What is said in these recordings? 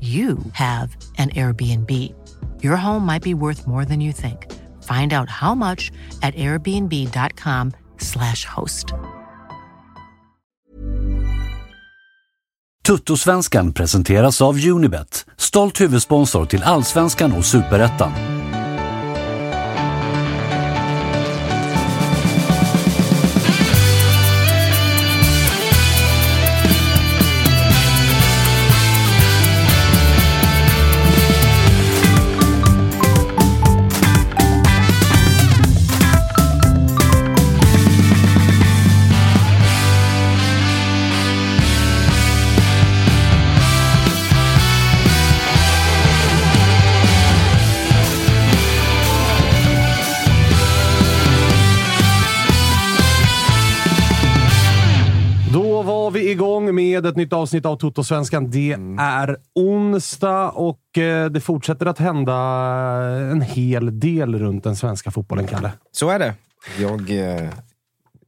you have an Airbnb. Your home might be worth more than you think. Find out how much at airbnb.com/slash host. Tuttosvenskan presenteras av Unibet, stolt huvudsponsor till Allsvenskan och Superettan. Med ett nytt avsnitt av Toto-svenskan. Det Mm. är onsdag och eh, det fortsätter att hända en hel del runt den svenska fotbollen, Kalle. Så är det. Jag...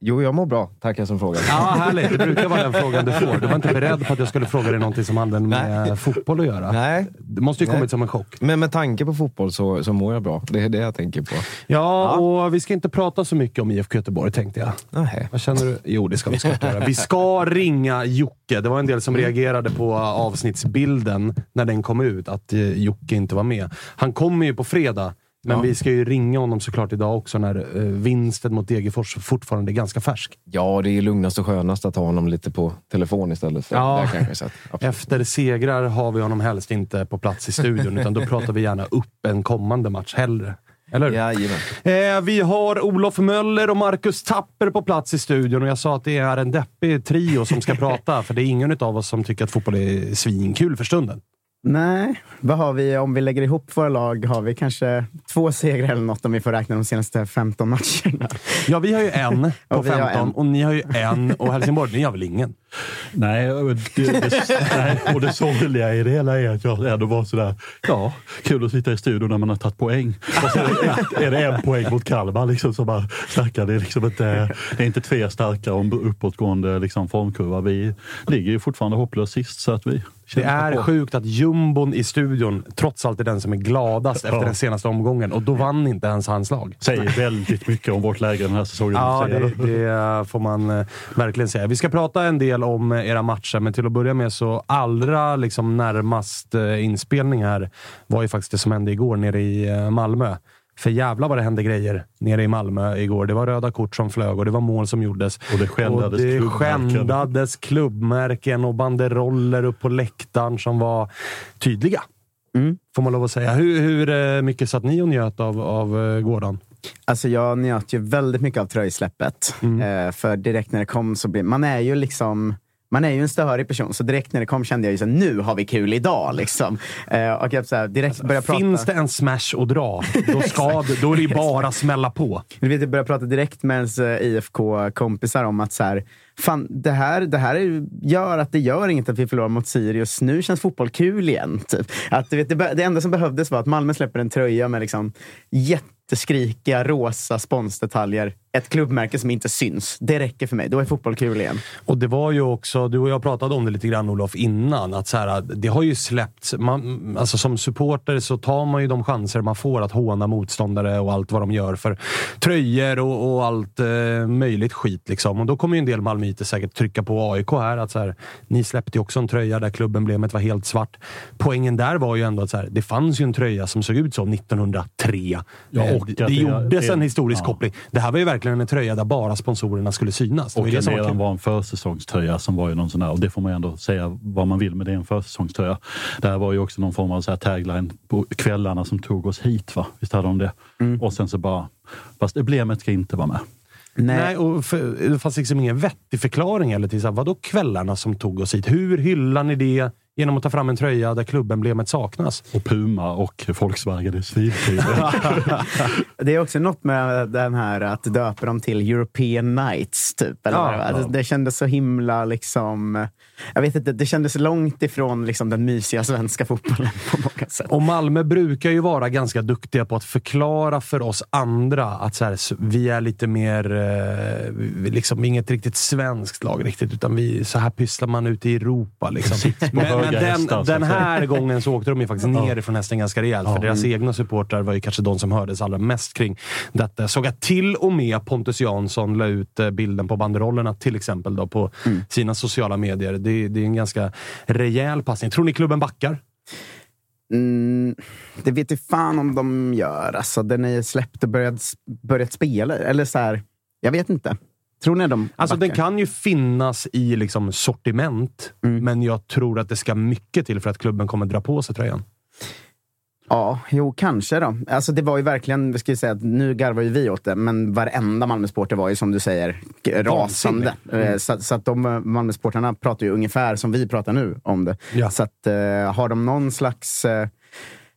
Jo, jag mår bra. Tackar som frågar. Ja, härligt. Det brukar vara den frågan du får. Du var inte beredd på att jag skulle fråga dig någonting som hade med fotboll att göra. Nej. Det måste ju Nej. kommit som en chock. Men med tanke på fotboll så, så mår jag bra. Det är det jag tänker på. Ja, och vi ska inte prata så mycket om IFK Göteborg, tänkte jag. Nej. Vad känner du? Jo, det ska vi såklart göra. Vi ska ringa Jocke. Det var en del som reagerade på avsnittsbilden när den kom ut, att eh, Jocke inte var med. Han kommer ju på fredag, men vi ska ju ringa honom såklart idag också när eh, vinsten mot Degerfors fortfarande är ganska färsk. Ja, det är lugnast och skönast att ha honom lite på telefon istället för Ja. kanske. Att. Efter segrar har vi honom helst inte på plats i studion, utan då pratar vi gärna upp en kommande match hellre. Eller hur? Eh, vi har Olof Möller och Marcus Tapper på plats i studion och jag sa att det är en deppig trio som ska prata, för det är ingen av oss som tycker att fotboll är svinkul för stunden. Nej, vad har vi? Om vi lägger ihop våra lag har vi kanske två segrar eller något om vi får räkna de senaste 15 matcherna. Ja, vi har ju en på Och vi har 15 en. och ni har ju en och Helsingborg, ni har väl ingen? Nej, det, det, nej, och det sorgliga i det hela är att jag ändå var sådär, ja, kul att sitta i studion när man har tagit poäng. Och så är, det en poäng mot Kalmar liksom som bara snackar. Det är, liksom inte, det är inte tre starka och uppåtgående liksom, formkurva. Vi ligger ju fortfarande hopplöst sist så att vi Det är på. sjukt att jumbon i studion trots allt är den som är gladast efter Ja. den senaste omgången och då vann inte ens hans lag. Säger väldigt mycket om vårt läge den här säsongen. Ja, det, det får man eh, verkligen säga. Vi ska prata en del om eh, era matcher, men till att börja med så allra liksom närmast eh, inspelning här var ju faktiskt det som hände igår nere i eh, Malmö. För jävlar vad det hände grejer nere i Malmö igår. Det var röda kort som flög och det var mål som gjordes. Och det skändades och det klubbmärken. skändades klubbmärken och banderoller upp på läktaren som var tydliga. Mm. Får man lov att säga. Hur, hur mycket satt ni och njöt av, av gårdagen? Alltså jag njöt ju väldigt mycket av tröjsläppet. Eh, för direkt när det kom så blir man är ju liksom man är ju en störig person, så direkt när det kom kände jag ju så nu har vi kul idag. Liksom. Eh, och jag så här, direkt började prata... Finns det en smash att dra, då, ska, då är det ju bara att smälla på. Du vet, jag började prata direkt med ens eh, IFK-kompisar om att så här, fan, det här, det här är, gör att det gör inget att vi förlorar mot Sirius. Nu känns fotboll kul igen. Typ. Att, du vet, det, det enda som behövdes var att Malmö släpper en tröja med liksom jätteskrikiga rosa sponsdetaljer. Ett klubbmärke som inte syns. Det räcker för mig. Då är fotboll kul igen. Och det var ju också, du och jag pratade om det lite grann Olof innan, att så här, det har ju släppts. Man, alltså som supporter så tar man ju de chanser man får att håna motståndare och allt vad de gör för tröjor och, och allt eh, möjligt skit. Liksom. Och då kommer ju en del malmöiter säkert trycka på AIK här att så här, ni släppte ju också en tröja där klubbemblemet var helt svart. Poängen där var ju ändå att så här, det fanns ju en tröja som såg ut så 1903. Ja, och det, det gjordes det- en historisk ja. koppling. Det här var ju verkligen en tröja där bara sponsorerna skulle synas. Det var Och det det som var redan var en försäsongströja som var ju någon sån där, och det får man ju ändå säga vad man vill med det är en försäsongströja. Det här var ju också någon form av så här tagline på kvällarna som tog oss hit. va? Visst hade de det? Och sen så bara, fast emblemet ska inte vara med. Nej, och för, det fanns liksom ingen vettig förklaring eller till så här, vadå kvällarna som tog oss hit? Hur hyllar ni det genom att ta fram en tröja där klubbemblemet saknas? Och Puma och Volkswagen är svintydliga. Det är också något med den här att döpa dem till European Nights. Typ, eller Ja, ja. det, kändes så himla liksom... Jag vet inte, det kändes långt ifrån liksom, den mysiga svenska fotbollen på många sätt. Och Malmö brukar ju vara ganska duktiga på att förklara för oss andra att så här, vi är lite mer, eh, liksom inget riktigt svenskt lag riktigt, utan vi, så här pysslar man ute i Europa. Liksom. Höga den, hästar, den här gången så åkte de ju faktiskt ner ifrån hästen ganska rejält, för deras egna supportrar var ju kanske de som hördes allra mest kring detta. Jag såg att till och med Pontus Jansson la ut eh, bilden på banderollerna, till exempel, då, på sina sociala medier. Det, det är en ganska rejäl passning. Tror ni klubben backar? Mm, det vet ju fan om de gör. Alltså, den är släppt och börjat, börjat spela. Eller så här, jag vet inte. Tror ni de Alltså den kan ju finnas i liksom sortiment, Mm. men jag tror att det ska mycket till för att klubben kommer dra på sig tröjan. Ja, jo, kanske då. Alltså, det var ju verkligen, vi ska ju säga att nu garvar ju vi åt det, men varenda Malmösporter var ju som du säger rasande. Eh, Så, så att de eh, Malmösportarna pratar ju ungefär som vi pratar nu om det. Ja. Så att eh, har de någon slags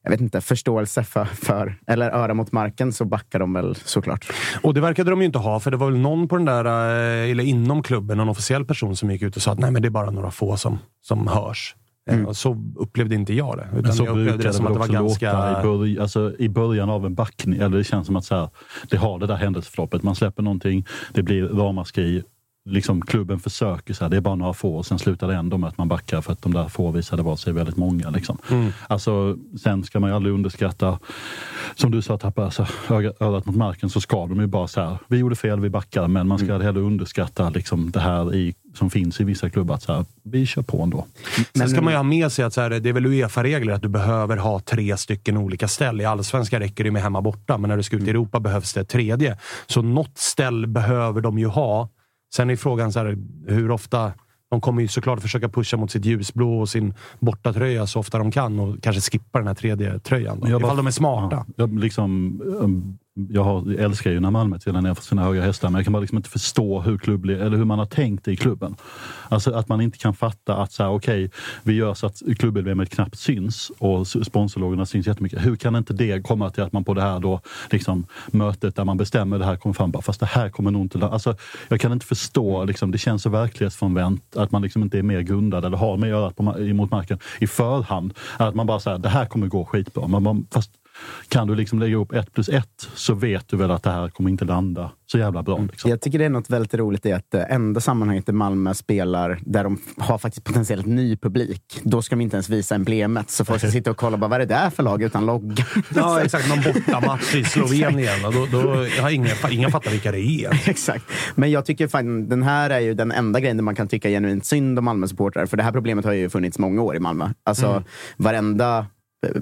jag vet inte, förståelse för, för, eller öra mot marken så backar de väl såklart. Och det verkade de ju inte ha, för det var väl någon på den där, eh, eller inom klubben, någon officiell person som gick ut och sa att nej, men det är bara några få som, som hörs. Eh, Och så upplevde inte jag det. Utan så jag upplevde det som att det var ganska... i, börj alltså, i början av en backning. Eller det känns som att så här, det har det där händelseförloppet. Man släpper någonting, det blir ramaskri. Liksom, klubben försöker, så här, det är bara några få och sen slutar det ändå med att man backar för att de där få visade vara sig väldigt många. Liksom. Alltså, sen ska man ju aldrig underskatta, som du sa, tappa alltså, öga- örat mot marken så ska de ju bara så här, vi gjorde fel, vi backar, men man ska mm. heller underskatta liksom, det här i, som finns i vissa klubbar. Att så här, vi kör på ändå. Sen ska man ju ha med sig att så här, det är väl Uefa-regler att du behöver ha tre stycken olika ställ. I allsvenskan räcker det med hemma borta, men när du ska ut i Europa behövs det ett tredje. Så något ställ behöver de ju ha. Sen är frågan så här, hur ofta... De kommer ju såklart försöka pusha mot sitt ljusblå och sin bortatröja så ofta de kan och kanske skippa den här tredje tröjan. Då, Jag bara- ifall de är smarta. Ja, jag, liksom, um, jag, har, jag älskar ju när Malmö trillar ner för sina höga hästar, men jag kan bara liksom inte förstå hur, klubb, eller hur man har tänkt i klubben. Alltså att man inte kan fatta att så här, okay, vi gör så att klubbemblemet knappt syns och sponsorlogorna sponsorlogerna syns jättemycket. Hur kan inte det komma till att man på det här då, liksom, mötet där man bestämmer det här kommer fram, bara, fast det här kommer nog inte... Alltså, jag kan inte förstå, liksom, det känns så verklighetsfrånvänt att man liksom inte är mer grundad eller har mer örat på, mot marken i förhand. Att man bara säger det här kommer gå skitbra. Man, fast kan du liksom lägga upp ett plus ett så vet du väl att det här kommer inte landa så jävla bra. Liksom. Jag tycker det är något väldigt roligt i att det enda sammanhanget där Malmö spelar där de har faktiskt potentiellt ny publik, då ska de inte ens visa emblemet. Så folk ska sitta och kolla, bara, vad är det där för lag utan logga? Ja, exakt. Någon bortamatch i Slovenien. Då, då har ingen, ingen fattar vilka det är. Exakt. Men jag tycker fan, den här är ju den enda grejen där man kan tycka genuint synd om Malmö-supportrar. För det här problemet har ju funnits många år i Malmö. Alltså Mm. varenda eh,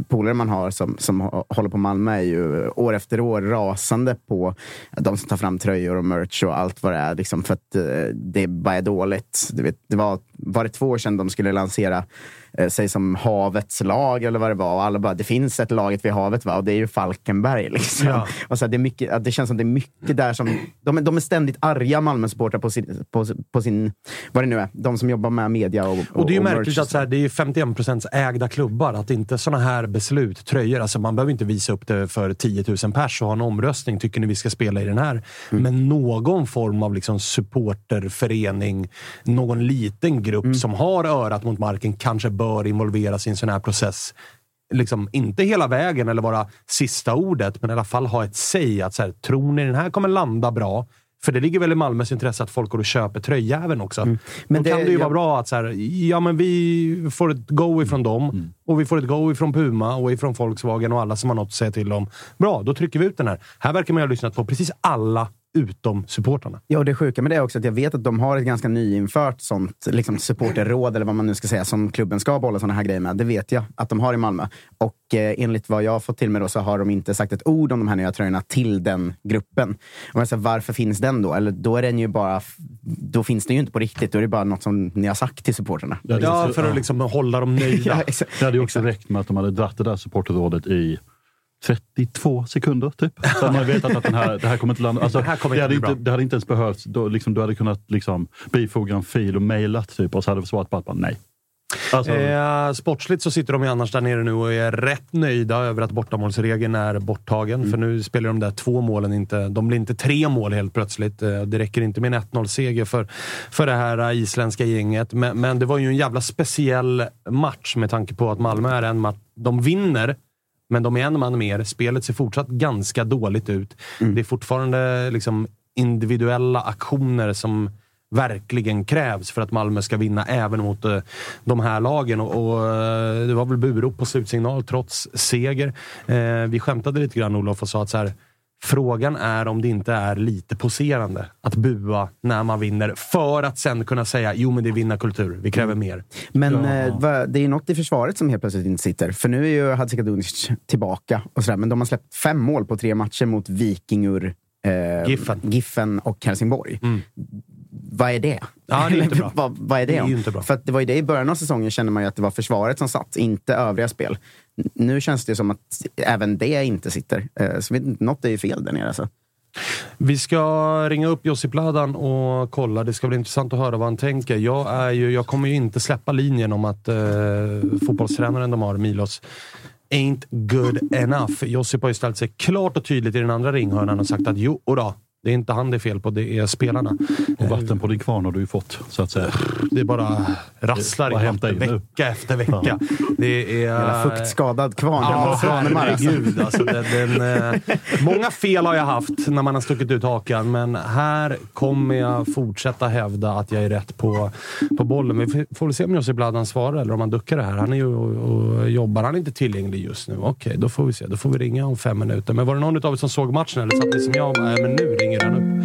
polare man har som, som håller på Malmö är ju eh, år efter år rasande på de som tar fram tröjor och merch och allt vad det är. Liksom för att eh, det bara är dåligt. Du vet, det var, var det två år sedan de skulle lansera eh, sig som havets lag eller vad det var. Och alla bara, det finns ett laget vid havet va? och det är ju Falkenberg. Liksom. Ja. Och så här, det, är mycket, det känns som det är mycket där som... De, är- de är ständigt arga Malmö-supportrar på sin, på, på sin... Vad det nu är. De som jobbar med media och Och det är ju merch. märkligt att så här, det är 51% ägda klubbar. Att inte såna här beslut, tröjor, alltså man behöver inte visa upp det för 10 000 pers och ha en omröstning. Tycker ni vi ska spela i den här? Mm. Men någon form av liksom supporterförening, någon liten grupp Mm. som har örat mot marken kanske bör involveras i en sån här process. Liksom, inte hela vägen eller vara sista ordet, men i alla fall ha ett säg. Att så här, tror ni den här kommer landa bra? För det ligger väl i Malmös intresse att folk går och köper tröjäveln också. Men Men det- Då kan det ju jag- vara bra att så här, ja, men vi får ett go ifrån dem och vi får ett go ifrån Puma och ifrån Volkswagen och alla som har något att säga till om. Bra, då trycker vi ut den här. Här verkar man ha lyssnat på precis alla utom supportrarna. Ja, och det sjuka med det är också att jag vet att de har ett ganska nyinfört sånt liksom supporterråd, eller vad man nu ska säga, som klubben ska bolla såna här grejer med. Det vet jag att de har i Malmö. Och eh, enligt vad jag har fått till mig då, så har de inte sagt ett ord om de här nya tröjorna till den gruppen. Och jag säger, varför finns den då? Eller då är den ju bara... Då finns den ju inte på riktigt. Då är det bara något som ni har sagt till supporterna. Ja, för att liksom hålla dem nöjda. Ja. Det hade ju också räckt med att de hade dratt det där supporterrådet i 32 sekunder, typ. Så man vetat att den här, det här kommer inte landa. Alltså, Det här kommer det, hade inte, det hade inte ens behövts. Då, liksom, du hade kunnat liksom, bifoga en fil och mejlat typ, och så hade på att bara nej. Alltså, Eh, sportsligt så sitter de ju annars där nere nu och är rätt nöjda över att bortamålsregeln är borttagen. För nu spelar de där två målen inte... De blir inte tre mål helt plötsligt. Eh, det räcker inte med en 1-0-seger för, för det här eh, isländska gänget. Men, men det var ju en jävla speciell match med tanke på att Malmö är en match... De vinner, men de är en man mer. Spelet ser fortsatt ganska dåligt ut. Det är fortfarande liksom individuella aktioner som verkligen krävs för att Malmö ska vinna även mot eh, de här lagen. Och, och eh, Det var väl burop på slutsignal trots seger. Eh, vi skämtade lite grann Olof och sa att så här, frågan är om det inte är lite poserande att bua när man vinner för att sen kunna säga jo men det är vinnarkultur, vi kräver mer. Men eh, va- det är något i försvaret som helt plötsligt inte sitter. För nu är ju Hadzikadunic tillbaka. Och sådär, men de har släppt fem mål på tre matcher mot Vikingur, eh, Giffen. Giffen och Helsingborg. Vad är det? Ja, det är inte bra. vad, vad är det? Det är om? inte bra. För det var ju det i början av säsongen kände man ju att det var försvaret som satt, inte övriga spel. Nu känns det som att även det inte sitter. Eh, så något är ju fel där nere. Alltså. Vi ska ringa upp Josip Ladan och kolla. Det ska bli intressant att höra vad han tänker. Jag, är ju, jag kommer ju inte släppa linjen om att eh, fotbollstränaren de har, Milos, ain't good enough. Josip har ju ställt sig klart och tydligt i den andra ringhörnan och sagt att jo, då, det är inte han det är fel på, det är spelarna. och vatten på din kvarn har du ju fått, så att säga. Det bara rasslar Bara i vatten in nu. vecka efter vecka. Det är... Jävla fuktskadad kvarn. Ja, alltså. herregud. Alltså, den, den, eh, många fel har jag haft när man har stuckit ut hakan, men här kommer jag fortsätta hävda att jag är rätt på, på bollen. Vi får- väl se om Josip Bladan svarar eller om han duckar det här. Han är ju och, och jobbar. Han är inte tillgänglig just nu. Okej, då får vi se. Då får vi ringa om fem minuter. Men var det någon av er som såg matchen eller satt ni som jag? Nej, men nu ringer upp.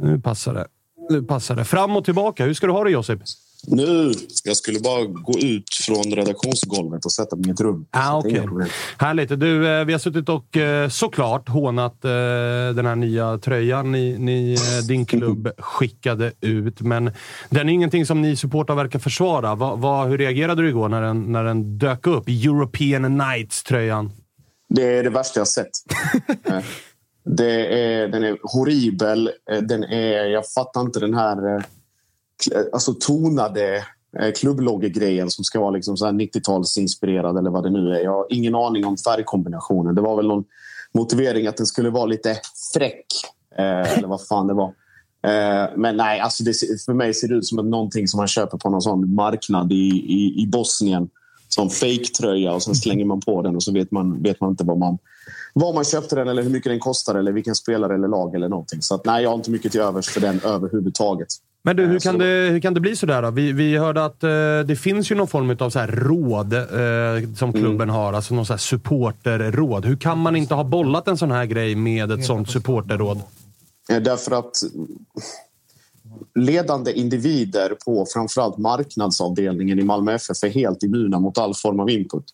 Nu passar det. Nu passar det. Fram och tillbaka. Hur ska du ha det Josip? Nu, jag skulle bara gå ut från redaktionsgolvet och sätta mig i ett rum. Ah, problem. Härligt. Du, eh, vi har suttit och eh, såklart hånat eh, den här nya tröjan ni, ni, din klubb skickade ut. Men den är ingenting som ni supportrar verkar försvara. Va, va, hur reagerade du igår när den, när den dök upp? European Nights-tröjan. Det är det värsta jag sett. Det är, den är horribel. Eh, den är, jag fattar inte den här eh, eh, alltså tonade klubbloggegrejen som ska vara liksom 90-talsinspirerad eller vad det nu är. Jag har ingen aning om färgkombinationen. Det var väl någon motivering att den skulle vara lite fräck. Eh, eller vad fan det var. Eh, men nej, alltså det, för mig ser det ut som att någonting som man köper på någon sån marknad i, i, i Bosnien. Som fake-tröja och sen slänger man på den och så vet man, vet man inte vad man, vad man köpte den eller hur mycket den kostar eller vilken spelare eller lag eller någonting. Så att, nej, jag har inte mycket till övers för den överhuvudtaget. Men du, hur Eh, kan, det, hur kan det bli sådär då? Vi, vi hörde att eh, det finns ju någon form av så här råd eh, som klubben har. Alltså någon så här supporterråd. Hur kan man inte ha bollat en sån här grej med ett sånt supporterråd? Eh, Därför att ledande individer på framförallt marknadsavdelningen i Malmö FF är helt immuna mot all form av input.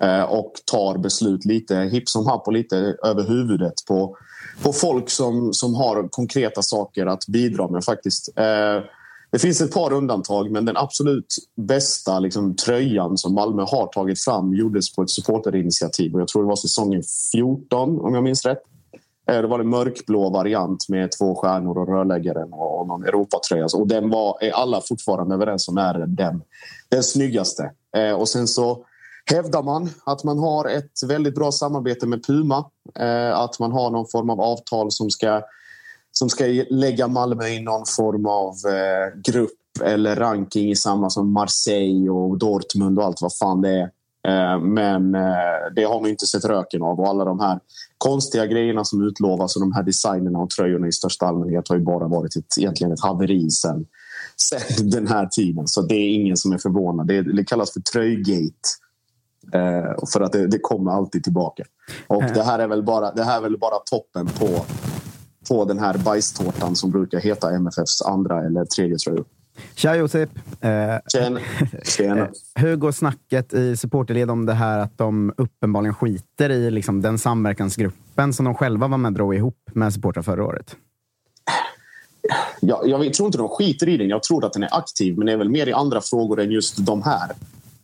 Eh, och tar beslut lite hipp som happ och lite över huvudet på, på folk som, som har konkreta saker att bidra med faktiskt. Eh, det finns ett par undantag, men den absolut bästa liksom, tröjan som Malmö har tagit fram gjordes på ett supporterinitiativ. Och jag tror det var säsongen 14, om jag minns rätt. Eh, det var en mörkblå variant med två stjärnor och rörläggaren och någon Europatröja. Och den var, är alla fortfarande överens om är den, den snyggaste. Och sen så hävdar man att man har ett väldigt bra samarbete med Puma. Eh, att man har någon form av avtal som ska, som ska lägga Malmö i någon form av eh, grupp eller ranking i samma som Marseille och Dortmund och allt vad fan det är. Eh, men det har man inte sett röken av och alla de här konstiga grejerna som utlovas och de här designerna och tröjorna i största allmänhet har ju bara varit ett, egentligen ett haveri sen, sen den här tiden. Så det är ingen som är förvånad. Det, det kallas för tröjgate. Eh, för att det, det, kommer alltid tillbaka. Och det här är väl bara, det här är väl bara toppen på, på den här bajstårtan som brukar heta MFFs andra eller tredje tröjor. Tja Josip! Eh, Tjena. Tjena. Eh, hur går snacket i supporterled om det här att de uppenbarligen skiter i liksom, den samverkansgruppen som de själva var med och drog ihop med supportrar förra året? Ja, jag tror inte de skiter i den. Jag tror att den är aktiv, men det är väl mer i andra frågor än just de här.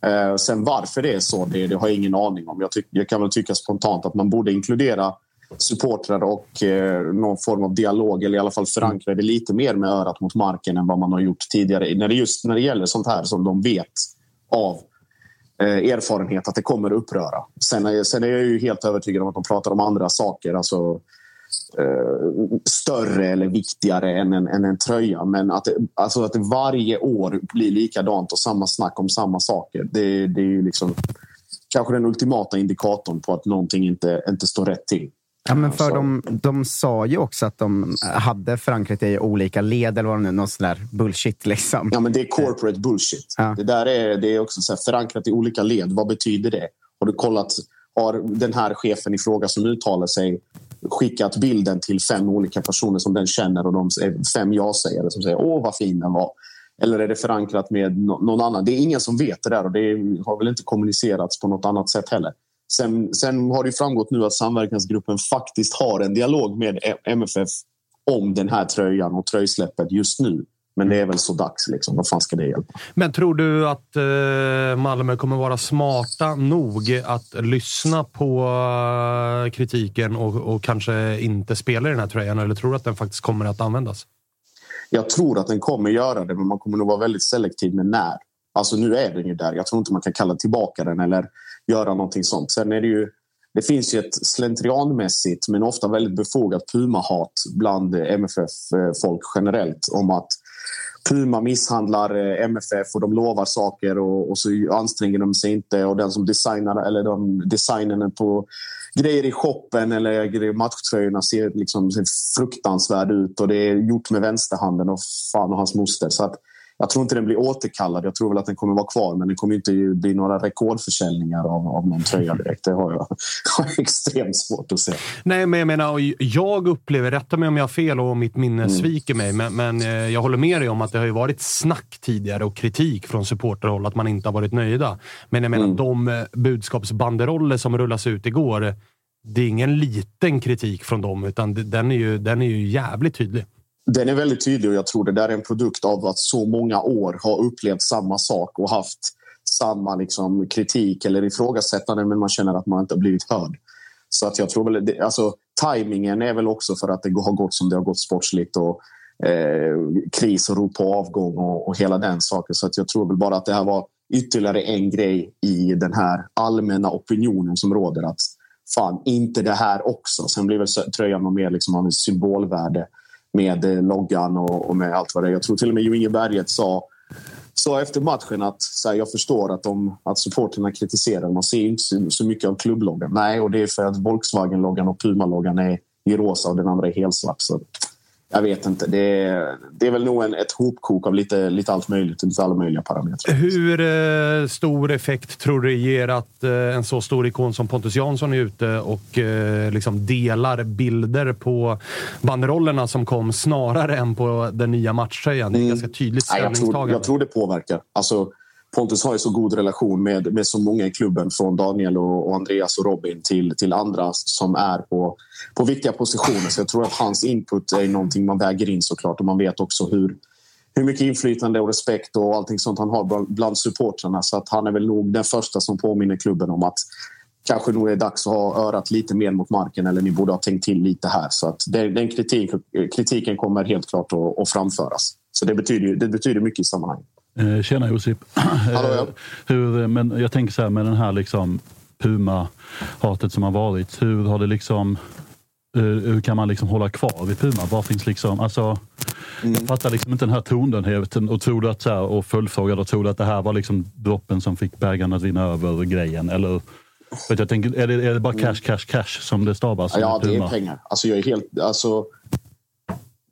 Eh, sen varför det är så, det, det har jag ingen aning om. Jag, tyck, jag kan väl tycka spontant att man borde inkludera supportrar och eh, någon form av dialog eller i alla fall förankra det lite mer med örat mot marken än vad man har gjort tidigare. När det just när det gäller sånt här som de vet av eh, erfarenhet att det kommer uppröra. Sen är, sen är jag ju helt övertygad om att de pratar om andra saker. Alltså, eh, större eller viktigare än en, än en tröja. Men att det, alltså att det varje år blir likadant och samma snack om samma saker. Det, det är ju liksom kanske den ultimata indikatorn på att någonting inte, inte står rätt till. Ja, men för de, de sa ju också att de hade förankrat i olika led eller vad det nu någon sån där bullshit. Liksom. Ja, men det är corporate bullshit. Ja. Det där är, det är också så här, förankrat i olika led. Vad betyder det? Har du kollat, har den här chefen i fråga som uttalar sig skickat bilden till fem olika personer som den känner och de är fem ja-sägare som säger åh vad fin den var. Eller är det förankrat med någon annan? Det är ingen som vet det där och det har väl inte kommunicerats på något annat sätt heller. Sen, sen har det framgått nu att samverkansgruppen faktiskt har en dialog med MFF om den här tröjan och tröjsläppet just nu. Men det är väl så dags. Liksom. Vad fan ska det hjälpa? Men tror du att eh, Malmö kommer vara smarta nog att lyssna på eh, kritiken och, och, kanske inte spela i den här tröjan? Eller tror du att den faktiskt kommer att användas? Jag tror att den kommer göra det, men man kommer nog vara väldigt selektiv med när. Alltså nu är den ju där. Jag tror inte man kan kalla tillbaka den eller göra någonting sånt. Sen är det ju det finns ju ett slentrianmässigt men ofta väldigt befogat Puma-hat bland MFF-folk generellt om att Puma misshandlar eh, MFF och de lovar saker och, och så anstränger de sig inte och den som designar eller de designen på grejer i shoppen eller matchtröjorna ser liksom ser fruktansvärd ut och det är gjort med vänsterhanden och fan och hans moster. Så att jag tror inte den blir återkallad. Jag tror väl att den kommer vara kvar, men det kommer inte bli några rekordförsäljningar av, av någon tröja direkt. Det har jag, har extremt svårt att se. Nej, men jag menar, jag upplever, rätta mig om jag har fel och mitt minne mm. sviker mig, men, men eh, jag håller med dig om att det har ju varit snack tidigare och kritik från supporterhåll att man inte har varit nöjda. Men jag menar, mm. de eh, budskapsbanderoller som rullas ut igår, det är ingen liten kritik från dem, utan den är ju, den är ju jävligt tydlig. Den är väldigt tydlig och jag tror det där är en produkt av att så många år har upplevt samma sak och haft samma liksom, kritik eller ifrågasättande men man känner att man inte har blivit hörd. Så att jag tror väl, det, alltså tajmingen är väl också för att det har gått som det har gått sportsligt och eh, kris och rop på avgång och, och hela den saken. Så att jag tror väl bara att det här var ytterligare en grej i den här allmänna opinionen som råder att fan, inte det här också. Sen blir väl tröjan mer liksom av en symbolvärde med eh, loggan och, och, med allt vad det är. Jag tror till och med Jo Inge Berget sa, sa efter matchen att så här, jag förstår att, de, att supporterna kritiserar. Man ser inte så, så mycket av klubbloggan. Nej, och det är för att Volkswagen-loggan och Puma-loggan är i rosa och den andra är helsvart. Så jag vet inte. Det är, det är väl nog en, ett hopkok av lite, lite allt möjligt, lite alla möjliga parametrar. Hur eh, stor effekt tror du ger att eh, en så stor ikon som Pontus Jansson är ute och eh, liksom delar bilder på banderollerna som kom snarare än på den nya matchtröjan? Det är mm. ganska tydligt ställningstagande. Jag tror, jag tror det påverkar. Alltså, Pontus har ju så god relation med, med så många i klubben från Daniel och, och, Andreas och Robin till, till andra som är på, på viktiga positioner. Så jag tror att hans input är någonting man väger in såklart och man vet också hur, hur mycket inflytande och respekt och allting sånt han har bland, bland supportrarna. Så att han är väl nog den första som påminner klubben om att kanske nog är dags att ha örat lite mer mot marken eller ni borde ha tänkt till lite här. Så att den, den kritik, kritiken kommer helt klart att, att framföras. Så det betyder, det betyder mycket i sammanhanget. Eh, tjena Josip. Hallå, ja. hur, men jag tänker så här med den här liksom Puma-hatet som har varit. Hur har det liksom eh, hur kan man liksom hålla kvar vid Puma? Var finns liksom, alltså, mm. Jag fattar liksom inte den här tondönheten och tror du att så här, och följdfrågade, tror du att det här var liksom droppen som fick bägaren att vinna över grejen? Eller jag tänker, är, det, är det bara cash, cash, cash som det stavas? Ja, det är pengar. Alltså, jag är helt, alltså,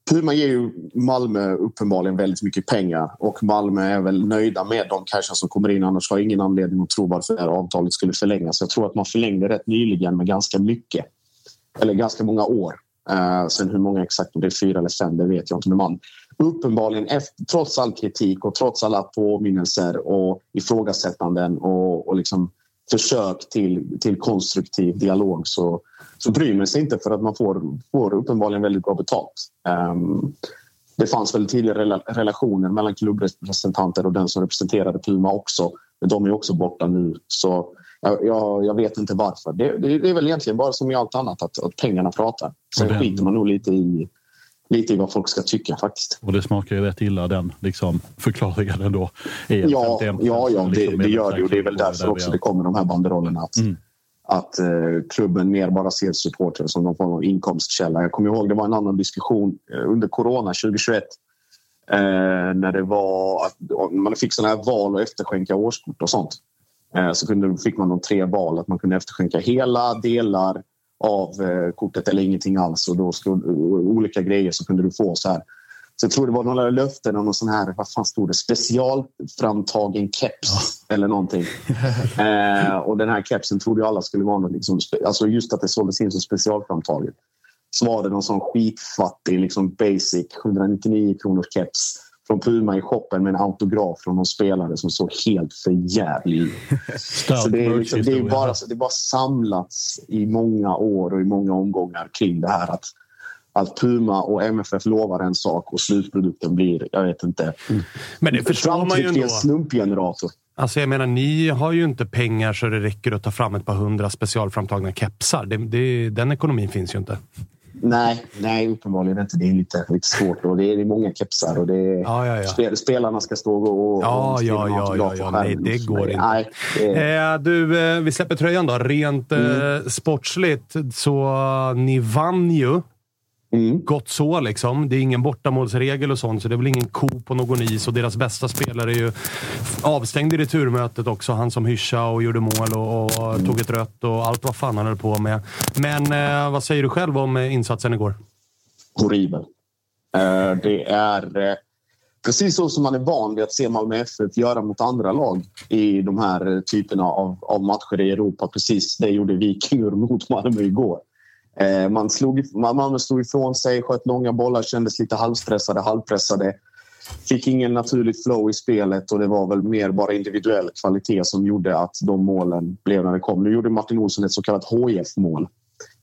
Puma ger ju Malmö uppenbarligen väldigt mycket pengar och Malmö är väl nöjda med de cashen som kommer in. Annars har jag ingen anledning att tro varför det här avtalet skulle förlängas. Jag tror att man förlängde rätt nyligen med ganska mycket. Eller ganska många år. Uh, sen hur många exakt, om det är fyra eller fem, det vet jag inte. Men man, uppenbarligen, efter, trots all kritik och trots alla påminnelser och ifrågasättanden och, och liksom försök till, till konstruktiv dialog så, så bryr man sig inte för att man får, får uppenbarligen väldigt bra betalt. Um, det fanns väl tidigare relationer mellan klubbrepresentanter och den som representerade Puma också. Men de är också borta nu. Så jag, jag, vet inte varför. Det, det, det, är väl egentligen bara som i allt annat att, att pengarna pratar. Sen den... skiter man nog lite i, lite i vad folk ska tycka faktiskt. Och det smakar ju rätt illa den liksom, förklaringen ändå. Ja, ja, ja det, liksom det gör det och det är väl därför också det kommer de här banderollerna. Att, mm att eh, klubben mer bara ser supporter som någon form av inkomstkälla. Jag kommer ihåg det var en annan diskussion eh, under corona 2021 eh, när det var att man fick sådana här val och efterskänka årskort och sånt. Eh, så kunde, fick man de tre val att man kunde efterskänka hela delar av eh, kortet eller ingenting alls och då skulle, olika grejer så kunde du få så här. Så jag tror det var några löften om någon sån här, vad fan stod det, specialframtagen keps ja. eller någonting. eh, och den här kepsen trodde ju alla skulle vara något, liksom, alltså just att det såldes in som specialframtaget. Så var det någon sån skitfattig, liksom basic, 199 kronors keps från Puma i shoppen med en autograf från någon spelare som såg helt förjävlig ut. så det, är liksom, det, är bara, det är bara samlats i många år och i många omgångar kring det här att att Puma och MFF lovar en sak och slutprodukten blir, jag vet inte. Mm. Men det förstår man ju ändå. en slumpgenerator. Alltså jag menar, ni har ju inte pengar så det räcker att ta fram ett par hundra specialframtagna kepsar. Det, det, den ekonomin finns ju inte. Nej, nej, uppenbarligen inte. Det är lite, lite svårt. Och det är många kepsar och det är, ja, ja, ja. spelarna ska stå och... Ja, och ja, ja, ja, ja. Nej, det går inte. Nej, det... eh, du, eh, vi släpper tröjan då. Rent eh, mm. sportsligt, så ni vann ju Mm. Gott så liksom. Det är ingen bortamålsregel och sånt, så det är väl ingen ko på någon is. Och deras bästa spelare är ju avstängd i returmötet också. Han som hyschade och gjorde mål och, och mm. tog ett rött och allt vad fan han höll på med. Men eh, vad säger du själv om eh, insatsen igår? Horribel. Eh, det är eh, precis så som man är van vid att se Malmö FF göra mot andra lag i de här typerna av, av matcher i Europa. Precis det gjorde Viking mot Malmö igår. Eh, man slog, Malmö slog ifrån sig, sköt långa bollar, kändes lite halvstressade, halvpressade. Fick ingen naturligt flow i spelet och det var väl mer bara individuell kvalitet som gjorde att de målen blev när det kom. Nu gjorde Martin Olsson ett så kallat HIF-mål.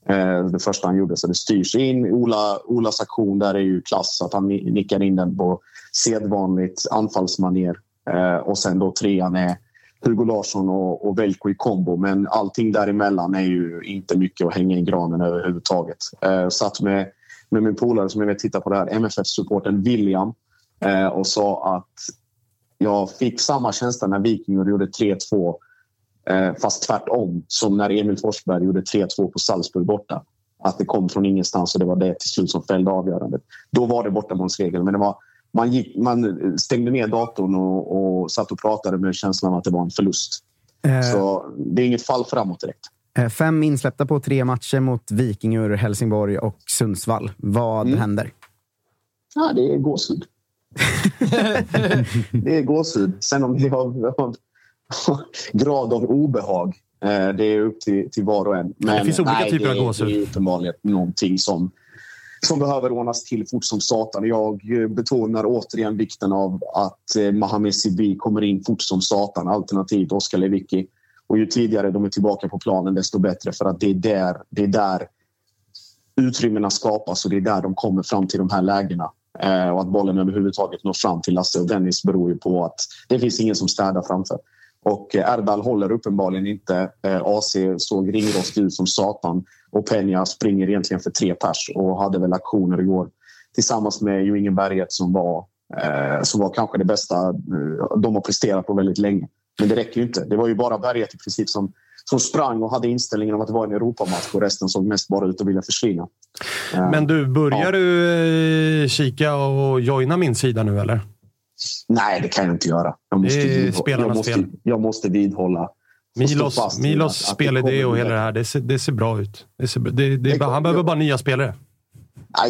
Eh, det första han gjorde, så det styrs in. Ola, Olas aktion där är ju klass, att han nickar in den på sedvanligt anfallsmanér. Eh, och sen då trean är Hugo Larsson och, och Velko i kombo. Men allting däremellan är ju inte mycket att hänga i granen överhuvudtaget. Eh, satt med, med min polare som jag vet tittar på det här, MFF-supporten William eh, och sa att jag fick samma känsla när Vikingur gjorde 3-2 eh, fast tvärtom som när Emil Forsberg gjorde 3-2 på Salzburg borta. Att det kom från ingenstans och det var det till slut som fällde avgörandet. Då var det bortamålsregeln. men det var man, gick, man stängde ner datorn och, och satt och pratade med känslan att det var en förlust. Eh, så det är inget fall framåt direkt. Eh, fem insläppta på tre matcher mot Vikingur, Helsingborg och Sundsvall. Vad mm. händer? Ja, det är gåshud. det är gåshud. Sen om det har grad av obehag, eh, det är upp till, till var och en. Men, det finns olika nej, typer av gåshud. Det är uppenbarligen någonting som som behöver ordnas till fort som satan. Jag eh, betonar återigen vikten av att eh, Mohamed Sibi kommer in fort som satan alternativt Oskar Lewicki. Och ju tidigare de är tillbaka på planen desto bättre för att det är där, det är där utrymmena skapas och det är där de kommer fram till de här lägena. Eh, och att bollen överhuvudtaget når fram till Lasse och Dennis beror ju på att det finns ingen som städar framför. Och eh, Erdal håller uppenbarligen inte. Eh, AC såg ringrostig ut som satan och Peña springer egentligen för tre pers och hade väl aktioner igår tillsammans med Jo Inge Berget som var, eh, som var kanske det bästa de har presterat på väldigt länge. Men det räcker ju inte. Det var ju bara Berget i princip som, som sprang och hade inställningen om att det var en Europamatch och resten såg mest bara ut att vilja försvinna. Men du, börjar ja. du kika och joina min sida nu eller? Nej, det kan jag inte göra. Jag måste, vidhålla, jag måste, jag måste vidhålla. Milos, Milos spelidé och hela det här, det ser, det ser bra ut. Det ser, det, det, han behöver bara nya spelare.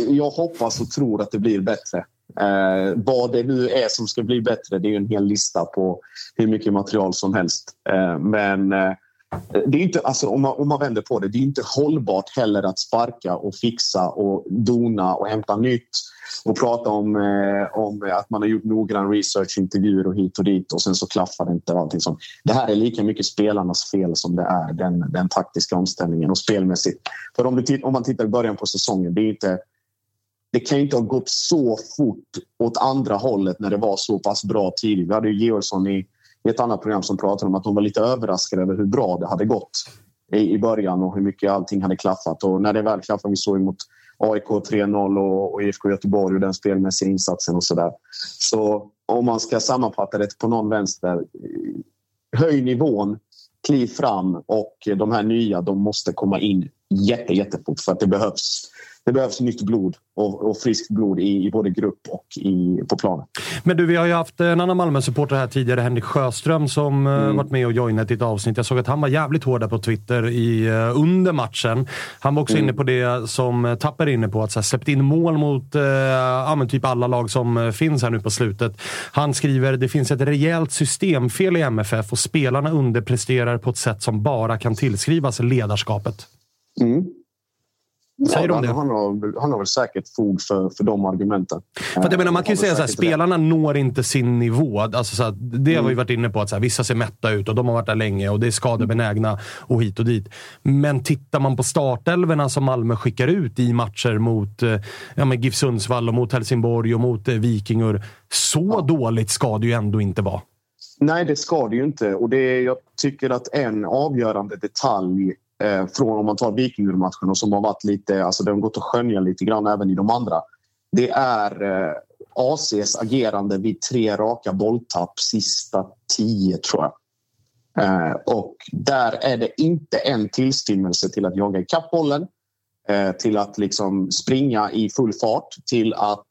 Jag hoppas och tror att det blir bättre. Eh, vad det nu är som ska bli bättre, det är en hel lista på hur mycket material som helst. Eh, men eh, det är inte, alltså, om, man, om man vänder på det, det är inte hållbart heller att sparka och fixa och dona och hämta nytt och prata om, eh, om att man har gjort noggrann research, intervjuer och hit och dit och sen så klaffar det inte. allting som. Det här är lika mycket spelarnas fel som det är den, den taktiska omställningen och spelmässigt. För om, det, om man tittar i början på säsongen, det är inte det kan inte ha gått så fort åt andra hållet när det var så pass bra tidigt. Vi hade ju Georgsson i, i ett annat program som pratade om att de var lite överraskade över hur bra det hade gått i, i början och hur mycket allting hade klaffat. Och när det väl klaffade, vi såg mot AIK 3-0 och, och IFK Göteborg och den spelmässiga insatsen och sådär. Så om man ska sammanfatta det på någon vänster, höj nivån, kliv fram och de här nya de måste komma in jätte, jättefort för att det behövs det behövs nytt blod och, och friskt blod i, i, både grupp och i, på planen. Men du, vi har ju haft en annan Malmö-supporter här tidigare, Henrik Sjöström, som eh, mm. varit med och joinat i ett avsnitt. Jag såg att han var jävligt hård på Twitter i, eh, under matchen. Han var också mm. inne på det som Tapper är inne på, att så här, släppt in mål mot eh, ja, typ alla lag som eh, finns här nu på slutet. Han skriver det finns ett rejält systemfel i MFF och spelarna underpresterar på ett sätt som bara kan tillskrivas ledarskapet. Mm. Säger ja, de det? Han har, han har väl säkert fog för, för de argumenten. För att jag menar, man kan ju säga att spelarna når inte sin nivå. Alltså, så här, det mm. har vi varit inne på, att så här, vissa ser mätta ut och de har varit där länge och det är skadebenägna och hit och dit. Men tittar man på startelverna som Malmö skickar ut i matcher mot eh, ja, GIF Sundsvall och mot Helsingborg och mot eh, Vikingur. Så ja. dåligt ska det ju ändå inte vara. Nej, det ska det ju inte. Och det, jag tycker att en avgörande detalj eh, från om man tar Vikingurmatchen och som har varit lite, alltså det har gått att skönja lite grann även i de andra. Det är eh, ACs agerande vid tre raka bolltapp sista tio tror jag. Eh, och där är det inte en tillstymmelse till att jaga ikapp bollen, eh, till att liksom springa i full fart, till att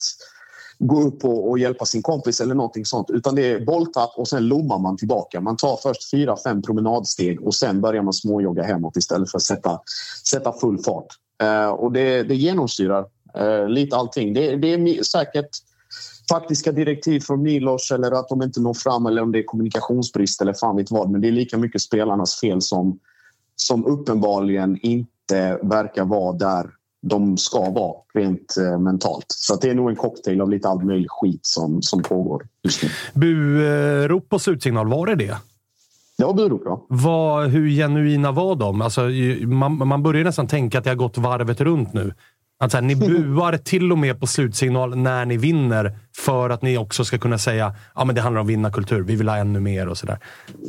gå upp och, och, hjälpa sin kompis eller någonting sånt. Utan det är bolltapp och sen lommar man tillbaka. Man tar först fyra, fem promenadsteg och sen börjar man småjogga hemåt istället för att sätta, sätta full fart. Eh, och det, det genomsyrar eh, lite allting. Det, det är säkert faktiska direktiv från Milos eller att de inte når fram eller om det är kommunikationsbrist eller fan vet vad. Men det är lika mycket spelarnas fel som, som uppenbarligen inte verkar vara där de ska vara rent eh, mentalt. Så det är nog en cocktail av lite all möjlig skit som, som pågår just nu. Burop på slutsignal, var det det? Det var burop, ja. Vad, hur genuina var de? Alltså, man, man börjar nästan tänka att det har gått varvet runt nu. Att här, ni buar till och med på slutsignal när ni vinner för att ni också ska kunna säga ja, det handlar om vinnarkultur. Vi vill ha ännu mer och sådär.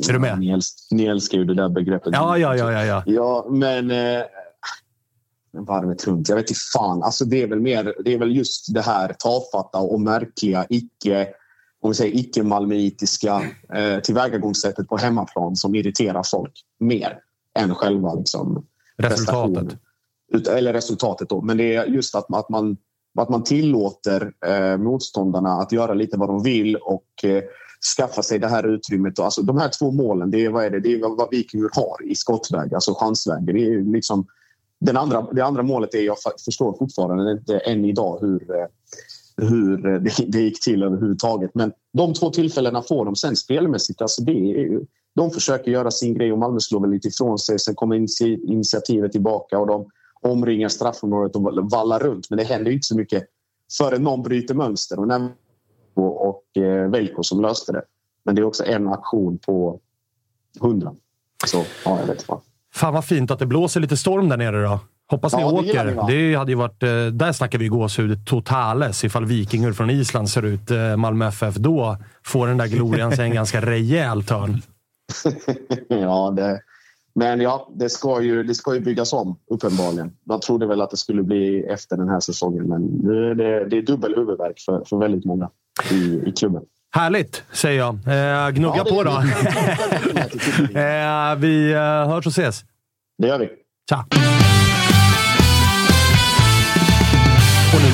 Är du med? Ni, älsk, ni älskar ju det där begreppet. Ja, ja, ja. ja, ja. ja men eh, varvet runt. Jag vet inte fan. Alltså det är väl mer, det är väl just det här tafatta och märkliga icke om vi säger icke-malmöitiska eh, tillvägagångssättet på hemmaplan som irriterar folk mer än själva liksom, resultatet. Eller resultatet då. Men det är just att, att, man, att man tillåter eh, motståndarna att göra lite vad de vill och eh, skaffa sig det här utrymmet. Alltså, de här två målen, det är vad, är det? Det är vad Vikingur har i skottläge, alltså chansläge. Det är liksom den andra, det andra målet är jag förstår fortfarande inte än idag hur, eh, hur eh, det, det gick till överhuvudtaget. Men de två tillfällena får de sen spelmässigt. Alltså det är, de försöker göra sin grej och Malmö slår väl lite ifrån sig. Sen kommer initiativet tillbaka och de omringar straffområdet och vallar runt. Men det händer inte så mycket förrän någon bryter mönster. Och, när, och, och eh, Velko som löste det. Men det är också en aktion på hundra. Så ja, jag vet inte. Fan vad fint att det blåser lite storm där nere då. Hoppas ni Ja, det åker. va? det hade ju varit, eh, där snackar vi gåshud totales. Ifall Vikingur från Island ser ut eh, Malmö FF, då får den där glorian sig en ganska rejäl törn. ja, det, men ja, det ska, ju, det ska ju byggas om uppenbarligen. Man trodde väl att det skulle bli efter den här säsongen, men nu är det, det är dubbel huvudvärk för, för väldigt många i, i klubben. Härligt, säger jag. Eh, gnugga Ja, på då. eh, vi eh, hörs och ses. Det gör vi. Tja!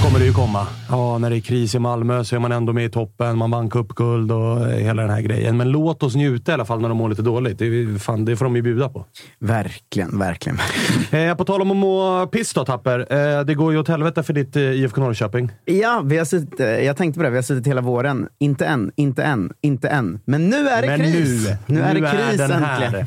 Kommer det ju komma. Ja, när det är kris i Malmö så är man ändå med i toppen. Man vann cupguld och eh, hela den här grejen. Men låt oss njuta i alla fall när de mår lite dåligt. Det, är, fan, det får de ju bjuda på. Verkligen, verkligen. Eh, på tal om att må piss då, Tapper. Eh, det går ju åt helvete för ditt eh, IFK Norrköping. Ja, vi har suttit, eh, jag tänkte på det. Vi har suttit hela våren. Inte än, inte än, inte än. Men nu är det Men kris! nu, nu är det kris den äntligen.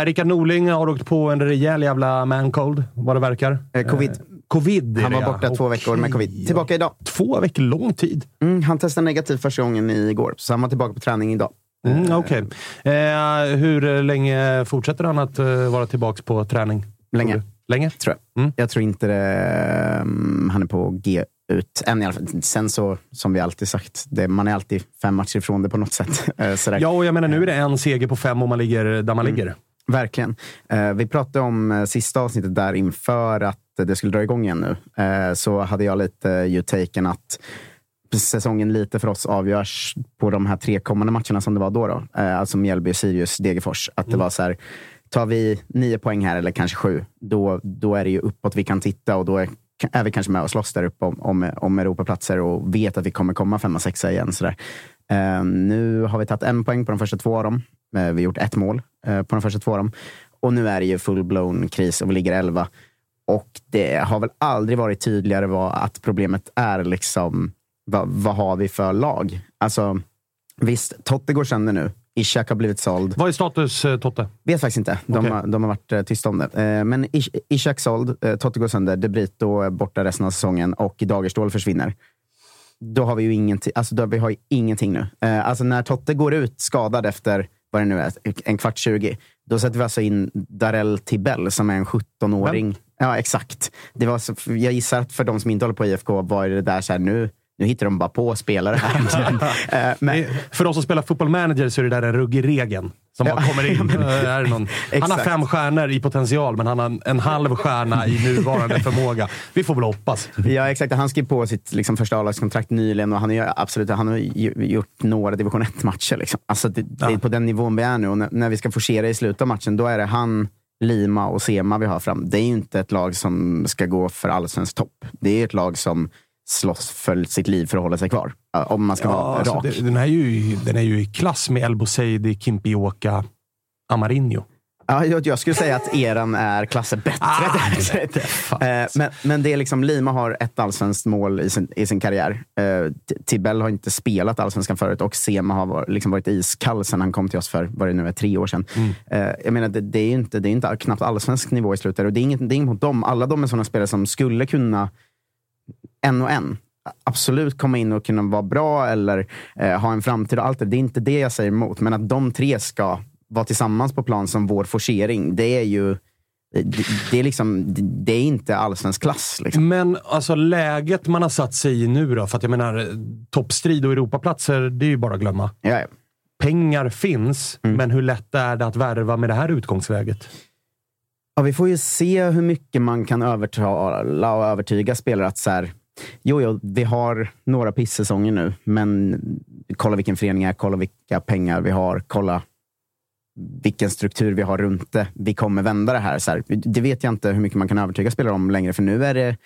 Eh, Rickard Norling har åkt på en rejäl jävla mancold, vad det verkar. Eh, covid. Covid Han var borta två veckor med covid. Tillbaka idag. Två veckor, lång tid. Mm, han testade negativt första gången igår, så han var tillbaka på träning idag. Mm, Okej. Eh, hur länge fortsätter han att eh, vara tillbaka på träning? Länge. Länge? Tror jag. Mm. Jag tror inte det, um, han är på G ut än i alla fall. Sen så, som vi alltid sagt, det, man är alltid fem matcher ifrån det på något sätt. Eh, sådär. Ja, och jag menar nu är det en seger på fem om man ligger där man ligger. Verkligen. Eh, vi pratade om eh, sista avsnittet där inför att det skulle dra igång igen nu. Eh, så hade jag lite ju taken att säsongen lite för oss avgörs på de här tre kommande matcherna som det var då. då. Alltså Mjällby, Sirius, Degerfors. Att det var så här, tar vi nio poäng här eller kanske sju, då, då är det ju uppåt vi kan titta och då är, är vi kanske med och slåss där uppe om, om, om Europaplatser och vet att vi kommer komma femma, sexa igen. Så där. Eh, nu har vi tagit en poäng på de första två av dem. Eh, vi har gjort ett mål eh, på de första två av dem. Och nu är det ju full-blown kris och vi ligger elva. Och det har väl aldrig varit tydligare vad att problemet är liksom, vad, vad har vi för lag? Alltså, visst, Totte går sönder nu. Ishak har blivit såld. Vad är status, eh, Totte? Vet faktiskt inte. De, Okej. har, de har varit eh, tysta om det. Eh, men Ish, Ishak såld, eh, Totte går sönder, De Brito är borta resten av säsongen och Dagerstål försvinner. Då har vi ju ingenting, alltså då, vi har ingenting nu. Alltså när Totte går ut skadad efter, vad det nu är, en kvart 20, då sätter vi alltså in Darell Tibell som är en 17-åring. Ja, exakt. Det var så, jag gissar att för de som inte håller på IFK var det där så här, nu, nu hittar de bara på spelare här. Eh, men, För de som spelar football manager så är det där en ruggig regeln som bara kommer in. Är någon, han har fem stjärnor i potential, men han har en halv stjärna i nuvarande förmåga. Vi får väl hoppas. Ja, exakt. Han skrev på sitt liksom, första A-lagskontrakt nyligen och han ju absolut han har gjort några division 1-matcher. Liksom. Alltså, det, det är Ja. på den nivån vi är nu och när, när vi ska forcera i slutet av matchen, då är det han, Lima och Sema vi har fram. Det är ju inte ett lag som ska gå för allsvensk topp. Det är ett lag som slåss för sitt liv för att hålla sig kvar. Om man ska Ja, vara alltså, rak. det, den, är ju, den är ju i klass med El Bouzedi, Kimpioka, Amarinho. Ja, jag, jag skulle säga att eran är klasser bättre. Ah, där. det är. Eh, men, men det är liksom, Lima har ett allsvenskt mål i sin, i sin karriär. Eh, Tibell har inte spelat allsvenskan förut och Sema har var, liksom varit iskall sen han kom till oss för vad det nu är, tre år sedan. Eh, jag menar, det, det är ju inte, det är inte knappt allsvensk nivå i slutet. Och det är inget, det är inget mot dem. Alla de är sådana spelare som skulle kunna, en och en, absolut komma in och kunna vara bra eller eh, ha en framtid. och allt det. det är inte det jag säger emot. Men att de tre ska vara tillsammans på plan som vår forcering, det är ju det, det, är liksom, det, är inte allsvensk klass. Liksom. Men alltså läget man har satt sig i nu då? För att jag menar, toppstrid och Europaplatser, det är ju bara att glömma. Ja, ja. Pengar finns, Mm. men hur lätt är det att värva med det här utgångsläget? Ja, vi får ju se hur mycket man kan övertala och övertyga spelare att så här, jo, jo, vi har några pissäsonger nu, men kolla vilken förening är, kolla vilka pengar vi har, kolla vilken struktur vi har runt det. Vi kommer vända det här. Så här. Det vet jag inte hur mycket man kan övertyga spelare om längre, för nu, är det,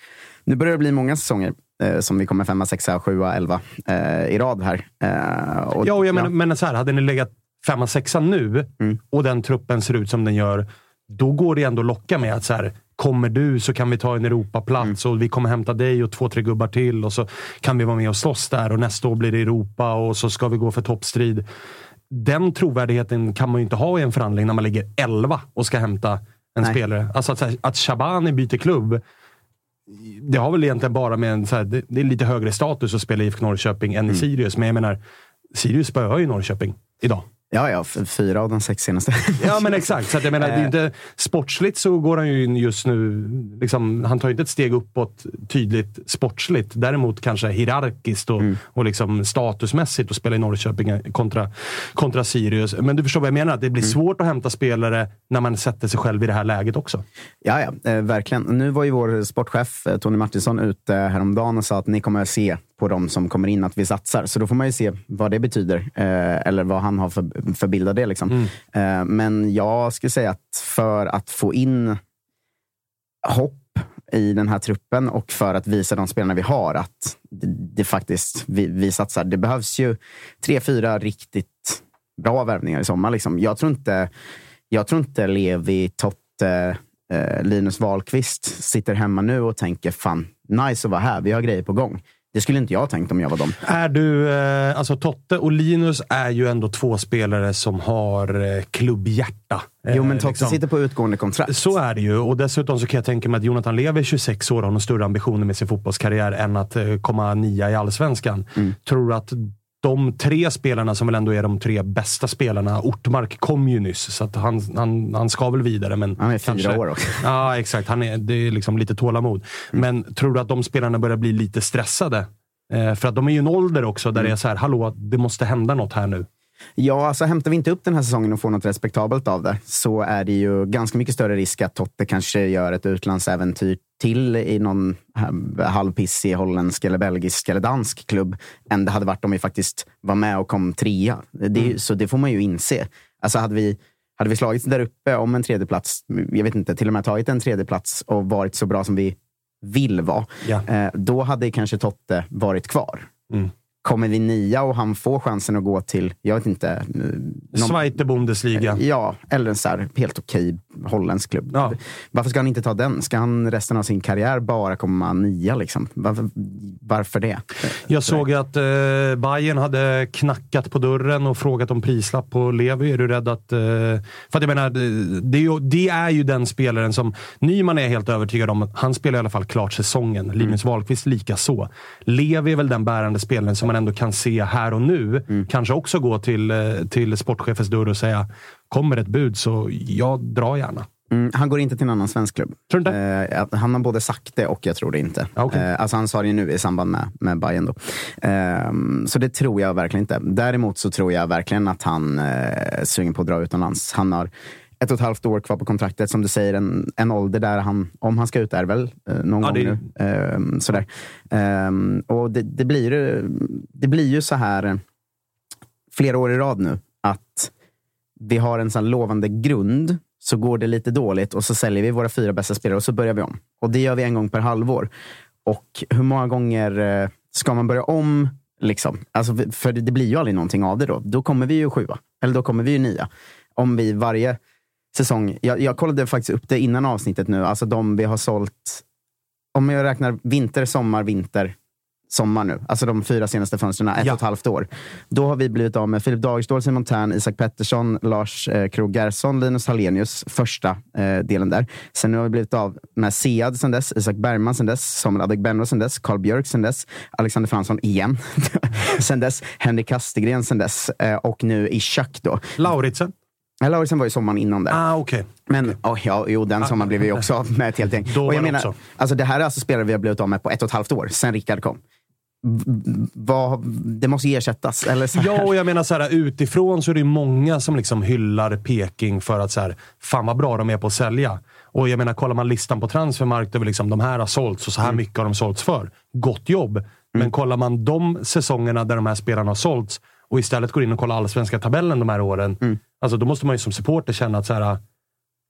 nu börjar det bli många säsonger eh, som vi kommer femma, sexa, sjua, elva eh, i rad här. Eh, och, Ja, och jag menar, men så här, hade ni legat femma, sexa nu Mm. och den truppen ser ut som den gör, då går det ändå att locka med att så här, kommer du så kan vi ta en Europaplats Mm. och vi kommer hämta dig och två, tre gubbar till och så kan vi vara med och slåss där och nästa år blir det Europa och så ska vi gå för toppstrid. Den trovärdigheten kan man ju inte ha i en förhandling när man ligger 11 och ska hämta en Nej. spelare. Alltså att, här, att Shabani byter klubb, det har väl egentligen bara med en, så här, det, det är lite högre status att spela i IFK Norrköping än i Mm. Sirius, men jag menar, Sirius spöar ju Norrköping idag. Ja, ja. Fyra av de sex senaste. Ja, men exakt. Så att jag menar, det är ju inte, sportsligt så går han ju in just nu... Liksom, han tar ju inte ett steg uppåt tydligt sportsligt. Däremot kanske hierarkiskt och, och liksom statusmässigt att spela i Norrköping kontra, kontra Sirius. Men du förstår vad jag menar? Att det blir svårt att hämta spelare när man sätter sig själv i det här läget också. Ja, ja, eh, verkligen. Nu var ju vår sportchef eh, Tony Martinsson ute häromdagen och sa att ni kommer att se på de som kommer in att vi satsar. Så då får man ju se vad det betyder. Eh, eller vad han har för, för bild av det. Liksom. Eh, men jag skulle säga att för att få in hopp i den här truppen och för att visa de spelarna vi har att det, det faktiskt vi, vi satsar. Det behövs ju tre, fyra riktigt bra värvningar i sommar. Liksom. Jag tror inte, jag tror inte Levi, Totte, eh, Linus Wahlqvist sitter hemma nu och tänker fan, nice att vara här. Vi har grejer på gång. Det skulle inte jag tänkt om jag var dem. Är du, eh, alltså Totte och Linus är ju ändå två spelare som har eh, klubbhjärta. Jo, men Eh, Totte liksom. sitter på utgående kontrakt. Så är det ju. Och dessutom så kan jag tänka mig att Jonathan Levi, 26 år, har nog större ambitioner med sin fotbollskarriär än att eh, komma nia i allsvenskan. Tror du att de tre spelarna som väl ändå är de tre bästa spelarna, Ortmark kom ju nyss, så han, han, han ska väl vidare. Men Han är fyra kanske- år också. Ja, exakt. Han är, det är liksom lite tålamod. Men tror du att de spelarna börjar bli lite stressade? Eh, för att de är ju en ålder också där det är så här, hallå, det måste hända något här nu. Ja, alltså hämtar vi inte upp den här säsongen och får något respektabelt av det så är det ju ganska mycket större risk att Totte kanske gör ett utlandsäventyr till i någon eh, halvpissig holländsk, eller belgisk eller dansk klubb än det hade varit om vi faktiskt var med och kom trea. Det, ju- Så det får man ju inse. Alltså hade vi, hade vi slagits där uppe om en tredjeplats, jag vet inte, till och med tagit en tredjeplats och varit så bra som vi vill vara, Ja. eh, då hade kanske Totte varit kvar. Mm. Kommer vi nia och han får chansen att gå till, jag vet inte, eh, någon- Zweite Bundesliga. Ja, eller en så här helt okej holländsk klubb. Ja. Varför ska han inte ta den? Ska han resten av sin karriär bara komma nia? Liksom? Varför, varför det? Jag såg att eh, Bayern hade knackat på dörren och frågat om prislapp på Levi. Är du rädd att... Eh, för att jag menar, det, är ju, det är ju den spelaren som... Nyman är helt övertygad om att han spelar i alla fall klart säsongen. Linus Wahlqvist lika så. Levi är väl den bärande spelaren som man ändå kan se här och nu. Kanske också gå till, eh, till sportchefens dörr och säga kommer ett bud så jag drar gärna. Mm, han går inte till en annan svensk klubb. Eh, han har både sagt det och jag tror det inte. Ja, okej. Eh, alltså han sa det ju nu i samband med, med Bayern då. Ehm, så det tror jag verkligen inte. Däremot så tror jag verkligen att han eh, är sugen på att dra utomlands. Han har ett och ett halvt år kvar på kontraktet. Som du säger, en, en ålder där han, om han ska ut, är väl eh, någon Ja, gång det nu. Ehm, sådär. Ehm, och det, det, blir, det blir ju så här flera år i rad nu att vi har en sån lovande grund, så går det lite dåligt och så säljer vi våra fyra bästa spelare och så börjar vi om. Och det gör vi en gång per halvår. Och hur många gånger eh, ska man börja om? Liksom? Alltså, för det det blir ju aldrig någonting av det då. Då kommer vi ju sjua. Eller då kommer vi ju nia. Om vi varje säsong... Jag, jag kollade faktiskt upp det innan avsnittet nu. Alltså de vi har sålt... Om jag räknar vinter, sommar, vinter, sommar nu. Alltså de fyra senaste fönstren, ett Ja. och ett halvt år. Då har vi blivit av med Filip Dagerstål, Simon Tern, Isak Pettersson, Lars eh, Krogh Gerson, Linus Hallenius, första eh, delen där. Sen nu har vi blivit av med Sead sen dess, Isak Bergman sen dess, Samuel Adegbenro sen dess, Carl Björk sen dess, Alexander Fransson igen sen dess, Henrik Kastegren sen dess eh, och nu Ishak då. Lauritsen? Lauritsen var ju sommaren innan där. Ah, okej. Men oh, ja, jo, den sommaren blev vi också av med ett helt gäng. Då Och jag det menar, också. alltså, det här är alltså spelare vi har blivit av med på ett och ett halvt år, sen Rickard kom. V- Vad, det måste ersättas. Eller så här. Ja, och jag menar så här, utifrån så är det många som liksom hyllar Peking för att så här, fan vad bra de är på att sälja. Och jag menar, kollar man listan på transfermarkt över liksom, de här har sålts och så här Mm. mycket har de sålts för. Gott jobb. Men kollar man de säsongerna där de här spelarna har sålts och istället går in och kollar allsvenska tabellen de här åren. Mm. Alltså, då måste man ju som supporter känna att så här,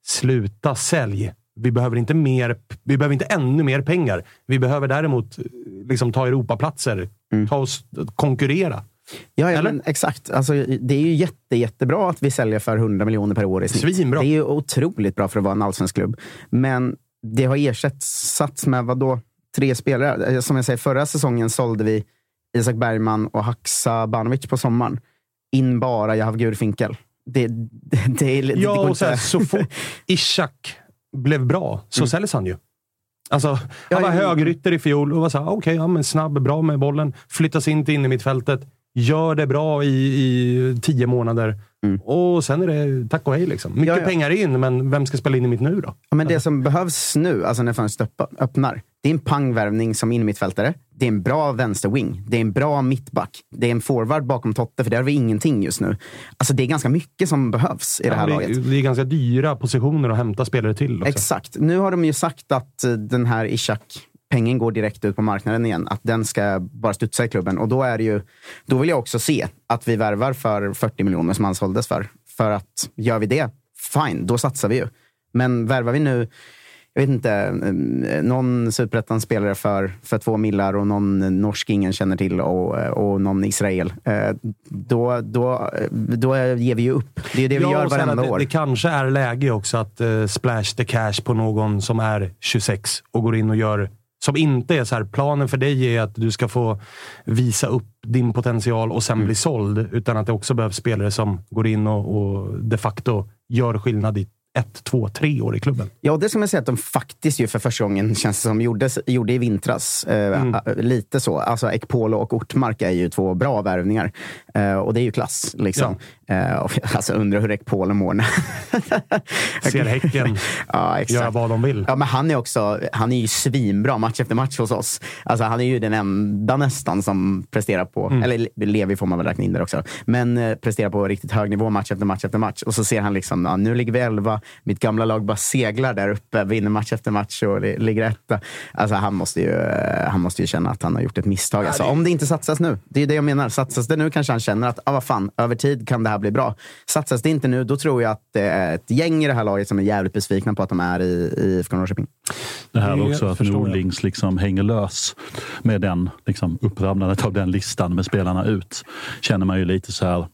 sluta sälj. Vi behöver inte mer, vi behöver inte ännu mer pengar. Vi behöver däremot liksom, ta Europaplatser. Mm. Ta oss, konkurrera. Ja, ja men exakt. Alltså, det är ju jätte, jättebra att vi säljer för 100 miljoner per år i snitt. Svinbra. Det är ju otroligt bra för att vara en allsvensk klubb. Men det har ersatts med vad då? Tre spelare. Eh, Som jag säger, förra säsongen sålde vi Isak Bergman och Haxa Banovic på sommaren. In bara Jahavgur Finkel. Det, det, det, är, det Ja, och inte- så fort Ishak blev bra så säljs han ju. Alltså, han Ja, var ja, ja. högerytter i fjol och var så här, okej, ja, men snabb, bra med bollen. Flyttas in till innermittfältet. Gör det bra i, i tio månader. Och sen är det tack och hej. Liksom. Mycket Mm. Ja, ja. pengar in, men vem ska spela in i mitt nu då? Ja, men det som behövs nu, alltså när fönstret öpp- öppnar, det är en pangvärvning som innermittfältare. Det är en bra vänsterwing. Det är en bra mittback. Det är en forward bakom Totte, för där har vi ingenting just nu. Alltså det är ganska mycket som behövs i det här Ja, laget. det, det är ganska dyra positioner att hämta spelare till. Också. Exakt. Nu har de ju sagt att eh, den här Ishak pengen går direkt ut på marknaden igen. Att den ska bara studsa i klubben. Och då, är det ju, då vill jag också se att vi värvar för 40 miljoner som han såldes för. För att gör vi det, fine, då satsar vi ju. Men värvar vi nu, jag vet inte, eh, någon superettan-spelare för, för två millar och någon norsk ingen känner till och, och någon Israel. eh, Då, då, då ger vi ju upp. Det är det vi Ja, gör varenda det, år. det kanske är läge också att eh, splash the cash på någon som är 26 och går in och gör som inte är så här, planen för dig är att du ska få visa upp din potential och sen Mm. bli såld. Utan att det också behövs spelare som går in och, och de facto gör skillnad i ett, två, tre år i klubben. Ja, det ska man säga att de faktiskt ju för första gången, känns det som, gjorde, gjorde i vintras. Eh, Mm. Lite så. Alltså Ekpolo och Ortmark är ju två bra värvningar. Eh, och det är ju klass. Liksom. Eh, och, alltså undrar hur Ekpolo mår. när- Ser Häcken ja, exakt. göra vad de vill. Ja, men han är också han är ju svinbra match efter match hos oss. Alltså, han är ju den enda nästan som presterar på, Mm. eller Levi får man väl räkna in där också, men eh, presterar på riktigt hög nivå match efter match efter match. Och så ser han liksom, ja, nu ligger vi elva, mitt gamla lag bara seglar där uppe, vinner match efter match och li- ligger etta. Alltså, han, måste ju, eh, han måste ju känna att han har gjort ett misstag. Alltså, om det inte satsas nu, det är det jag menar. Satsas det nu kanske han känner att, ah, vad fan, över tid kan det här bli bra. Satsas det inte nu, då tror jag att det är ett gäng i det här laget som är jävligt besvikna på att de är i, i IFK Norrköping. Det här också att. Norlings liksom hänger lös med den liksom, uppramlandet av den listan med spelarna ut. Känner man ju lite så här.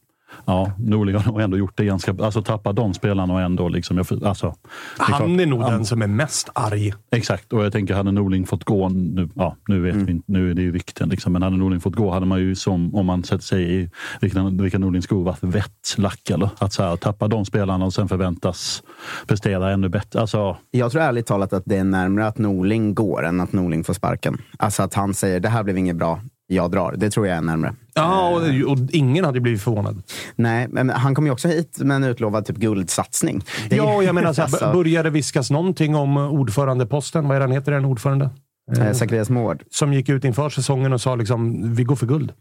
Ja, Norling har nog ändå gjort det ganska Alltså tappat de spelarna och ändå liksom. Jag, alltså, det Han klart, är nog han- den som är mest arg. Exakt, och jag tänker hade Norling fått gå, nu, ja, nu vet vi inte, nu är det ju rykten, liksom, men hade Norling fått gå hade man ju som, om man sätter sig i Rickard Norlings skor, varit vett lack eller? Att så här, tappa de spelarna och sen förväntas prestera ännu bättre. Alltså, Jag tror ärligt talat att det är närmare att Norling går än att Norling får sparken. Alltså att han säger det här blev inget bra, jag drar. Det tror jag är närmare. Ja, och, och ingen hade blivit förvånad. Nej, men han kom ju också hit med en utlovad typ guldsatsning. Det Ja, jag menar, så här, alltså, började viskas någonting om ordförandeposten? Vad är den heter den ordförande? Eh, Zacharias Mård. Som gick ut inför säsongen och sa liksom, vi går för guld.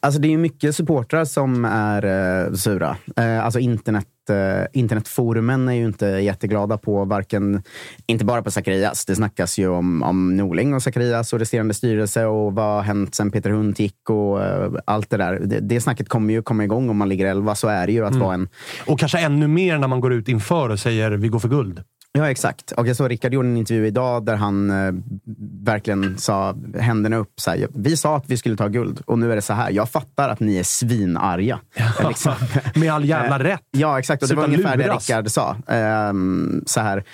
Alltså det är ju mycket supportrar som är eh, sura. Eh, alltså internet, eh, internetforumen är ju inte jätteglada på varken, inte bara på Zacharias. Det snackas ju om, om Norling och Zacharias och resterande styrelse och vad har hänt sen Peter Hunt gick och eh, allt det där. Det, det snacket kommer ju komma igång om man ligger elva. Så är det ju att vara en Och kanske ännu mer när man går ut inför och säger, vi går för guld. Ja, exakt. Och jag såg Rickard gjorde en intervju idag där han eh, verkligen sa händerna upp. Så här, vi sa att vi skulle ta guld och nu är det så här. Jag fattar att ni är svinarga. Eh, liksom. Med all jävla Eh, rätt. Ja, exakt. Och det var Sluta ungefär det luras. Rickard sa. Ehm, så här.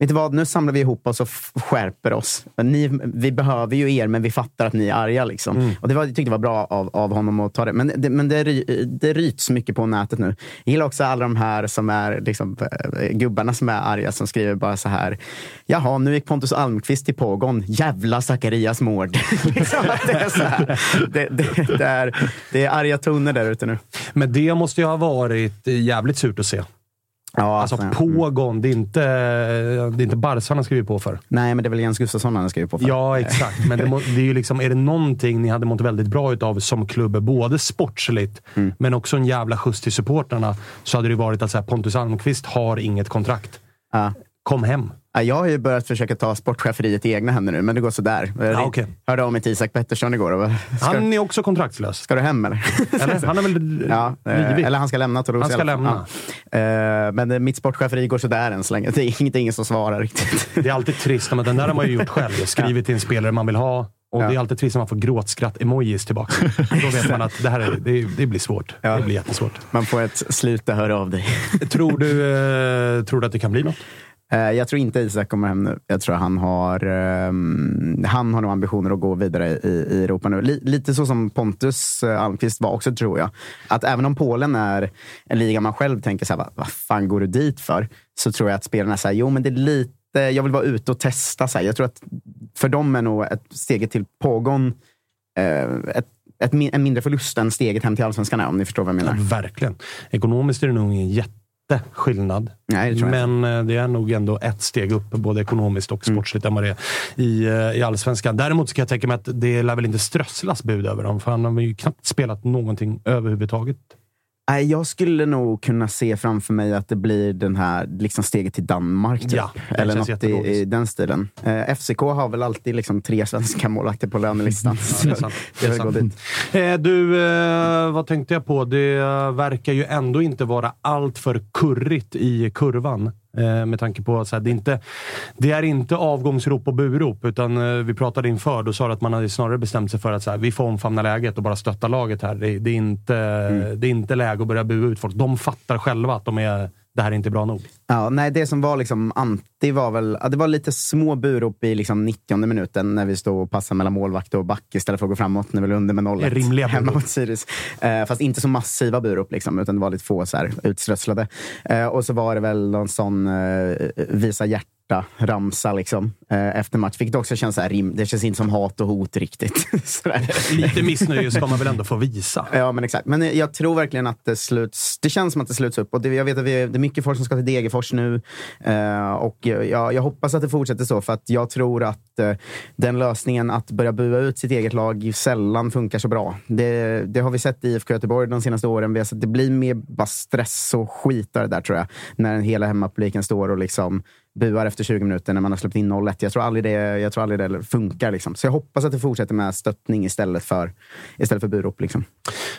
Vet du vad, nu samlar vi ihop oss och skärper oss. Ni, vi behöver ju er, men vi fattar att ni är arga. Liksom. Mm. Och det var, jag tyckte det var bra av, av honom att ta det. Men, det, men det, det ryts mycket på nätet nu. Jag gillar också alla de här som är liksom, eh, gubbarna som är arga, som skriver bara så här. Jaha, nu gick Pontus Almqvist till Pogon. Jävla Zacharias Mård. liksom, att det, är så här. Det, det, det, är, det är arga toner där ute nu. Men det måste ju ha varit jävligt surt att se. Ja, Alltså mm. pågång, det är inte, det är inte Barca han skrivit på för. Nej, men det är väl Jens Gustafsson han har skrivit på för. Ja, exakt. Men det, må, det är ju liksom, är det någonting ni hade mått väldigt bra utav som klubb, både sportsligt Mm. men också en jävla skjuts till supportrarna, så hade det varit att så här, Pontus Almqvist har inget kontrakt. Ja. Kom hem. Ja, Jag har ju börjat försöka ta sportcheferiet i egna händer nu, men det går sådär. Jag Ja, okej. hörde av mig till Isak Pettersson igår. Och, ska, Han är också kontraktslös. ska du hem eller? Eller? Han är väl Ja, eh, eller han ska lämna Toulouse. Han ska fall. Ja. Eh, Men mitt sportcheferi går sådär än så länge. Det är ingen som svarar riktigt. Det är alltid trist, men den där har man ju gjort själv. Skrivit till en spelare man vill ha. Och Ja. det är alltid trist när man får gråtskratt-emojis tillbaka. Då vet man att det här är, det, det blir svårt. Ja. Det blir jättesvårt. Man får ett sluta höra av dig. Tror du, eh, tror du att det kan bli något? Eh, jag tror inte Isak kommer hem nu. Jag tror han har, um, han har nog ambitioner att gå vidare i, i Europa nu. Li, lite så som Pontus eh, Almqvist var också, tror jag. Att även om Polen är en liga man själv tänker så här, vad, vad fan går du dit för? Så tror jag att spelarna säger, jo men det är lite, jag vill vara ute och testa. Så här. Jag tror att för dem är nog ett steget till pågång eh, ett ett, en mindre förlust än steget hem till allsvenskan är, om ni förstår vad jag menar. Verkligen. Ekonomiskt är det nog ingen jätteskillnad. Nej, det Men eh, det är nog ändå ett steg upp, både ekonomiskt och sportsligt, än vad det är i, eh, i allsvenskan. Däremot så kan jag tänka mig att det lär väl inte strösslas bud över dem, för han har ju knappt spelat någonting överhuvudtaget. Nej, jag skulle nog kunna se framför mig att det blir den här liksom steget till Danmark. Typ. Ja, det Eller något i, i den stilen. Eh, FCK har väl alltid liksom tre svenska målvakter på lönelistan. det. Så Det det går dit. Eh, du, eh, vad tänkte jag på? Det eh, verkar ju ändå inte vara allt för kurrigt i kurvan. Eh, med tanke på att så här, det, är inte, det är inte avgångsrop och burop, utan eh, vi pratade inför. Då sa du att man hade snarare bestämt sig för att så här, vi får omfamna läget och bara stötta laget här. Det, det, är inte, det är inte läge att börja bua ut folk. De fattar själva att de är, det här är inte bra nog. Ja, nej, det som var liksom anti var väl, ja, det var lite små burop i liksom 90 minuten när vi stod och passade mellan målvakt och back istället för att gå framåt när vi låg under med 0 Rimliga hemma mot Sirius. Eh, fast inte så massiva burop, liksom, utan det var lite få så här, utströsslade. Eh, och så var det väl någon sån eh, visa hjärta-ramsa liksom, eh, efter match. Vilket också känns så här, rim, det känns inte som hat och hot riktigt. Lite missnöje ska man väl ändå få visa. Ja, men exakt. Men jag tror verkligen att det sluts. Det känns som att det sluts upp. Och det, jag vet att vi, det är mycket folk som ska till Degerfors nu. Eh, och jag, jag hoppas att det fortsätter så, för att jag tror att eh, den lösningen att börja bua ut sitt eget lag sällan funkar så bra. Det, det har vi sett i IFK Göteborg de senaste åren. Vi har sett, det blir mer bara stress och skit där, tror jag. När den hela hemmapubliken står och liksom buar efter 20 minuter när man har släppt in 0-1. Jag tror aldrig det, jag tror aldrig det funkar. Liksom. Så jag hoppas att det fortsätter med stöttning istället för, istället för burop. Liksom.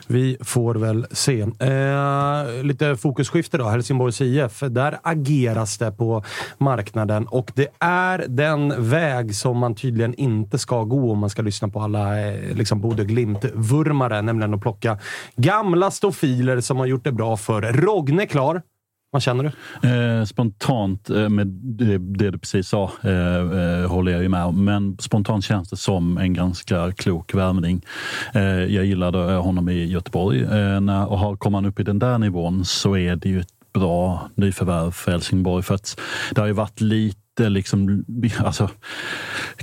Vi får väl se. Eh, lite fokusskifte då. Helsingborgs IF. Där ageras det på marknaden och det är den väg som man tydligen inte ska gå om man ska lyssna på alla eh, liksom Bodö Glimt-vurmare, nämligen att plocka gamla stofiler som har gjort det bra för Rogne klar. Vad känner du? Eh, spontant eh, med det, det du precis sa eh, eh, håller jag ju med om. Men spontant känns det som en ganska klok värvning. Eh, jag gillade eh, honom i Göteborg eh, när, och har, kommer han upp i den där nivån så är det ju ett bra nyförvärv för Helsingborg. För att det har ju varit lite liksom, alltså,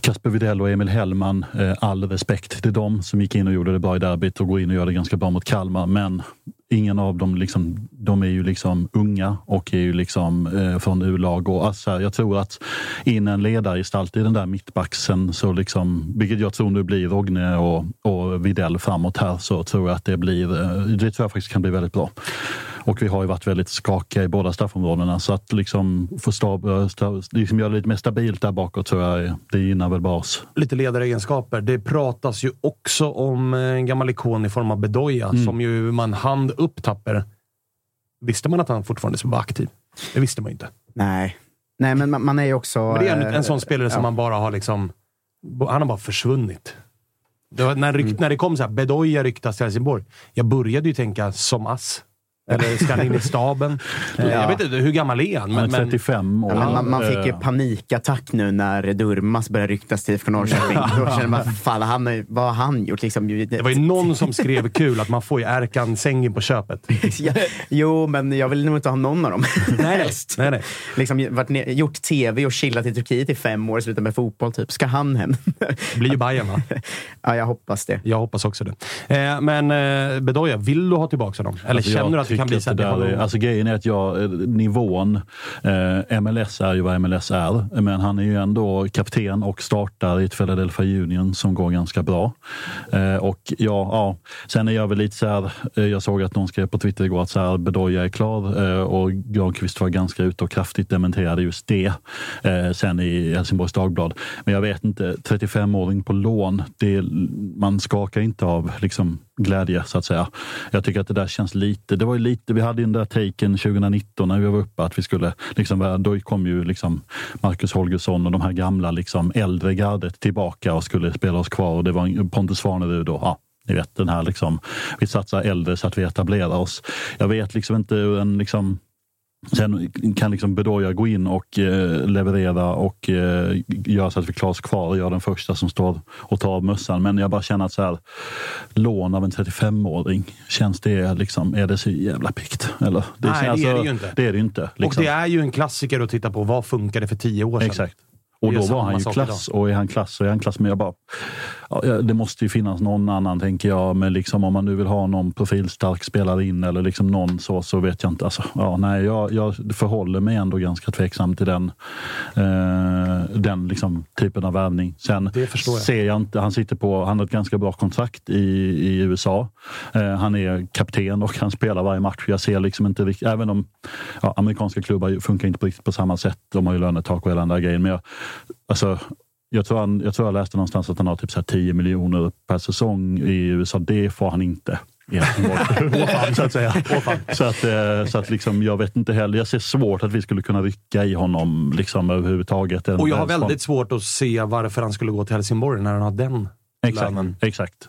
Kasper Widell och Emil Hellman, eh, all respekt till dem som gick in och gjorde det bra i derbyt och går in och gör det ganska bra mot Kalmar. Men ingen av dem, liksom, de är ju liksom unga och är ju liksom eh, från U-lag. Och, alltså, jag tror att in en ledargestalt i den där mittbacksen, så liksom, vilket jag tror nu blir Rogne och, och Videll framåt här, så tror jag att det blir, eh, det tror jag faktiskt kan bli väldigt bra. Och vi har ju varit väldigt skakiga i båda straffområdena så att liksom få stab, stab, liksom göra det lite mer stabilt där bakåt tror jag det gynnar väl bara oss. lite ledaregenskaper. Det pratas ju också om eh, en gammal ikon i form av Bedoya, Mm. som ju man hand upp Tapper. Visste man att han fortfarande skulle vara aktiv? Det visste man ju inte. Nej. Nej, men man, man är ju också... Men det är en, eh, en sån spelare som ja. man bara har liksom... Han har bara försvunnit. Det var, när, rykt, när det kom så här, Bedoya ryktas till Helsingborg. Jag började ju tänka som ass. Eller ska han in i staben? Eh, Jag vet inte, hur gammal är han? Han är Men, men, 35 år. Ja, men man, man fick ju Eh, panikattack nu när Durmas började ryktas till IFK Norrköping. Då kände man, fan, han, vad har han gjort? Liksom, det var ju någon som skrev kul att man får ju Erkan Sengin på köpet. ja, jo, men jag vill nog inte ha någon av dem. Nej, Helst. nej, nej. Liksom, varit ner, gjort tv och chillat i Turkiet i fem år och slutat med fotboll. Typ. Ska han hem? Blir ju Bayern va? ja, jag hoppas det. Jag hoppas också det. Eh, men eh, Bedoya, vill du ha tillbaka honom? Eller Alltså, känner jag du att kan tycker bli så att det där är, alltså grejen är att jag, eh, nivån, eh, MLS är ju vad MLS är, men han är ju ändå kapten och startar i ett Philadelphia Union som går ganska bra. Eh, och ja, ja, sen är jag väl lite så här, eh, jag såg att någon skrev på Twitter igår att så här, Bedoya är klar eh, och Granqvist var ganska ute och kraftigt dementerade just det eh, sen i Helsingborgs Dagblad. Men jag vet inte, 35-åring på lån, det, man skakar inte av liksom glädje så att säga. Jag tycker att det där känns lite, det var ju lite, vi hade ju den där taken 2019 när vi var uppe att vi skulle, liksom, då kom ju liksom Marcus Holgersson och de här gamla liksom äldre gardet tillbaka och skulle spela oss kvar och det var Pontus Svanerud och ja, ni vet den här liksom, vi satsar äldre så att vi etablerar oss. Jag vet liksom inte hur en liksom Sen kan liksom Bedoya gå in och eh, leverera och eh, göra så att vi klarar oss kvar och gör den första som står och tar av mössan. Men jag bara känner att så här, lån av en 35-åring, känns det liksom, är det så jävla pikt? Eller? Nej, känns- det är det ju inte. Det är det inte. Liksom. Och det är ju en klassiker att titta på. Vad funkade för tio år sedan? Exakt. Och Det är då var han ju klass. Och är han klass så är han klass. Men jag bara, ja, det måste ju finnas någon annan tänker jag. Men liksom, om man nu vill ha någon profilstark spelare in eller liksom någon så, så vet jag inte. Alltså, ja, nej, jag, jag förhåller mig ändå ganska tveksam till den, eh, den liksom, typen av värvning. Sen jag. ser jag inte, han sitter på, han har ett ganska bra kontrakt i, i USA. Eh, han är kapten och han spelar varje match. Jag ser liksom inte riktigt, även om ja, amerikanska klubbar funkar inte på, riktigt på samma sätt. De har ju lönetak och hela den där grejen. Men jag, alltså, jag tror, han, jag tror jag läste någonstans att han har typ så här 10 miljoner per säsong i USA. Det får han inte. i Helsingborg. så att säga. Så att, eh, så att liksom, jag vet inte heller. Jag ser svårt att vi skulle kunna rycka i honom liksom, överhuvudtaget. Och jag har väldigt svårt att se varför han skulle gå till Helsingborg när han har den Exakt. lönen. Exakt.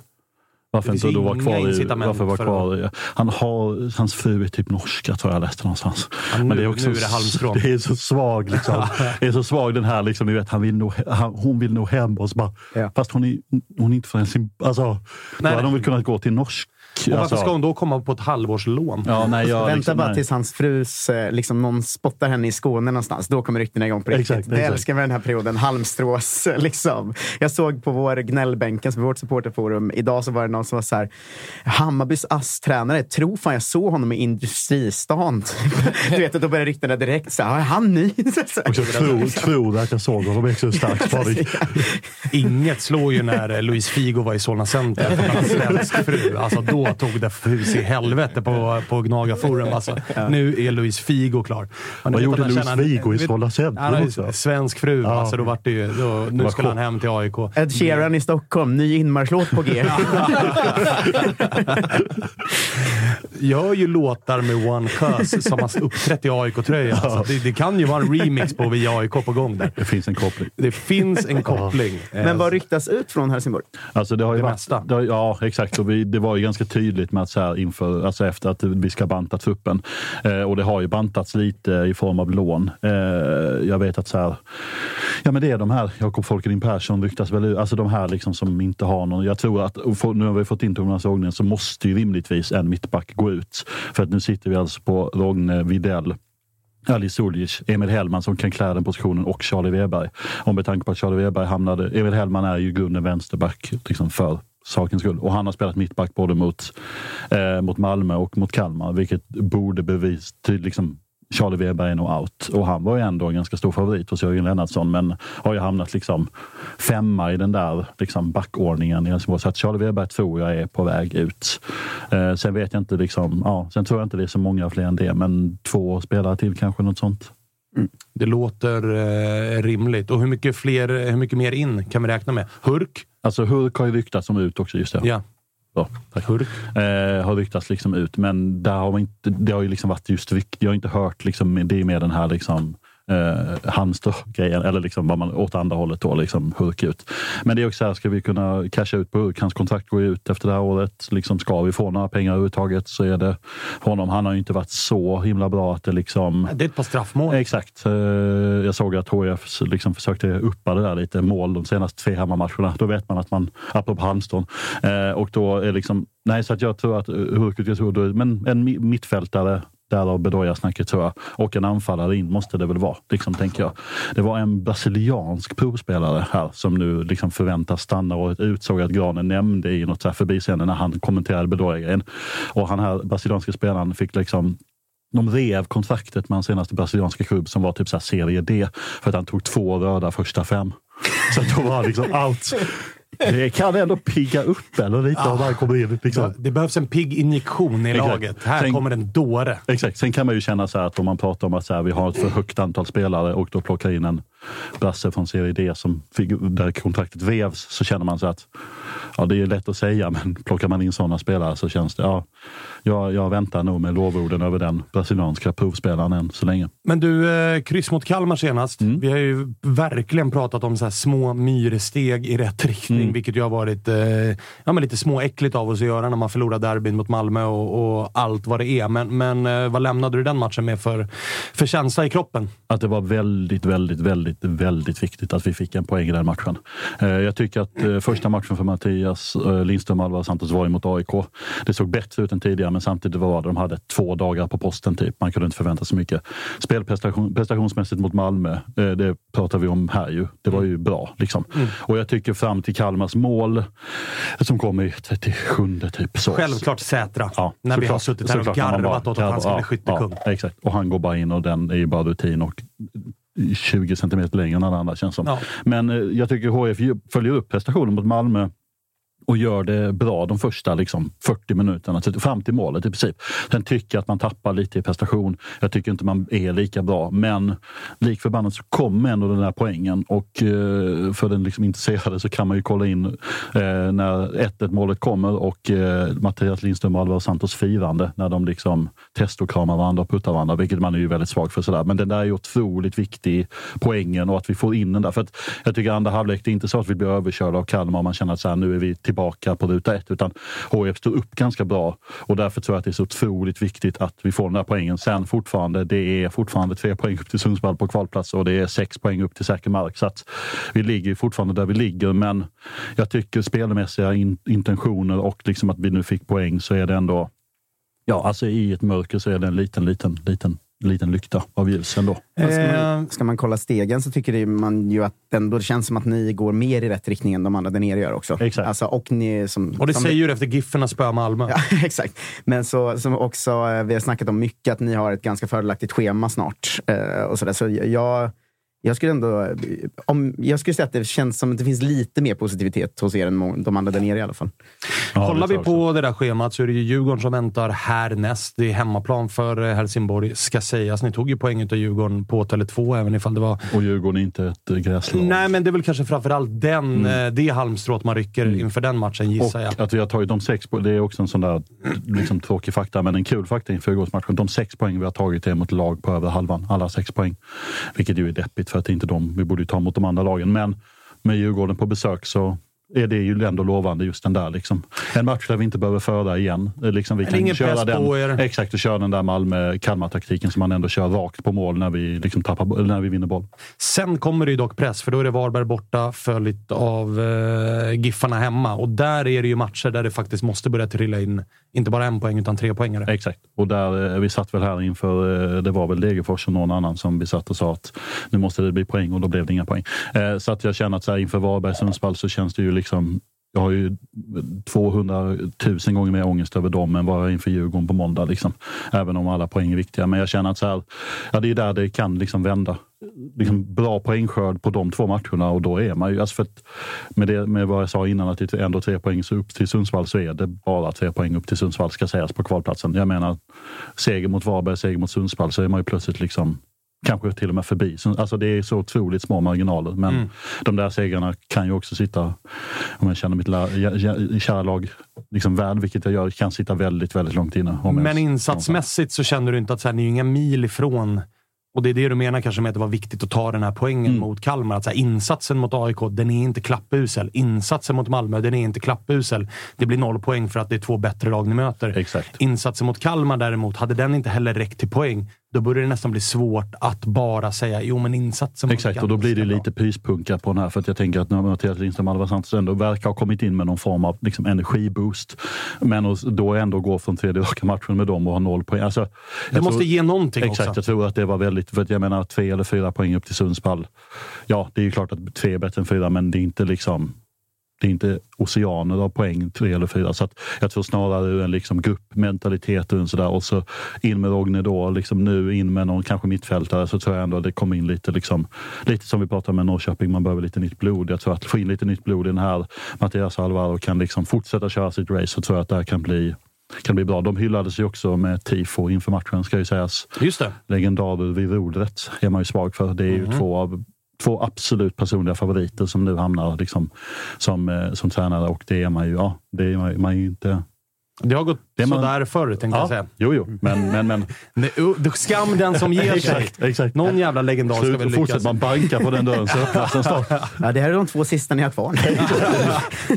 Varför inte då vara kvar i, varför vara kvar i, han har, Hans fru är typ norska tror jag läste någonstans. Ja, nu- Men det är också, nu är det halmstrån. Det är så svag liksom. det är så svag den här liksom, ni vet, han vill nog, han, hon vill nog hem och så bara, Ja. fast hon är, hon är inte från Helsingborg. Alltså, Nej, då hade nej. hon väl kunnat gå till norsk. Och varför alltså, ska hon då komma på ett halvårslån? Ja, nej, jag, Vänta liksom, bara nej. tills hans frus, eh, liksom någon spottar henne i Skåne någonstans. Då kommer ryktena igång på riktigt. Exakt, Det exakt. älskar med den här perioden. Halmstrås, liksom. Jag såg på vår gnällbänken, på vårt supporterforum, idag så var det någon som var så här. Hammarbys ASS-tränare, tror fan jag såg honom i Industristan. du vet, då började ryktena direkt. Så här, är han ny? Tror, tror att jag såg honom är också stark spaning. Inget slår ju när eh, Luis Figo var i Solna Center med en svensk fru. Alltså, då tog det hus i helvete på, på Gnaga Forum. Alltså, Nu är Luis Figo klar. Vad vet gjorde Luis Figo i Solna Han har svensk fru. Ja. Alltså, då var det ju, då, nu var skulle han hem till AIK. Ed Sheeran i Stockholm, ny inmarschlåt på G. gör ju låtar med One Cuz som har uppträtt i AIK-tröja. Alltså, det, det kan ju vara en remix på Vi AIK på gång där. Det finns en koppling. Det finns en koppling. Men vad ryktas ut från Helsingborg? Alltså det har ju Det varit, mesta. det har, ja, exakt. Och vi, det var ju ganska tydligt med att så här inför, alltså efter att vi ska banta truppen. Eh, och det har ju bantats lite i form av lån. Eh, jag vet att så här, ja men det är de här, Jakob Folkedin Persson ryktas väl ut, alltså de här liksom som inte har någon. Jag tror att, nu har vi fått in Thomas Rogne så måste ju rimligtvis en mittback gå ut. För att nu sitter vi alltså på Rogne, Videll, Ali Suljic, Emil Hellman som kan klä den positionen och Charlie Weberg. Och med tanke på att Charlie Weberg hamnade... Emil Hellman är ju i grunden vänsterback liksom för sakens skull. Och han har spelat mittback både mot, eh, mot Malmö och mot Kalmar, vilket borde bevis tydligt liksom Charlie Weberg är nog out och han var ju ändå en ganska stor favorit hos Jörgen Lennartsson men har ju hamnat liksom femma i den där liksom backordningen i Helsingborg. Så att Charlie Weberg tror jag är på väg ut. Eh, sen vet jag inte, liksom, ja, sen tror jag inte det är så många fler än det, men två spelare till kanske, något sånt. Mm. Det låter eh, rimligt. Och hur mycket, fler, hur mycket mer in kan vi räkna med? Hurk? Alltså Hurk har ju ryktats som ut också, just det. Ja. Ja, tack. Hurk. Eh, har ryktats liksom ut, men där har man inte, det har ju liksom varit just rykt. Jag har inte hört liksom, det är mer den här liksom eh, Halmstad-grejen, eller liksom vad man åt andra hållet då, liksom Hurk ut. Men det är också så här, ska vi kunna casha ut på Hurk? Hans kontrakt går ut efter det här året. Liksom, ska vi få några pengar överhuvudtaget så är det honom. Han har ju inte varit så himla bra att det liksom Det är ett par straffmål. Exakt. Eh, Jag såg att HIF liksom försökte uppa det där lite mål de senaste tre hemmamatcherna. Då vet man att man, apropå Halmstad, eh, och då är liksom, nej så att jag tror att eh, Hurkut, jag tror men en mi- mittfältare Därav Bedoya-snacket tror jag. Och en anfallare in måste det väl vara, liksom, tänker jag. Det var en brasiliansk provspelare här som nu liksom förväntas stanna och utsåg att Granen nämnde i något så här förbiseende när han kommenterade Bedoya-grejen. Och han här brasilianska spelaren fick liksom de rev kontraktet med hans senaste brasilianska klubb som var typ så här serie D för att han tog två röda första fem. Så då var han liksom out. Det kan ändå pigga upp eller lite om han kommer in. Liksom. Det behövs en pigg injektion i Exakt. laget. Här Sen- kommer en dåre. Exakt. Sen kan man ju känna så här att om man pratar om att så här, vi har ett för högt antal spelare och då plockar in en brasse från serie D som fick, där kontraktet vevs så känner man så att ja, det är lätt att säga men plockar man in sådana spelare så känns det ja, jag, jag väntar nog med lovorden över den brasilianska provspelaren än så länge. Men du, eh, kryss mot Kalmar senast. Mm. Vi har ju verkligen pratat om så här små myrsteg i rätt riktning, Mm. vilket ju har varit eh, ja, men lite småäckligt av oss att göra när man förlorar derbyn mot Malmö och, och allt vad det är. Men, men eh, vad lämnade du den matchen med för, för känsla i kroppen? Att det var väldigt, väldigt, väldigt väldigt, viktigt att vi fick en poäng i den matchen. Eh, jag tycker att eh, första matchen för Mattias eh, Lindström och Alvar Santos var ju mot AIK. Det såg bättre ut än tidigare, men samtidigt var det de hade två dagar på posten. typ. Man kunde inte förvänta sig mycket. Spelprestation, prestationsmässigt mot Malmö, det pratar vi om här ju. Det var ju bra. Liksom. Mm. Och jag tycker fram till Kalmars mål, som kom i 37 typ. Så. Självklart Sätra. Ja, när vi har suttit här och garvat åt att han ska bli skyttekung. Ja, exakt. Och han går bara in och den är ju bara rutin och 20 centimeter längre än alla andra känns som. Ja. Men eh, jag tycker HF följer upp prestationen mot Malmö och gör det bra de första liksom, 40 minuterna, typ fram till målet i princip. Sen tycker jag att man tappar lite i prestation. Jag tycker inte man är lika bra, men lik förbannat så kommer ändå den där poängen och eh, för den liksom intresserade så kan man ju kolla in eh, när 1-1 målet kommer och eh, Mattias Lindström och Alvaro Santos firande när de liksom testokramar varandra och puttar varandra, vilket man är ju väldigt svag för. Sådär. Men den där är ju otroligt viktig, poängen och att vi får in den där. För att jag tycker andra halvlek, det är inte så att vi blir överkörda av Kalmar och man känner att så här, nu är vi tillbaka tillbaka på ruta ett, utan HIF står upp ganska bra och därför tror jag att det är så otroligt viktigt att vi får den där poängen. Sen fortfarande, det är fortfarande tre poäng upp till Sundsvall på kvalplats och det är sex poäng upp till säker mark. Så att vi ligger fortfarande där vi ligger, men jag tycker spelmässiga in, intentioner och liksom att vi nu fick poäng så är det ändå Ja, alltså i ett mörker så är det en liten, liten, liten liten lykta av ljus ändå. Eh, ska, man, ska man kolla stegen så tycker man ju att ändå, det känns som att ni går mer i rätt riktning än de andra där nere gör också. Exakt. Alltså, och, ni, som, och det som säger ju efter Giffarna spöar Malmö. Ja, exakt. Men så, som också, eh, vi har snackat om mycket, att ni har ett ganska fördelaktigt schema snart. Eh, och så där. så jag jag skulle ändå om, jag skulle säga att det känns som att det finns lite mer positivitet hos er än de andra där nere i alla fall. Ja, Kollar vi på det där schemat så är det ju Djurgården som väntar härnäst. Det är hemmaplan för eh, Helsingborg, ska sägas. Ni tog ju poäng av Djurgården på Tele2, även ifall det var... Och Djurgården är inte ett eh, gräslag. Nej, men det är väl kanske framförallt den, mm. Eh, det halmstrået man rycker mm. inför den matchen, gissar och jag. att vi har tagit de sex det är också en sån där liksom, tråkig fakta, men en kul fakta inför Djurgårdsmatchen. De sex poäng vi har tagit är mot lag på över halvan. Alla sex poäng. Vilket ju är deppigt, för att det är inte de vi borde ta mot de andra lagen. Men med Djurgården på besök så är det ju ändå lovande just den där. Liksom. En match där vi inte behöver föra igen. Liksom vi kan ingen köra den, på er. Exakt, och köra den där Malmö-Kalmar-taktiken som man ändå kör rakt på mål när vi, liksom tappar, när vi vinner boll. Sen kommer det ju dock press, för då är det Varberg borta följt av eh, Giffarna hemma. Och där är det ju matcher där det faktiskt måste börja trilla in, inte bara en poäng, utan tre poängare. Exakt, och där, eh, vi satt väl här inför, eh, det var väl Degerfors och någon annan som vi satt och sa att nu måste det bli poäng och då blev det inga poäng. Eh, så att jag känner att så här, inför Varberg-Sundsvall så känns det ju liksom jag har ju 200 000 gånger mer ångest över dem än vad jag har inför Djurgården på måndag. Liksom. Även om alla poäng är viktiga. Men jag känner att så här, ja, det är där det kan liksom vända. Liksom bra poängskörd på de två matcherna och då är man ju... Alltså för att med, det, med vad jag sa innan, att det är ändå tre poäng upp till Sundsvall så är det bara tre poäng upp till Sundsvall ska sägas på kvalplatsen. Jag menar, seger mot Varberg, seger mot Sundsvall så är man ju plötsligt liksom kanske till och med förbi. Alltså det är så otroligt små marginaler. Men mm. de där segrarna kan ju också sitta, om jag känner mitt kära lag liksom väl, vilket jag gör, kan sitta väldigt, väldigt långt inne. Men insatsmässigt så känner du inte att så här, ni är inga mil ifrån och det är det du menar kanske med att det var viktigt att ta den här poängen mm. mot Kalmar. Att så här, insatsen mot AIK, den är inte klappusel. Insatsen mot Malmö, den är inte klappusel. Det blir noll poäng för att det är två bättre lag ni möter. Exakt. Insatsen mot Kalmar däremot, hade den inte heller räckt till poäng, då börjar det nästan bli svårt att bara säga jo men insatsen Exakt, och då blir det lite pyspunka på den här. För att jag tänker att när Mattias Lindström och Alva Santos ändå verkar ha kommit in med någon form av liksom, energiboost. Men då ändå gå från tredje raka matchen med dem och ha noll poäng. Alltså, det måste ge någonting exakt, också. jag tror att det var väldigt... För att jag menar, tre eller fyra poäng upp till Sundsvall. Ja, det är ju klart att tre är bättre än fyra, men det är inte liksom det är inte oceaner av poäng, tre eller fyra. Så att jag tror snarare en liksom gruppmentalitet och sådär. Och så in med Rogne då, liksom nu in med någon kanske mittfältare så tror jag ändå det kommer in lite, liksom, lite som vi pratade med Norrköping, man behöver lite nytt blod. Jag tror att få in lite nytt blod i den här Mattias Alvaro kan liksom fortsätta köra sitt race så tror jag att det här kan bli kan bli bra. De hyllades ju också med tifo inför matchen ska ju sägas. Just det. Legendarer vid rodret är man ju svag för. Det är ju mm. två av två absolut personliga favoriter som nu hamnar liksom som, eh, som tränare och det är man ju, ja, det är man, man är ju inte. Det har gått Det man- sådär förr, tänkte jag Ja, säga. jo, jo. Men, men, men. Uh, skam den som ger sig. Exakt, exakt. Någon jävla legendar ska Så väl lyckas. man banka på den dörren så öppnas den snart. Ja, det här är de två sista ni har kvar.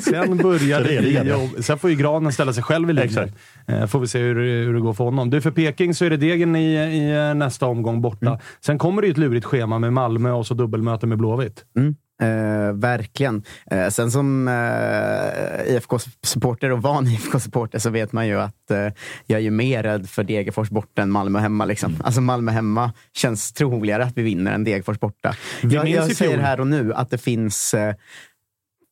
Sen börjar det jobb. Sen får ju Granen ställa sig själv i linjen. Exakt. Eh, Får vi se hur, hur det går för honom. Du, för Peking så är det Degen i, i eh, nästa omgång borta. Mm. Sen kommer det ju ett lurigt schema med Malmö och så dubbelmöte med Blåvitt. Mm. Eh, verkligen. Eh, sen som eh, IFK-supporter och van IFK-supporter så vet man ju att eh, jag är ju mer rädd för Degerfors borta än Malmö hemma. Liksom. Mm. Alltså Malmö hemma känns troligare att vi vinner än Degerfors borta. Vi Jag, jag säger här och nu att det finns eh,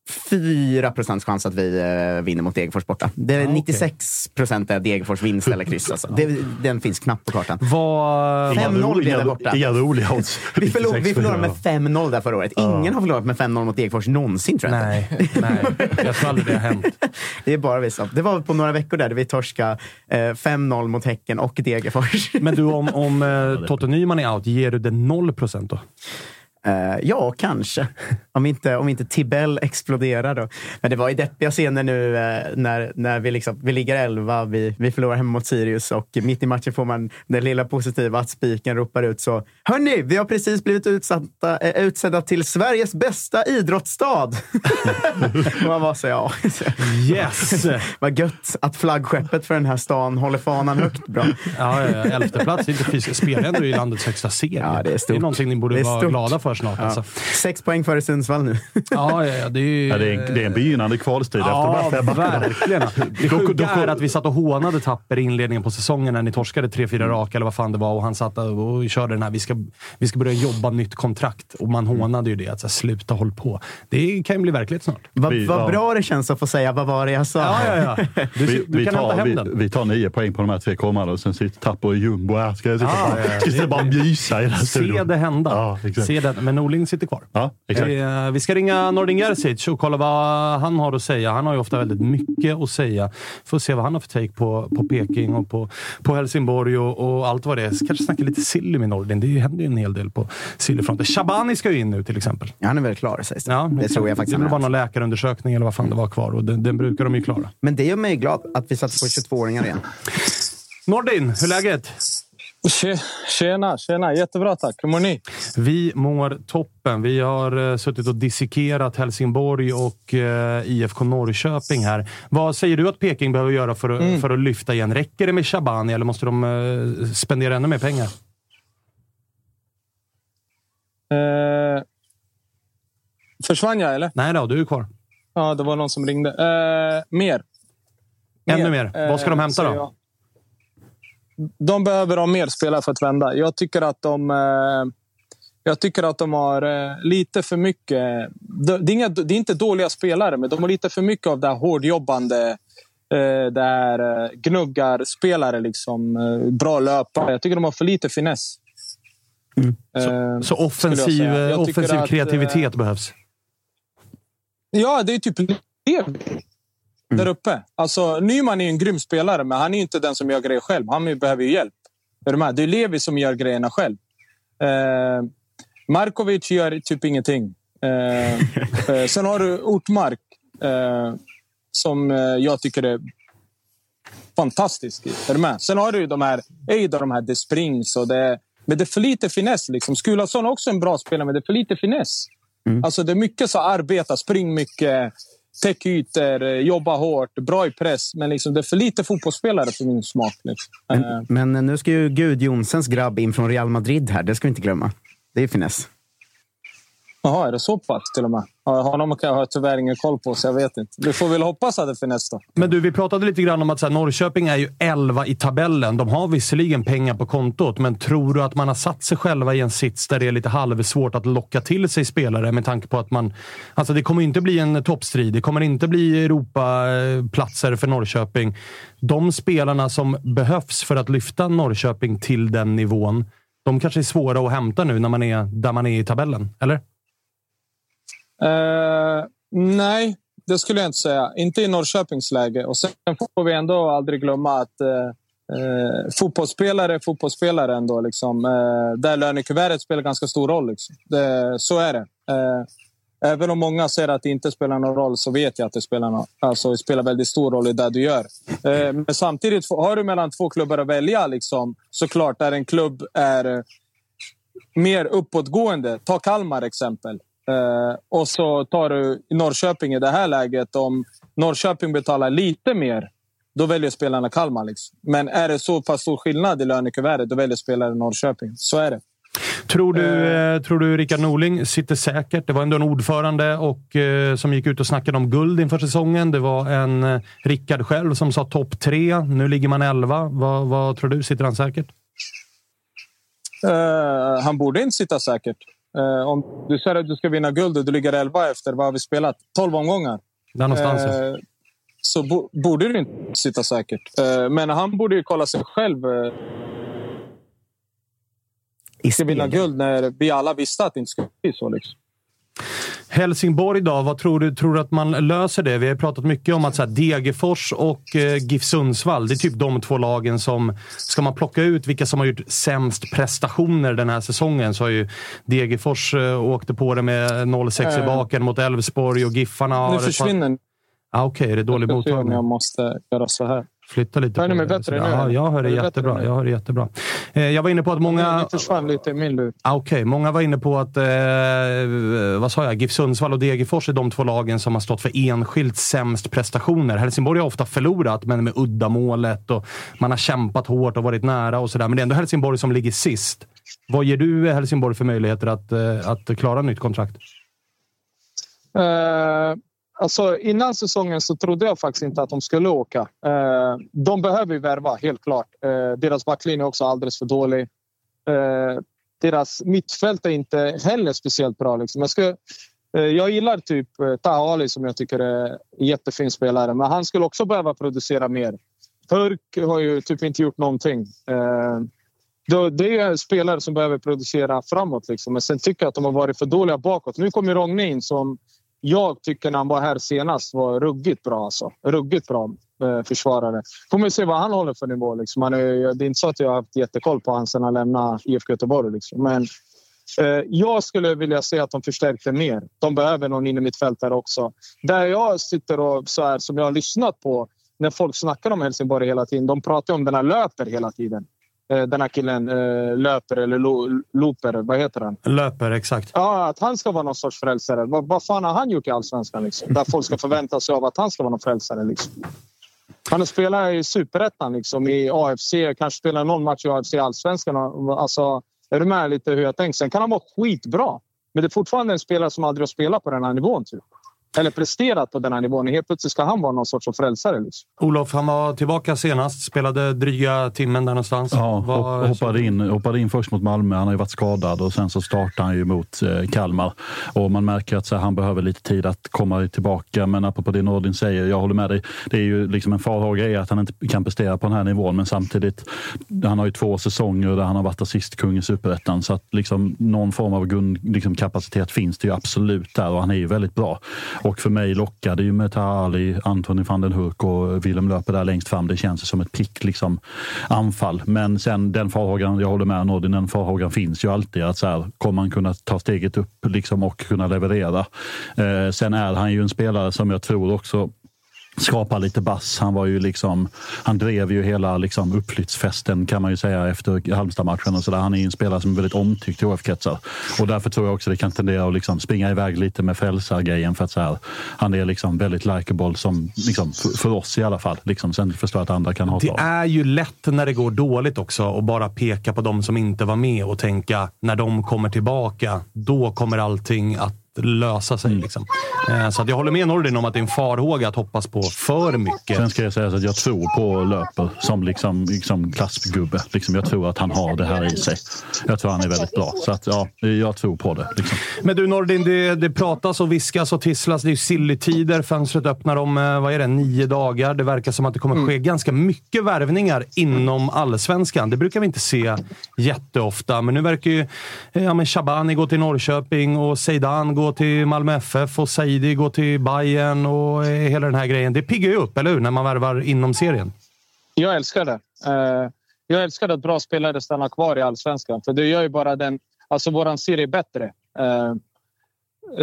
4 procents chans att vi eh, vinner mot Degerfors borta. Det är Ah, okej. 96 procent är Degerfors vinst eller kryss. Alltså. Det, den finns knappt på kartan. Fem- 5-0 blev det borta. Inga roliga odds. Vi, förlor, vi 96 förlorade med 5-0 där förra året. Ingen har förlorat med 5-0 mot Degerfors någonsin tror jag. Nej, nej. Jag tror aldrig det har hänt. Det är bara vi som. Det var på några veckor där, där vi torskade eh, 5-0 mot Häcken och Degerfors. Men du, om, om eh, Totte Nyman är out, ger du det 0 procent då? Eh, ja, kanske. Om inte, om inte Tibell exploderar då. Men det var ju deppiga scener nu eh, när, när vi, liksom, vi ligger 11, vi, vi förlorar hemma mot Sirius och mitt i matchen får man det lilla positiva att spiken ropar ut så. Hörni, vi har precis blivit utsatta, eh, utsedda till Sveriges bästa idrottsstad. man var så, ja. Yes! Vad gött att flaggskeppet för den här stan håller fanan högt bra. Ja, ja, elfte plats. Är inte fysiskt. Spelar ändå i landets högsta serie. Ja, det är stort. Det är någonting ni borde vara glada för snart. Alltså. Sex poäng före Sundsvall nu. Ja, ja, ja, det är ju... Ja, det, är en, det är en begynnande kvalstrid efter de Ja, här fem verkligen. Det Då- sjuka då- är att vi satt och hånade Tapper i inledningen på säsongen när ni torskade 3-4 raka eller vad fan det var och han satt och körde den här vi ska, vi ska börja jobba nytt kontrakt. Och man hånade ju det. Att så här, sluta håll på. Det kan ju bli verklighet snart. Vad ja. bra det känns att få säga vad var det jag sa. Ja, ja, ja. Du, Vi, du vi, kan hämta tar, hem vi, den. vi tar nio poäng på de här tre kommande och sen sitter Tapper i jumbo här. Ska jag sitta, Ja, bara, ja, ja. ska bara mysa i den här Se studion? det hända. Ja. Se det. Men Norling sitter kvar. Ja, exakt. Eh, Vi ska ringa Nordin Gerzic och kolla vad han har att säga. Han har ju ofta väldigt mycket att säga. Får se vad han har för take på, på Peking och på, på Helsingborg och, och allt vad det är. Kanske snacka lite silly med Nordin. Det händer ju en hel del på sillfronten. Shabani ska ju in nu till exempel. Ja, han är väl klar sägs det. Ja, det tror jag faktiskt Det är. någon läkarundersökning eller vad fan det var kvar och den, den brukar de ju klara. Men det gör mig glad att vi satte på 22-åringar igen. Nordin, hur är läget? Tje- Tjena, tjena. Jättebra tack. Hur mår ni? Vi mår toppen. Vi har eh, suttit och dissekerat Helsingborg och eh, IFK Norrköping här. Vad säger du att Peking behöver göra för, att- Mm. för att lyfta igen? Räcker det med Shabani eller måste de eh, spendera ännu mer pengar? Eh, försvann jag eller? Nej då, du är kvar. Ja, det var någon som ringde. Eh, mer. Ännu mer. Vad ska de hämta säger då? Jag. De behöver ha mer spelare för att vända. Jag tycker att de... Eh, jag tycker att de har eh, lite för mycket... Det det är, inga, det är inte dåliga spelare, men de har lite för mycket av det här hårdjobbande eh, det här gnuggarspelare. Liksom, bra löpare. Jag tycker de har för lite finess. Eh, Så jag offensiv. Jag tycker offensiv att, kreativitet eh, behövs. Ja, det är typ Levi där uppe. Alltså, Nyman är en grym spelare, men han är inte den som gör grejer själv. Han behöver ju hjälp. Är du med? Det är Levi som gör grejerna själv. Eh, Markovic gör typ ingenting. Eh, eh, sen har du Ortmark eh, som eh, jag tycker är fantastisk. Är du med? Sen har du de här Eidar, de här Desprings och det. Men det är för lite finess. Liksom. Skulason är också en bra spelare, men det är för lite finess. Alltså det är mycket så arbeta, spring mycket, täck ytor, eh, jobba hårt, bra i press. Men liksom, det är för lite fotbollsspelare för min smak. Liksom. Men, men nu ska ju Gud Jonsens grabb in från Real Madrid här. Det ska vi inte glömma. Det är finess. Jaha, är det så pass till och med? Honom har jag tyvärr ingen koll på, så jag vet inte. Du får väl hoppas att det finns då. Men du, vi pratade lite grann om att så här, Norrköping är ju 11 i tabellen. De har visserligen pengar på kontot, men tror du att man har satt sig själva i en sits där det är lite halvsvårt att locka till sig spelare med tanke på att man... Alltså det kommer inte bli en toppstrid. Det kommer inte bli Europaplatser för Norrköping. De spelarna som behövs för att lyfta Norrköping till den nivån, de kanske är svåra att hämta nu när man är där man är i tabellen, eller? Eh, nej, det skulle jag inte säga. Inte i Norrköpings läge. Och sen får vi ändå aldrig glömma att eh, eh, fotbollsspelare är fotbollsspelare ändå. Liksom. Eh, där lönekuvertet spelar ganska stor roll. Liksom. Det, så är det. Eh, Även om många säger att det inte spelar någon roll så vet jag att det spelar, någon, alltså, det spelar väldigt stor roll i det du gör. Eh, men samtidigt, har du mellan två klubbar att välja, liksom, såklart, där en klubb är mer uppåtgående. Ta Kalmar exempel. Eh, och så tar du Norrköping i det här läget. Om Norrköping betalar lite mer, då väljer spelarna Kalmar. Liksom. Men är det så pass stor skillnad i lönekuvertet, då väljer spelare Norrköping. Så är det. Tror du, eh, tror du Rickard Norling sitter säkert? Det var ändå en ordförande och, eh, som gick ut och snackade om guld inför säsongen. Det var en eh, Rickard själv som sa topp tre. Nu ligger man elva. Vad, vad tror du? Sitter han säkert? Eh, han borde inte sitta säkert. Eh, om du säger att du ska vinna guld och du ligger 11 efter, vad har vi spelat? 12 omgångar. Där någonstans. Eh, så bo, borde du inte sitta säkert. Eh, men han borde ju kolla sig själv. Eh, ska vinna guld när vi alla visste att det inte skulle bli så. Liksom. Helsingborg då, vad tror du? Tror du att man löser det? Vi har pratat mycket om att så här, Degerfors och eh, GIF Sundsvall, det är typ de två lagen som... Ska man plocka ut vilka som har gjort sämst prestationer den här säsongen så har ju Degerfors eh, åkte på det med 0-6 i Eh. baken mot Elfsborg och Giffarna har... Nu par- försvinner Ah, Okej, är det dålig mottagning? jag måste göra så här. Flytta lite Hör ni mig det. bättre nu, Ja, jag hör det det bättre jättebra. Jag hör det jättebra. Jag var inne på att många... Försvann lite min lur. Ah, Okej, många var inne på att, eh, vad sa jag, GIF Sundsvall och Degerfors är de två lagen som har stått för enskilt sämst prestationer. Helsingborg har ofta förlorat, men med uddamålet och man har kämpat hårt och varit nära och sådär. Men det är ändå Helsingborg som ligger sist. Vad ger du Helsingborg för möjligheter att, eh, att klara nytt kontrakt? Eh, alltså, innan säsongen så trodde jag faktiskt inte att de skulle åka. Eh, de behöver ju värva, helt klart. Eh, deras backlinje är också alldeles för dålig. Eh, deras mittfält är inte heller speciellt bra. Liksom. Jag, skulle, eh, jag gillar typ eh, Taha Ali som jag tycker är en jättefin spelare, men han skulle också behöva producera mer. Turk har ju typ inte gjort någonting. Eh, då- det är spelare som behöver producera framåt. Liksom. Men sen tycker jag att de har varit för dåliga bakåt. Nu kommer Rogne in som jag tycker när han var här senast var ruggigt bra. Alltså. Ruggigt bra eh, försvarare. Får man se vad han håller för nivå. Liksom. Han är, det är inte så att jag har haft jättekoll på honom sen han lämnade IFK Göteborg. Liksom. Men eh, jag skulle vilja se att de förstärkte mer. De behöver någon inne mittfältare också. Där jag sitter och så här, som jag har lyssnat på när folk snackar om Helsingborg hela tiden. De pratar om den här löper hela tiden. Eh, Den här killen eh, löper eller lo, looper, vad heter han? Löper, exakt. Ja, att han ska vara någon sorts frälsare. Vad, vad fan har han gjort i Allsvenskan? Liksom? Där folk ska förvänta sig av att han ska vara någon frälsare. Liksom. Han spelar i Superettan, liksom, i AFC. Kanske spelar någon match i AFC Allsvenskan. Alltså, är du med lite hur jag tänker? Sen kan han vara skitbra. Men det är fortfarande en spelare som aldrig har spelat på den här nivån. Typ. Eller presterat på den här nivån. Helt plötsligt ska han vara någon sorts frälsare. Liksom. Olof, han var tillbaka senast. Spelade dryga timmen där någonstans. Ja, hopp- hoppade in, hoppade in först mot Malmö. Han har ju varit skadad och sen så startade han ju mot eh, Kalmar. Och man märker att så här, han behöver lite tid att komma tillbaka. Men apropå det Nordin säger, jag håller med dig. Det är ju liksom en farhåga är att han inte kan prestera på den här nivån. Men samtidigt, han har ju två säsonger där han har varit assistkung i Superettan. Så att liksom någon form av grund, liksom kapacitet finns det ju absolut där och han är ju väldigt bra. Och för mig lockade ju med Ali, Anthony van den Hurk och Willem Löper där längst fram. Det känns ju som ett prick liksom, anfall. Men sen den farhågan, jag håller med Nordin, den farhågan finns ju alltid. att så här, Kommer han kunna ta steget upp liksom, och kunna leverera? Eh, sen är han ju en spelare som jag tror också skapa lite bass. Han var ju liksom, han drev ju hela liksom uppflyttsfesten kan man ju säga efter Halmstad-matchen och så där. Han är en spelare som är väldigt omtyckt i HF-kretsar och därför tror jag också det kan tendera att liksom springa iväg lite med frälsargrejen för att så här, han är liksom väldigt likeable som, liksom, för, för oss i alla fall. Liksom. Sen förstår jag att andra kan ha Det är ju lätt när det går dåligt också att bara peka på de som inte var med och tänka när de kommer tillbaka, då kommer allting att lösa sig. Mm. Liksom. Eh, Så att jag håller med Nordin om att det är en farhåga att hoppas på för mycket. Sen ska jag säga så att jag tror på Löper som liksom, liksom klassgubbe. Liksom, jag tror att han har det här i sig. Jag tror han är väldigt bra. Så att, ja, jag tror på det. Liksom. Men du Nordin, det, det pratas och viskas och tisslas. Det är ju silly-tider. Fönstret öppnar om eh, vad är det, nio dagar. Det verkar som att det kommer ske ganska mycket värvningar inom allsvenskan. Det brukar vi inte se jätteofta, men nu verkar ju eh, ja, men Shabani gå till Norrköping och Zeidan gå till Malmö FF och Saidi gå till Bayern och eh, hela den här grejen. Det piggar ju upp, eller hur? När man värvar inom serien. Jag älskar det. Eh, jag älskar att bra spelare stannar kvar i allsvenskan. För det gör ju bara den, alltså våran serie bättre. Eh,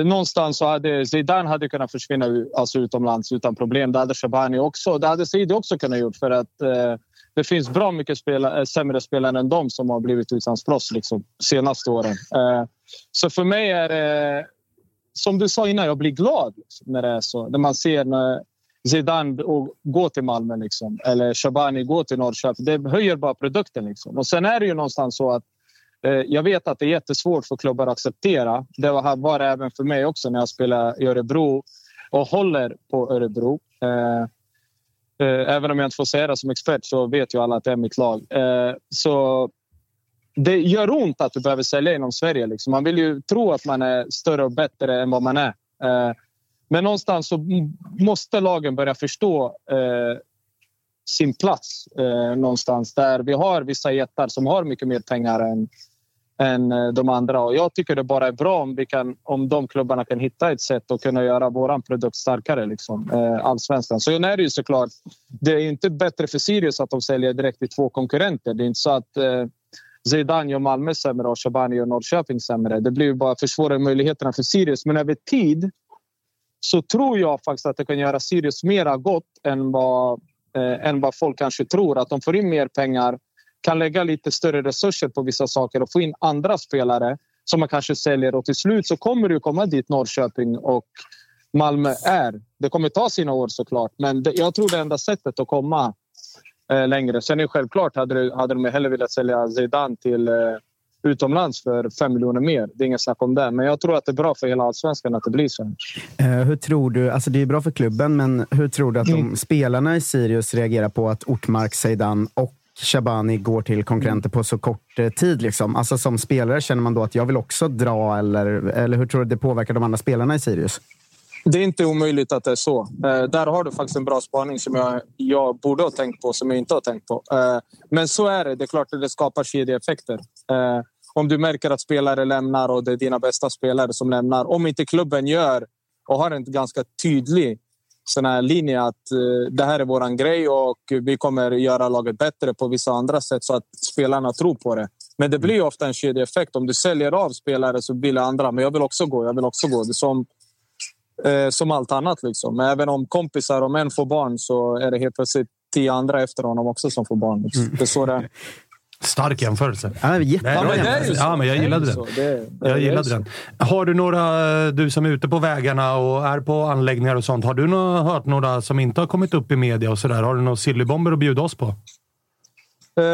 någonstans så hade Zidane hade kunnat försvinna alltså utomlands utan problem. Det hade Shabani också. Det hade Saidi också kunnat gjort för att det finns bra mycket spelare, sämre spelare än de som har blivit utlandsproffs liksom, senaste åren. Så för mig är det, som du sa innan, jag blir glad liksom, när det är så. När man ser när Zidane gå till Malmö liksom, eller Shabani gå till Norrköping. Det höjer bara produkten. Liksom. Och sen är det ju någonstans så att Eh, jag vet att det är jättesvårt för klubbar att acceptera. Det var det även för mig också när jag spelade i Örebro och håller på Örebro. Eh, eh, även om jag inte får säga det som expert så vet ju alla att det är mitt lag. Eh, så det gör ont att du behöver sälja inom Sverige. Liksom. Man vill ju tro att man är större och bättre än vad man är. Eh, men någonstans så måste lagen börja förstå eh, sin plats eh, någonstans där vi har vissa jättar som har mycket mer pengar än, än de andra. Och jag tycker det bara är bra om, vi kan, om de klubbarna kan hitta ett sätt att kunna göra vår produkt starkare, liksom, eh, allsvenskan. Så är det ju såklart. Det är inte bättre för Sirius att de säljer direkt till två konkurrenter. Det är inte så att eh, Zeidan gör Malmö sämre och Shabani gör Norrköping sämre. Det blir bara försvårar möjligheterna för Sirius. Men över tid så tror jag faktiskt att det kan göra Sirius mera gott än vad eh, än vad folk kanske tror. Att de får in mer pengar, kan lägga lite större resurser på vissa saker och få in andra spelare som man kanske säljer. Och till slut så kommer det komma dit Norrköping och Malmö är. Det kommer ta sina år såklart, men det, jag tror det enda sättet att komma eh, längre. Sen är det självklart hade, hade de hellre velat sälja Zidane till eh, utomlands för fem miljoner mer. Det är inget snack om det. Men jag tror att det är bra för hela allsvenskan att det blir så. Uh, hur tror du, alltså det är bra för klubben, men hur tror du att mm. de spelarna i Sirius reagerar på att Ortmark, Zeidan och Shabani går till konkurrenter på så kort eh, tid? Liksom? Alltså som spelare, känner man då att jag vill också dra? Eller, eller hur tror du det påverkar de andra spelarna i Sirius? Det är inte omöjligt att det är så. Eh, där har du faktiskt en bra spaning som jag, jag borde ha tänkt på, som jag inte har tänkt på. Eh, men så är det. Det är klart att det skapar kedjeeffekter. Eh, om du märker att spelare lämnar och det är dina bästa spelare som lämnar. Om inte klubben gör och har en ganska tydlig sån här linje att eh, det här är våran grej och vi kommer göra laget bättre på vissa andra sätt så att spelarna tror på det. Men det blir ofta en kedjeeffekt. Om du säljer av spelare så vill andra, men jag vill också gå. Jag vill också gå. Det är som, eh, som allt annat. Liksom. Men även om kompisar, om en får barn så är det helt plötsligt tio andra efter honom också som får barn. Liksom. Mm. Det är så det Stark jämförelse. Ja, jättebra jämförelse. Ja, men jag gillade den. Jag gillade den. Har du några, du som är ute på vägarna och är på anläggningar och sånt, har du hört några som inte har kommit upp i media och sådär? Har du några sillybomber att bjuda oss på? Uh,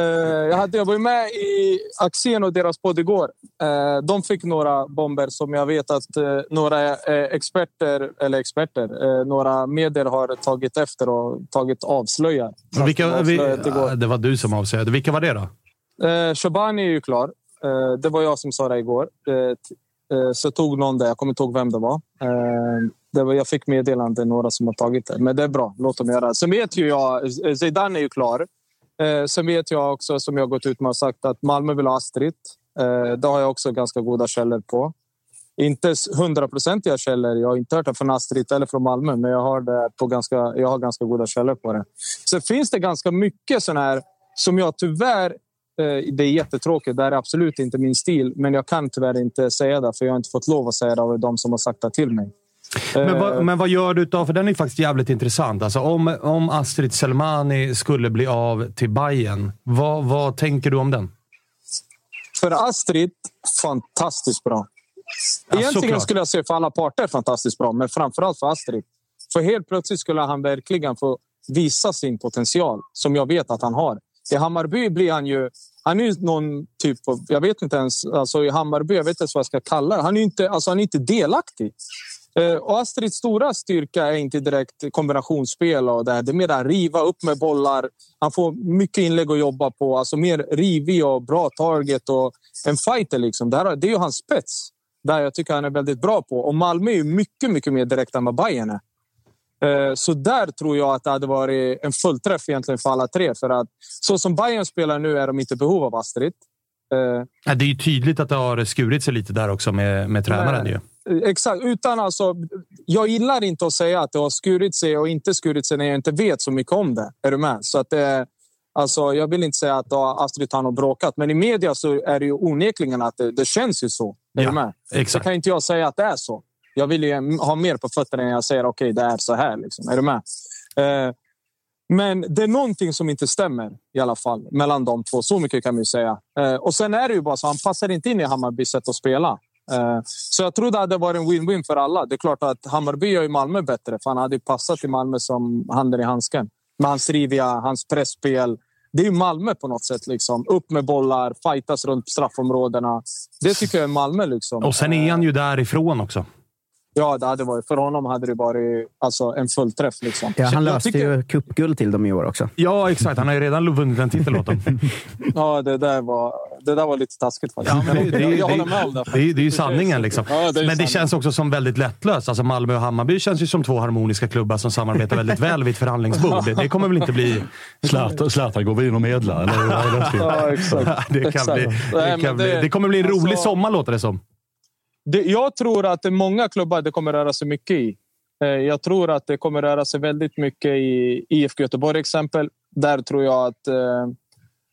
jag, hade, jag var med i Axén och deras podd igår. Uh, de fick några bomber som jag vet att uh, några experter, eller experter, några medier har tagit efter och tagit avslöjar. Vilka, vi, det var du som avslöjade. Vilka var det då? Eh, Shabani är ju klar. Eh, det var jag som sa det igår. Eh, eh, så tog någon det. Jag kommer inte ihåg vem det var. Eh, det var jag fick meddelande några som har tagit det. Men det är bra. Låt dem göra det. Sen vet ju jag... Eh, Zidane är ju klar. Eh, sen vet jag också, som jag gått ut med och sagt, att Malmö vill ha Astrid. Eh, det har jag också ganska goda källor på. Inte hundraprocentiga källor. Jag har inte hört det från Astrid eller från Malmö, men jag har, det på ganska, jag har ganska goda källor på det. Sen finns det ganska mycket sån här som jag tyvärr Eh, det är jättetråkigt. Det är absolut inte min stil. Men jag kan tyvärr inte säga det, för jag har inte fått lov att säga det av de som har sagt det till mig. Men vad, eh, men vad gör du då? För den är faktiskt jävligt intressant. Alltså om, om Astrid Selmani skulle bli av till Bayern, vad, vad tänker du om den? För Astrid, fantastiskt bra. Egentligen ja, skulle jag säga för alla parter fantastiskt bra, men framförallt för Astrid. För helt plötsligt skulle han verkligen få visa sin potential, som jag vet att han har. I Hammarby blir han ju... Han är ju någon typ av... Jag vet inte ens... Alltså I Hammarby, jag vet inte ens vad jag ska kalla det. Han är inte, alltså han är inte delaktig. Eh, och Astrids stora styrka är inte direkt kombinationsspel och det, här. det är mer att riva upp med bollar. Han får mycket inlägg att jobba på. Alltså mer rivig och bra target och en fighter. Liksom. Det, här, det är ju hans spets. Där jag tycker han är väldigt bra på. Och Malmö är mycket, mycket mer direkt än vad Bayern är. Eh, så där tror jag att det hade varit en fullträff egentligen för alla tre. För att så som Bayern spelar nu är de inte i behov av Astrid. Eh, det är ju tydligt att det har skurit sig lite där också med, med tränaren. Ju. Eh, exakt. Utan alltså, jag gillar inte att säga att det har skurit sig och inte skurit sig när jag inte vet så mycket om det. Är du med? Så att det, alltså, jag vill inte säga att Astrid har bråkat, men i media så är det ju onekligen att det, det känns ju så. Är ja, du med? Exakt. Så kan inte jag säga att det är så. Jag vill ju ha mer på fötterna när jag säger okej, okay, det är så här. Liksom. Är du med? Eh, men det är någonting som inte stämmer i alla fall mellan de två. Så mycket kan man ju säga. Eh, och sen är det ju bara så han passar inte in i Hammarbys sätt att spela. Eh, så jag tror det hade varit en win-win för alla. Det är klart att Hammarby gör ju Malmö bättre, för han hade passat i Malmö som handen i handsken. Med hans riviga, hans pressspel. Det är ju Malmö på något sätt. Liksom. Upp med bollar, fightas runt straffområdena. Det tycker jag är Malmö. Liksom. Och sen är han ju därifrån också. Ja, det hade varit, för honom hade det varit alltså, en fullträff. Liksom. Ja, han löste tycker... ju cupguld till dem i år också. Ja, exakt. Han har ju redan vunnit en titel åt dem. ja, det där, var, det där var lite taskigt faktiskt. Ja, men det, det, jag, håller med om det. Det, är, det är ju sanningen. Liksom. Ja, det men sanning. det känns också som väldigt lättlöst. Alltså Malmö och Hammarby känns ju som två harmoniska klubbar som samarbetar väldigt väl vid ett förhandlingsbord. Det, det kommer väl inte bli... Zlatan, går vi in och medlar? Eller? ja, exakt. det, kan exakt. Bli, det, kan bli, det kommer bli en rolig alltså, sommar, låter det som. Det, jag tror att det många klubbar det kommer röra sig mycket i. Eh, jag tror att det kommer röra sig väldigt mycket i IFK Göteborg exempel. Där tror jag att, eh,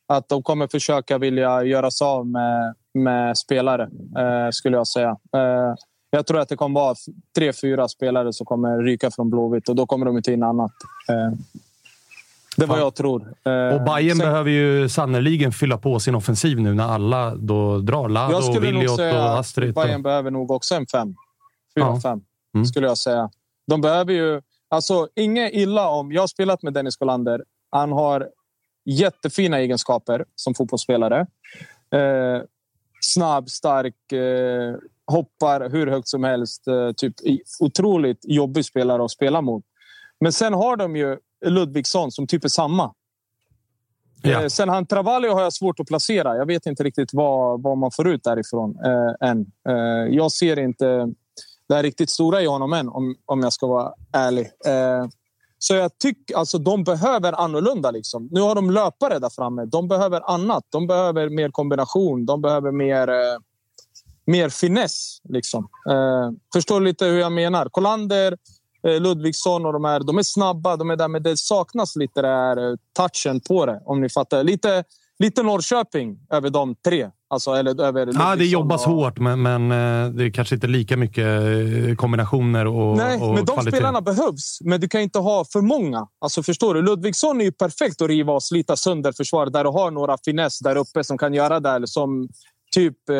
att de kommer försöka vilja göra sig av med, med spelare, eh, skulle jag säga. Jag tror att det kommer vara tre, fyra spelare som kommer ryka från Blåvitt och då kommer de inte in annat. Det är vad jag tror. Och Bayern Sen, behöver ju sannerligen fylla på sin offensiv nu när alla då drar. Lado, Williot och Astrid. Bayern behöver nog också en fem. Fyra, ja. fem, mm. skulle jag säga. De behöver ju... Alltså, inget illa om... Jag har spelat med Dennis Golander. Han har jättefina egenskaper som fotbollsspelare. Eh, snabb, stark, eh, hoppar hur högt som helst. Eh, typ otroligt jobbig spelare att spela mot. Men sen har de ju Ludvigsson som typ är samma. Ja. Eh, sen han Travaglio har jag svårt att placera. Jag vet inte riktigt vad, vad man får ut därifrån eh, än. Eh, jag ser inte det här riktigt stora i honom än, om, om jag ska vara ärlig. Eh, så jag tycker alltså de behöver annorlunda. Liksom. Nu har de löpare där framme. De behöver annat. De behöver mer kombination. De behöver mer, eh, mer finess. Liksom. Eh, förstår lite hur jag menar? Kolander Ludvigsson och de här, de är snabba, de är där, men det saknas lite där eh, touchen på det. Om ni fattar. Lite, lite Norrköping över de tre. Alltså, eller över ja, det jobbas och... hårt, men, men eh, det är kanske inte lika mycket kombinationer och Nej, och men de kvalitet. spelarna behövs. Men du kan inte ha för många. Alltså, förstår du? Ludvigsson är ju perfekt att riva och slita sönder försvaret där du har några finess där uppe som kan göra det. Som typ eh,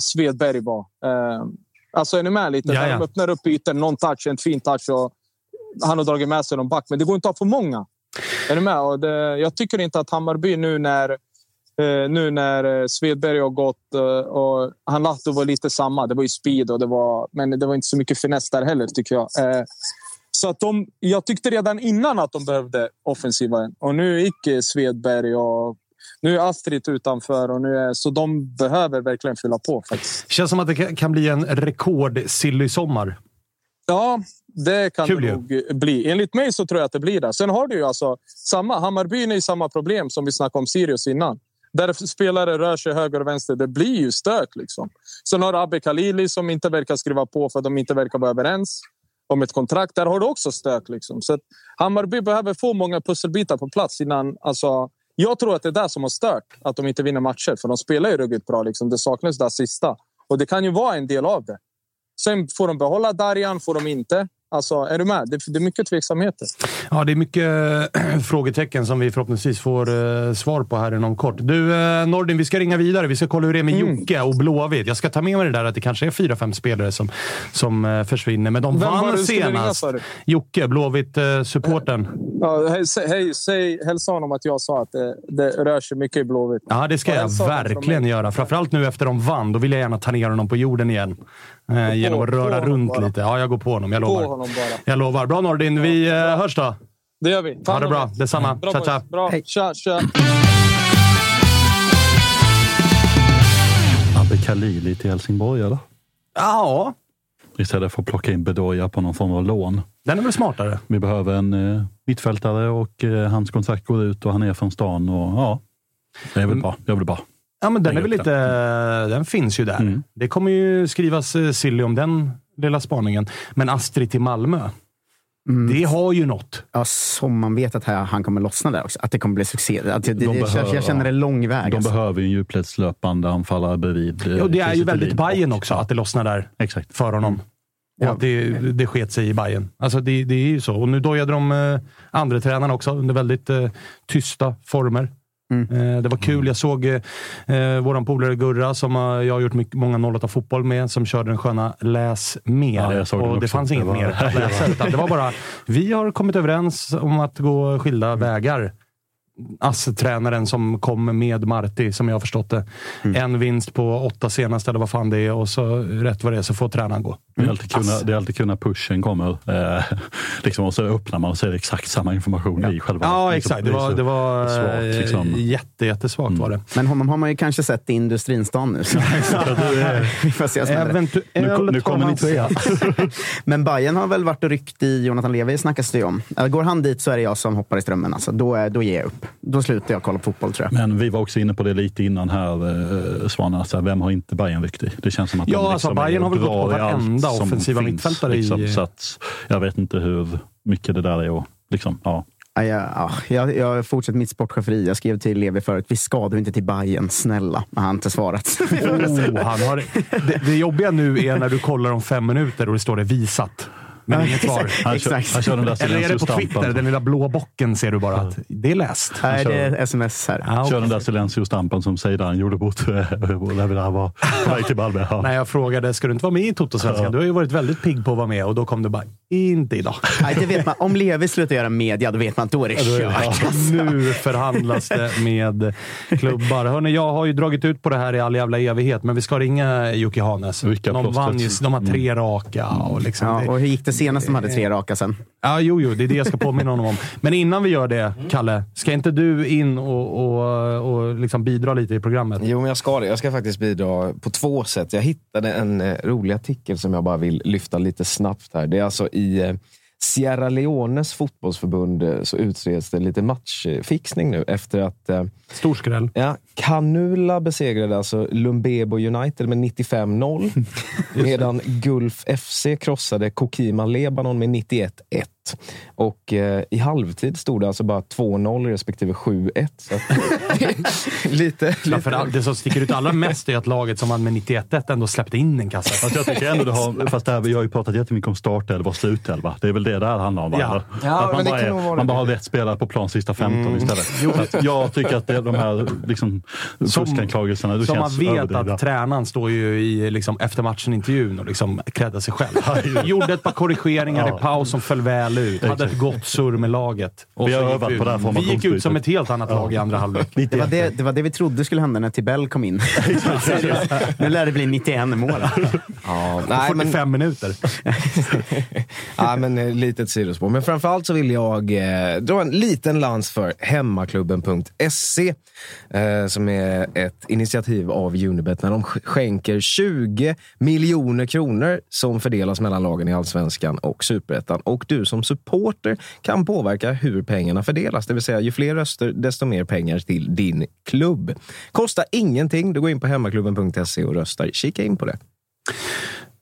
Svedberg var. Eh, Alltså är ni med lite? När de öppnar upp ytor, någon touch, en fin touch och han har dragit med sig någon back. Men det går inte att ha för många. Är ni med? Och det, jag tycker inte att Hammarby nu när eh, nu när eh, Svedberg har gått eh, och han Lahto var lite samma. Det var ju speed och det var, men det var inte så mycket finess där heller tycker jag. Så att de, jag tyckte redan innan att de behövde offensiva och nu gick Svedberg och nu är Astrid utanför och nu är, så de behöver verkligen fylla på. Faktiskt. Känns som att det kan bli en rekordsilly sommar. Ja, det kan Kul det nog bli. Enligt mig så tror jag att det blir det. Sen har du ju alltså samma. Hammarbyn är i samma problem som vi snackade om Sirius innan. Där spelare rör sig höger och vänster. Det blir ju stök. Liksom. Sen har du Abbe Khalili som inte verkar skriva på för att de inte verkar vara överens om ett kontrakt. Där har du också stök. Liksom. Så Hammarby behöver få många pusselbitar på plats innan alltså, jag tror att det är det som har stört att de inte vinner matcher. För de spelar ju ruggigt bra. Liksom. Det saknas det sista. Och det kan ju vara en del av det. Sen får de behålla Darjan, får de inte. Alltså, är du med? Det, är mycket tveksamheter. Ja, det är mycket frågetecken som vi förhoppningsvis får uh, svar på här inom kort. Du, uh, Nordin, vi ska ringa vidare. Vi ska kolla hur det är med mm. Jocke och Blåvitt. Jag ska ta med mig det där att det kanske är fyra, fem spelare som, som uh, försvinner. Men de Vem vann senast. Ringa, Jocke, Blåvitt-supporten. Ja, hej, hej, säg, hälsa honom att jag sa att det, det rör sig mycket i Blåvitt. Ja, det ska jag verkligen göra. Framförallt nu efter de vann. Då vill jag gärna ta ner honom på jorden igen. Eh, genom att röra runt bara. lite. Ja, jag går på honom. Jag lovar. Honom jag lovar. Bra Nordin. Vi eh, hörs då. Det gör vi. Ha det bra. Detsamma. Bra, tja, tja. Bra. Hej. Tja, tja. Abbe Khalili till Helsingborg, eller? Ja. Istället för att plocka in Bedoya på någon form av lån. Den är väl smartare? Vi behöver en eh, mittfältare och eh, hans kontrakt går ut och han är från stan. Och, ja, det är väl mm. bra. Jag vill bara Ja, men den, är väl lite, den finns ju där. Mm. Det kommer ju skrivas eh, silly om den lilla spaningen. Men Astrid till Malmö. Mm. Det har ju något. Ja, som man vet att han kommer lossna där också. Att det kommer bli succé. Att det, de det, behöver, jag känner det lång väg. De alltså. behöver en djupledslöpande anfallare bredvid. Ja, det är ju väldigt Bayern också, att det lossnar där Exakt. för honom. Och att det, det sket sig i Bayern. Alltså det, det är ju så. Och nu dojade de eh, andra tränarna också under väldigt eh, tysta former. Eh, det var kul. Jag såg eh, eh, vår polare Gurra, som jag har gjort mycket, många 08 fotboll med, som körde den sköna Läs mer. Ja, och det fanns inget Det var- mer att läsa. Utan det var bara, vi har kommit överens om att gå skilda vägar. ASS-tränaren som kom med Marti, som jag har förstått det. En vinst på åtta senaste, eller vad fan det är. Och så rätt vad det är så får tränaren gå. Det är alltid kul när, det är alltid kul när pushen kommer. Eh, liksom, och så öppnar man och det exakt samma information i själva. Ja, liksom, exakt. Det var, det var svagt, eh, liksom. jätte, jättesvagt. Var det. Men honom har man ju kanske sett i Industrinstan nu. Så. Vi får se vad som händer. Eventuellt Nu, nu kommer ni trea. Men Bayern har väl varit och ryckt i Jonathan Levi, snackas det ju om. Går han dit så är det jag som hoppar i strömmen. Alltså. Då, är- då ger jag upp. Då slutar jag kolla på fotboll tror jag. Men vi var också inne på det lite innan här, eh, Svanen. Alltså, vem har inte Bayern ryckt i? Det känns som att Ja, de liksom alltså, Bayern har väl gått på i varenda offensiva finns, mittfältare i- Liksom, så att, jag vet inte hur mycket det där är. Och, liksom, ja. Ja, jag, jag fortsätter mitt sportcheferi. Jag skrev till Levi förut, vi ska du inte till Bayern snälla. Men han har inte svarat. Oh, han har, det, det jobbiga nu är när du kollar om fem minuter och det står det visat. Men inget svar. exakt. Han, kör, Exakt. han kör den där Eller är det på. Twitter, den lilla blå bocken ser du bara att det är läst. Nej, kör- det är sms här. Ja, Kör okej. den där silencio-stampen som Zeidan gjorde mot eh, när vi där var på väg till Malmö. Ja. När jag frågade, ska du inte vara med i Toto-svenskan? Du har ju varit väldigt pigg på att vara med och då kom det bara, inte idag. Nej, det vet man. Om Levi slutar göra media, då vet man att då är det kört. Nu förhandlas det med klubbar. Hörrni, jag har ju dragit ut på det här i all jävla evighet, men vi ska ringa Jocke Hanes. Rycka De, vann ju, de har tre raka. Och liksom Ja, det, och hur gick det senast de hade tre raka sen? Ja, jo, jo, det är det jag ska påminna honom om. Men innan vi gör det, Kalle, ska inte du in och, och, och liksom bidra lite i programmet? Jo, men jag ska det. Jag ska faktiskt bidra på två sätt. Jag hittade en eh, rolig artikel som jag bara vill lyfta lite snabbt här. Det är alltså i eh, Sierra Leones fotbollsförbund eh, så utreds det lite matchfixning nu efter att eh, Stor skräll. Ja, Canula besegrade alltså Lumbebo United med 95-0. medan Gulf FC krossade Kokima Lebanon med 91-1. Och eh, i halvtid stod det alltså bara 2-0 respektive 7-1. Så att, lite, Ja, för lite. det som sticker ut allra mest är att laget som vann med 91-1 ändå släppte in en kasse. Fast jag tycker ändå det har, fast det här, vi har ju pratat jättemycket om startelva och slutelva. Det är väl det det här handlar om? va? Ja. Ja, att man bara, är, man bara har rätt spelare på plan sista 15 istället. Så att jag tycker att det, de här liksom, Som- fuskanklagelserna det Som man vet överdrivna. att tränaren står ju i liksom, efter matchen-intervjun och liksom creddar sig själv. Gjorde ett par korrigeringar Ja. i paus som föll väl ut. Hade ett gott surr med laget. Och Vi har övat på det här ut. Vi gick ut som ett helt annat lag i andra halvlek. Det var det, det var det vi trodde skulle hända när Tibell kom in. nu lär det bli 91 mål. Ja, nej, men, 45 minuter. ja, men eh, litet sidospår. Men framförallt så vill jag eh, dra en liten lans för hemmaklubben.se eh, som är ett initiativ av Unibet när de skänker 20 miljoner kronor som fördelas mellan lagen i Allsvenskan och Superettan. Och du som supporter kan påverka hur pengarna fördelas. Det vill säga, ju fler röster, desto mer pengar till din klubb. Kostar ingenting. Du går in på hemmaklubben.se och röstar. Kika in på det.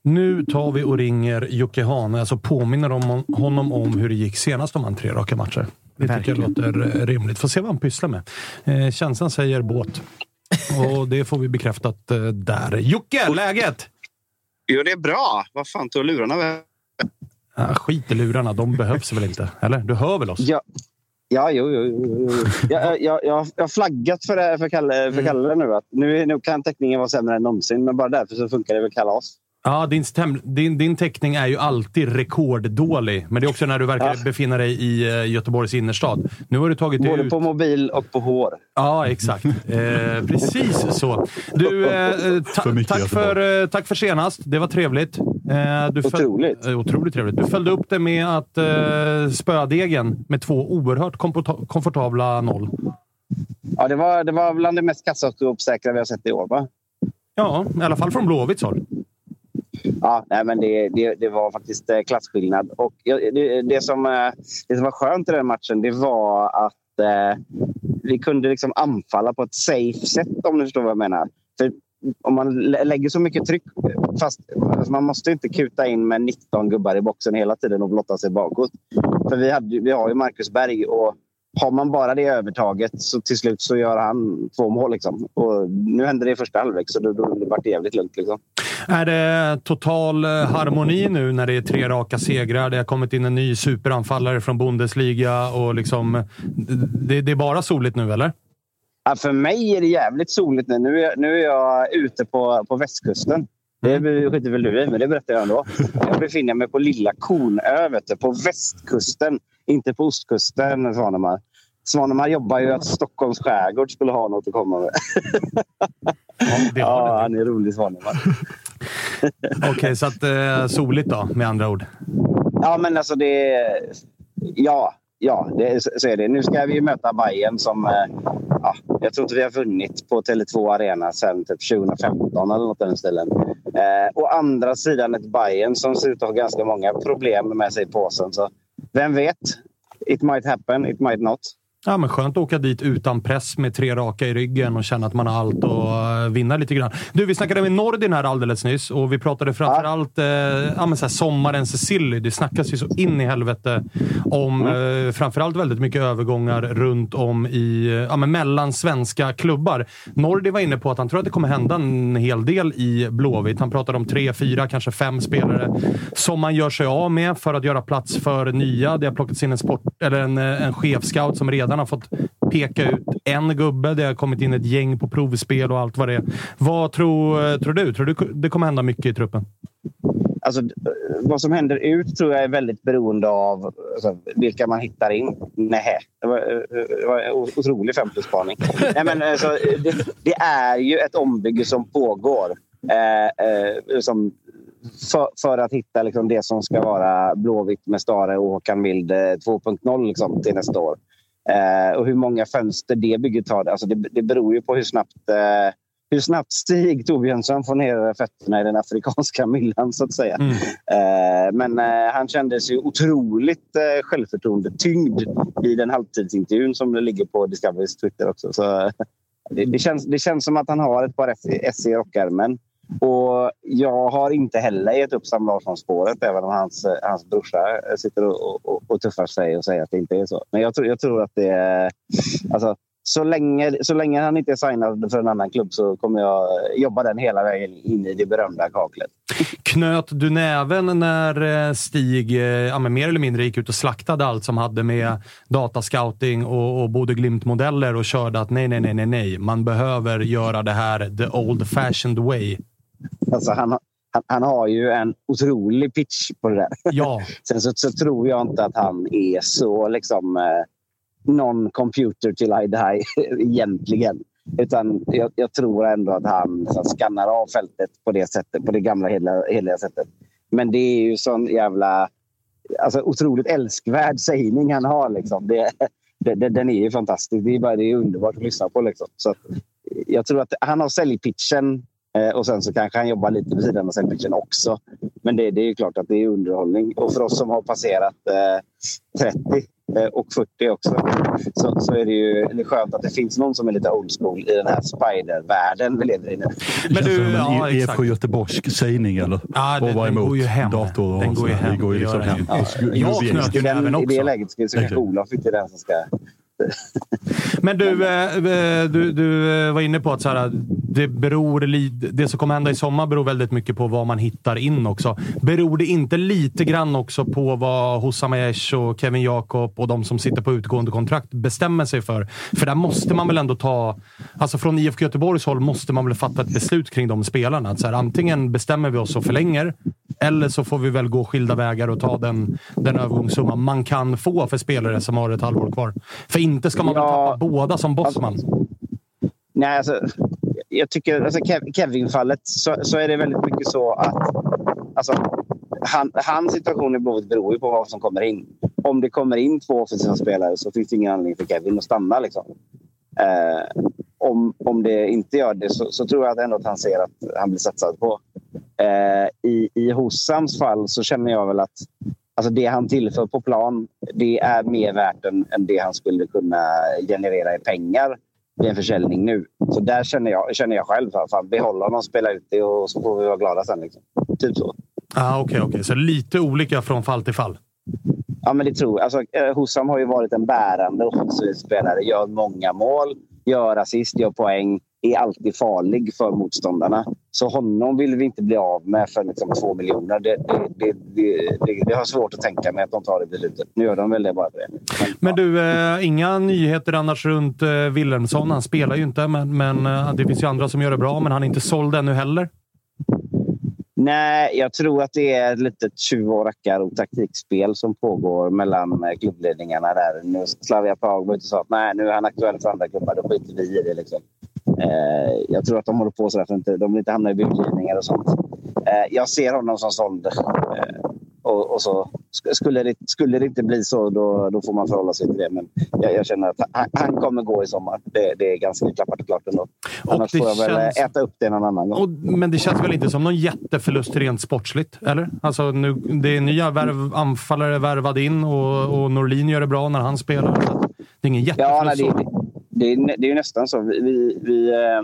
Nu tar vi och ringer Jocke Hane, alltså påminner om honom om hur det gick senast om han tre raka matcher. Det tycker jag låter eh, rimligt. Får se vad han pysslar med. Eh, känslan säger båt. Och det får vi bekräftat eh, där. Jocke, läget? Jo, det är bra. Vad fan tog lurarna vägen? Ah, skit i lurarna, de behövs väl inte? Eller? Du hör väl oss? Ja, ja jo, jo, jo. Jag, jag, jag, har flaggat för, det, för, Kalle, för Kalle nu. Att nu, nu kan täckningen vara sämre än någonsin, men bara därför så funkar det väl kalas. Ja, din, stäm- din, din täckning är ju alltid rekorddålig. Men det är också när du verkar Ja. befinna dig i eh, Göteborgs innerstad. Nu har du tagit dig Både ut... på mobil och på hår. Ja, exakt. Eh, precis så. Du, eh, ta- För tack, för, eh, tack för senast. Det var trevligt. Eh, du föl- Otroligt. Eh, otroligt trevligt. Du följde upp det med att eh, spöa degen med två oerhört komforta- komfortabla noll. Ja, det, var, det var bland det mest kassauppsäkra vi har sett i år. Va? Ja, i alla fall från Blåvitts håll. Ja, nej, men det, det, det var faktiskt eh, klasskillnad. Och det, det, som, eh, det som var skönt i den matchen det var att eh, vi kunde liksom anfalla på ett safe sätt om du förstår vad jag menar. För om man lägger så mycket tryck, fast man måste inte kuta in med 19 gubbar i boxen hela tiden och blotta sig bakåt. För vi, hade, vi har ju Marcus Berg och har man bara det övertaget så till slut så gör han två mål. Liksom. Och nu hände det i första halvlek så då, då vart det jävligt lugnt. Liksom. Är det total eh, harmoni nu när det är tre raka segrar? Det har kommit in en ny superanfallare från Bundesliga och liksom... Det, det är bara soligt nu, eller? Ja, för mig är det jävligt soligt nu. Nu är, nu är jag ute på, på västkusten. Det Mm. skiter väl du i, men det berättar jag ändå. Jag befinner mig på lilla Kornö, på västkusten. Inte på ostkusten, Svanemar. Svanemar jobbar ju att Stockholms skärgård skulle ha något att komma med. Ja, han är rolig, Svanemar. Okej, så att eh, soligt då, med andra ord. Ja, men alltså det... Ja, ja det, så är det. Nu ska vi ju möta Bayern som... eh, Ja, jag tror inte vi har vunnit på Tele2 Arena sedan typ 2015 eller något i den stilen. Eh, å andra sidan ett Bayern som ser ut att ha ganska många problem med sig i påsen. Så vem vet? It might happen, it might not. Ja, men skönt att åka dit utan press med tre raka i ryggen och känna att man har allt att eh, vinna lite grann. Du, vi snackade med Nordin här alldeles nyss och vi pratade framförallt eh, ja, men så här, sommarens Silly. Det snackas ju så in i helvete om eh, framförallt väldigt mycket övergångar runt om i, ja, men mellan svenska klubbar. Nordin var inne på att han tror att det kommer hända en hel del i Blåvitt. Han pratade om tre, fyra, kanske fem spelare som man gör sig av med för att göra plats för nya. Det har plockats in en, sport, eller en, eh, en chefscout som redan har fått peka ut en gubbe. Det har kommit in ett gäng på provspel och allt vad det är. Vad tror, eh, tror du? Tror du det kommer hända mycket i truppen? Alltså, vad som händer ut tror jag är väldigt beroende av alltså, vilka man hittar in. Nej, det var, eh, eh, det var en otrolig femtospaning. Alltså, det, det är ju ett ombygge som pågår. Eh, eh, som, för, för att hitta liksom, det som ska vara Blåvitt med Stare och Håkan Mild 2.0 liksom, till nästa år. Eh, och hur många fönster det bygget tar. Alltså, det, det beror ju på hur snabbt eh, hur snabbt Stig Torbjörnsson får ner fötterna i den afrikanska myllan, så att säga. Eh, men eh, han kändes ju otroligt eh, självförtroende-tyngd i den halvtidsintervjun som ligger på Discoverys Twitter också. Så, eh, det, det, känns, det känns som att han har ett par S i rockärmen. Och jag har inte heller gett upp Sam Larsson-spåret, även om hans, hans brorsa sitter och, och, och tuffar sig och säger att det inte är så. Men jag tror, jag tror att det är... Alltså, så länge, så länge han inte är signad för en annan klubb så kommer jag jobba den hela vägen in i det berömda kaklet. Knöt du näven när eh, Stig eh, ja, men mer eller mindre gick ut och slaktade allt som hade med datascouting och, och Bode Glimt-modeller och körde att nej, nej, nej, nej, nej. Man behöver göra det här the old fashioned way. Alltså han, han, han har ju en otrolig pitch på det där. Ja. Sen så, så tror jag inte att han är så liksom eh, non-computer till I die egentligen. Utan jag, jag, tror ändå att han så, skannar av fältet på det sättet, på det gamla heliga, sättet. Men det är ju sån jävla alltså, otroligt älskvärd sägning han har. Liksom. Det, det, den är ju fantastisk. Det är, bara, det är underbart att lyssna på. Liksom. Så att, jag tror att han har säljpitchen och sen så kanske han jobbar lite vid sidan av säljpitchen också. Men det, det är ju klart att det är underhållning. Och för oss som har passerat eh, 30 och 40 också. Så, så är det ju det är skönt att det finns någon som är lite old school i den här spider-världen vi lever i nu. Men du, ja, IFK Göteborgsk sägning eller? Ja, den, den går ju hem. Dator och den går ju hem. Det går ju liksom hem. Ja, jag knöt ju näven också. I det läget så kanske Olof inte är den som ska... Men du, eh, eh, du, du eh, var inne på att så här, det, beror, det som kommer hända i sommar beror väldigt mycket på vad man hittar in också. Beror det inte lite grann också på vad Hossam Aiesh och Kevin Jakob och de som sitter på utgående kontrakt bestämmer sig för? För där måste man väl ändå ta... Alltså från IFK Göteborgs håll måste man väl fatta ett beslut kring de spelarna. Att så här, antingen bestämmer vi oss och förlänger eller så får vi väl gå skilda vägar och ta den, den övergångssumma man kan få för spelare som har ett halvår kvar. För inte ska man väl tappa båda som bossman? Alltså, nej, alltså, jag tycker alltså Kevin-fallet så, så, är det väldigt mycket så att alltså, han, hans situation i Blåvitt beror ju på vad som kommer in. Om det kommer in två offensiva spelare så finns det ingen anledning för Kevin att stanna. Liksom. Eh, om, om det inte gör det så, så, tror jag att ändå att han ser att han blir satsad på. Eh, I, I Hossams fall så känner jag väl att alltså det han tillför på plan det är mer värt än, än det han skulle kunna generera i pengar vid en försäljning nu. Så där känner jag, känner jag själv. Fan, behålla honom, spela ut det och så får vi vara glada sen. Liksom. Typ så. Ah, Okej, okay, okay. så lite olika från fall till fall? Ja, men det tror jag. Alltså, Hussam har ju varit en bärande offensiv spelare. Gör många mål, gör assist, gör poäng. Är alltid farlig för motståndarna. Så honom vill vi inte bli av med för liksom två miljoner. Det, det, det, det, har svårt att tänka mig att de tar det beslutet. Nu gör de väl det bara för det. Men, Men du, eh, inga nyheter annars runt eh, Wilhelmsson. Han spelar ju inte, men, men eh, det finns ju andra som gör det bra. Men han är inte såld ännu heller. Nej, jag tror att det är ett litet tjuv och rackar och taktikspel som pågår mellan eh, klubbledningarna där. Nu Slavia Prag var ute och sa att nej, nu är han aktuell för andra klubbar. Då skiter vi i det. Liksom. Eh, jag tror att de håller på så för att inte, de vill inte hamna i budgivningar och sånt. Eh, jag ser honom som såld. Eh, och, och, så skulle det, skulle det inte bli så, då, då får man förhålla sig till det. Men jag, jag känner att han, han, kommer gå i sommar. Det, det är ganska klappat och klart ändå. Annars får jag väl känns... äta upp det någon annan gång. Och, men det känns väl inte som någon jätteförlust rent sportsligt? Eller? Alltså, nu, det är nya värv, anfallare värvade in och, och Norlin gör det bra när han spelar. Det är ingen jätteförlust. Ja, nej, det, det, är, det är nästan så. Vi, vi, vi, eh,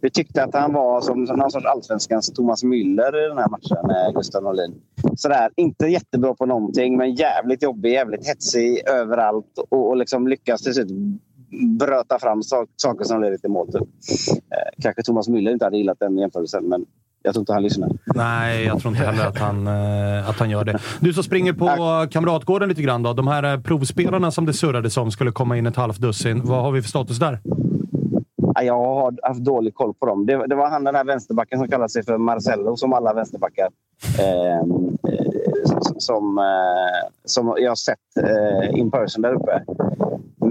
vi, tyckte att han var som, som någon sorts allsvenskans Thomas Müller i den här matchen, Gustav Norlin. Sådär, inte jättebra på någonting, men jävligt jobbig, jävligt hetsig överallt och, och liksom lyckas till slut bröta fram saker som leder till mål. Typ. Eh, kanske Thomas Müller inte hade gillat den jämförelsen, men jag tror inte han lyssnar. Nej, jag tror inte heller att han, eh, att han gör det. Du som springer på. Kamratgården lite grann. Då. De här eh, provspelarna som det surrades om skulle komma in ett halvt dussin. Vad har vi för status där? Jag har haft dålig koll på dem. Det, det var han den här vänsterbacken som kallar sig för Marcello, som alla vänsterbackar. Eh, som, eh, som jag har sett eh, in person där uppe.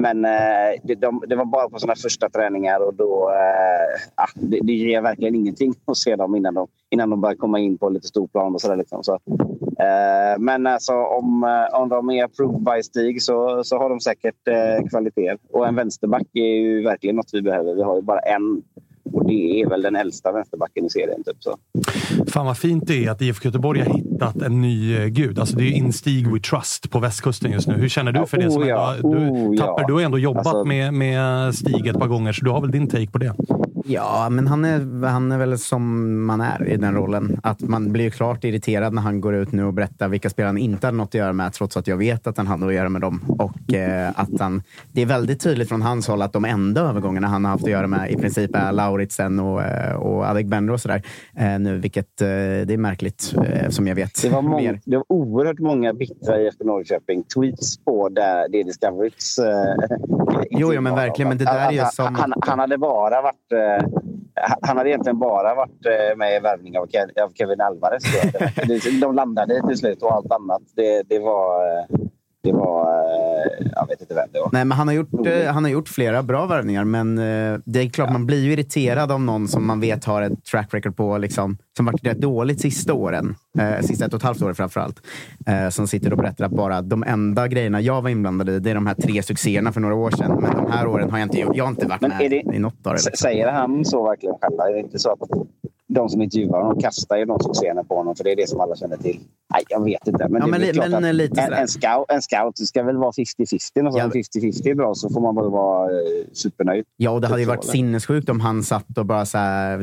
Men eh, det, de, det var bara på sådana första träningar och då... Eh, det, det ger verkligen ingenting att se dem innan de, innan de börjar komma in på lite stor plan och sådär. Liksom. Så, eh, men alltså, om, eh, om de är approved by Stig så, så har de säkert eh, kvaliteter. Och en vänsterback är ju verkligen något vi behöver. Vi har ju bara en och det är väl den äldsta vänsterbacken i serien. Typ, så. Fan vad fint det är att IFK Göteborg har hittat en ny eh, gud. Alltså det är Instig We Trust på västkusten just nu. Hur känner du för det? Som oh, ja. du, oh, Tapper, ja. du har ändå jobbat alltså, med, med Stig ett par gånger, så du har väl din take på det? Ja, men han är, han är väl som man är i den rollen. Att man blir ju klart irriterad när han går ut nu och berättar vilka spelare han inte hade något att göra med, trots att jag vet att han hade att göra med dem. Och eh, att han, det är väldigt tydligt från hans håll att de enda övergångarna han har haft att göra med i princip är Lauritsen och, och Adegbenro och sådär. Eh, nu, vilket eh, det är märkligt, eh, som jag vet. Det var, många, det var oerhört många bittra i efter Norrköping tweets på där det Discoverys... Eh, jo, jo, men verkligen. Men det där är han, som... Han, han hade bara varit... Eh, han hade egentligen bara varit eh, med i värvning av Kevin Alvarez. De landade till slut och allt annat. Det, det var... Det var... Jag vet inte vem det var. Nej, men han, har gjort, han har gjort flera bra värvningar, men det är klart ja. man blir ju irriterad av någon som man vet har ett track record på, liksom, som varit rätt dåligt sista åren. Eh, sista ett och ett halvt året framförallt. Eh, som sitter och berättar att bara de enda grejerna jag var inblandad i, det är de här tre succéerna för några år sedan. Men de här åren har jag inte, jag har inte varit men med det, i något av det. Liksom. Säger han så verkligen själv? Är det inte så att de som intervjuar honom kastar ju de succéerna på honom för det är det som alla känner till. Nej, jag vet inte. Men, ja, men, det men, lite en, en, scout, en scout ska väl vara 50-50. Och så ja. 50-50 är bra så får man väl vara eh, supernöjd. Ja, och det hade ju varit sinnessjukt om han satt och bara så här,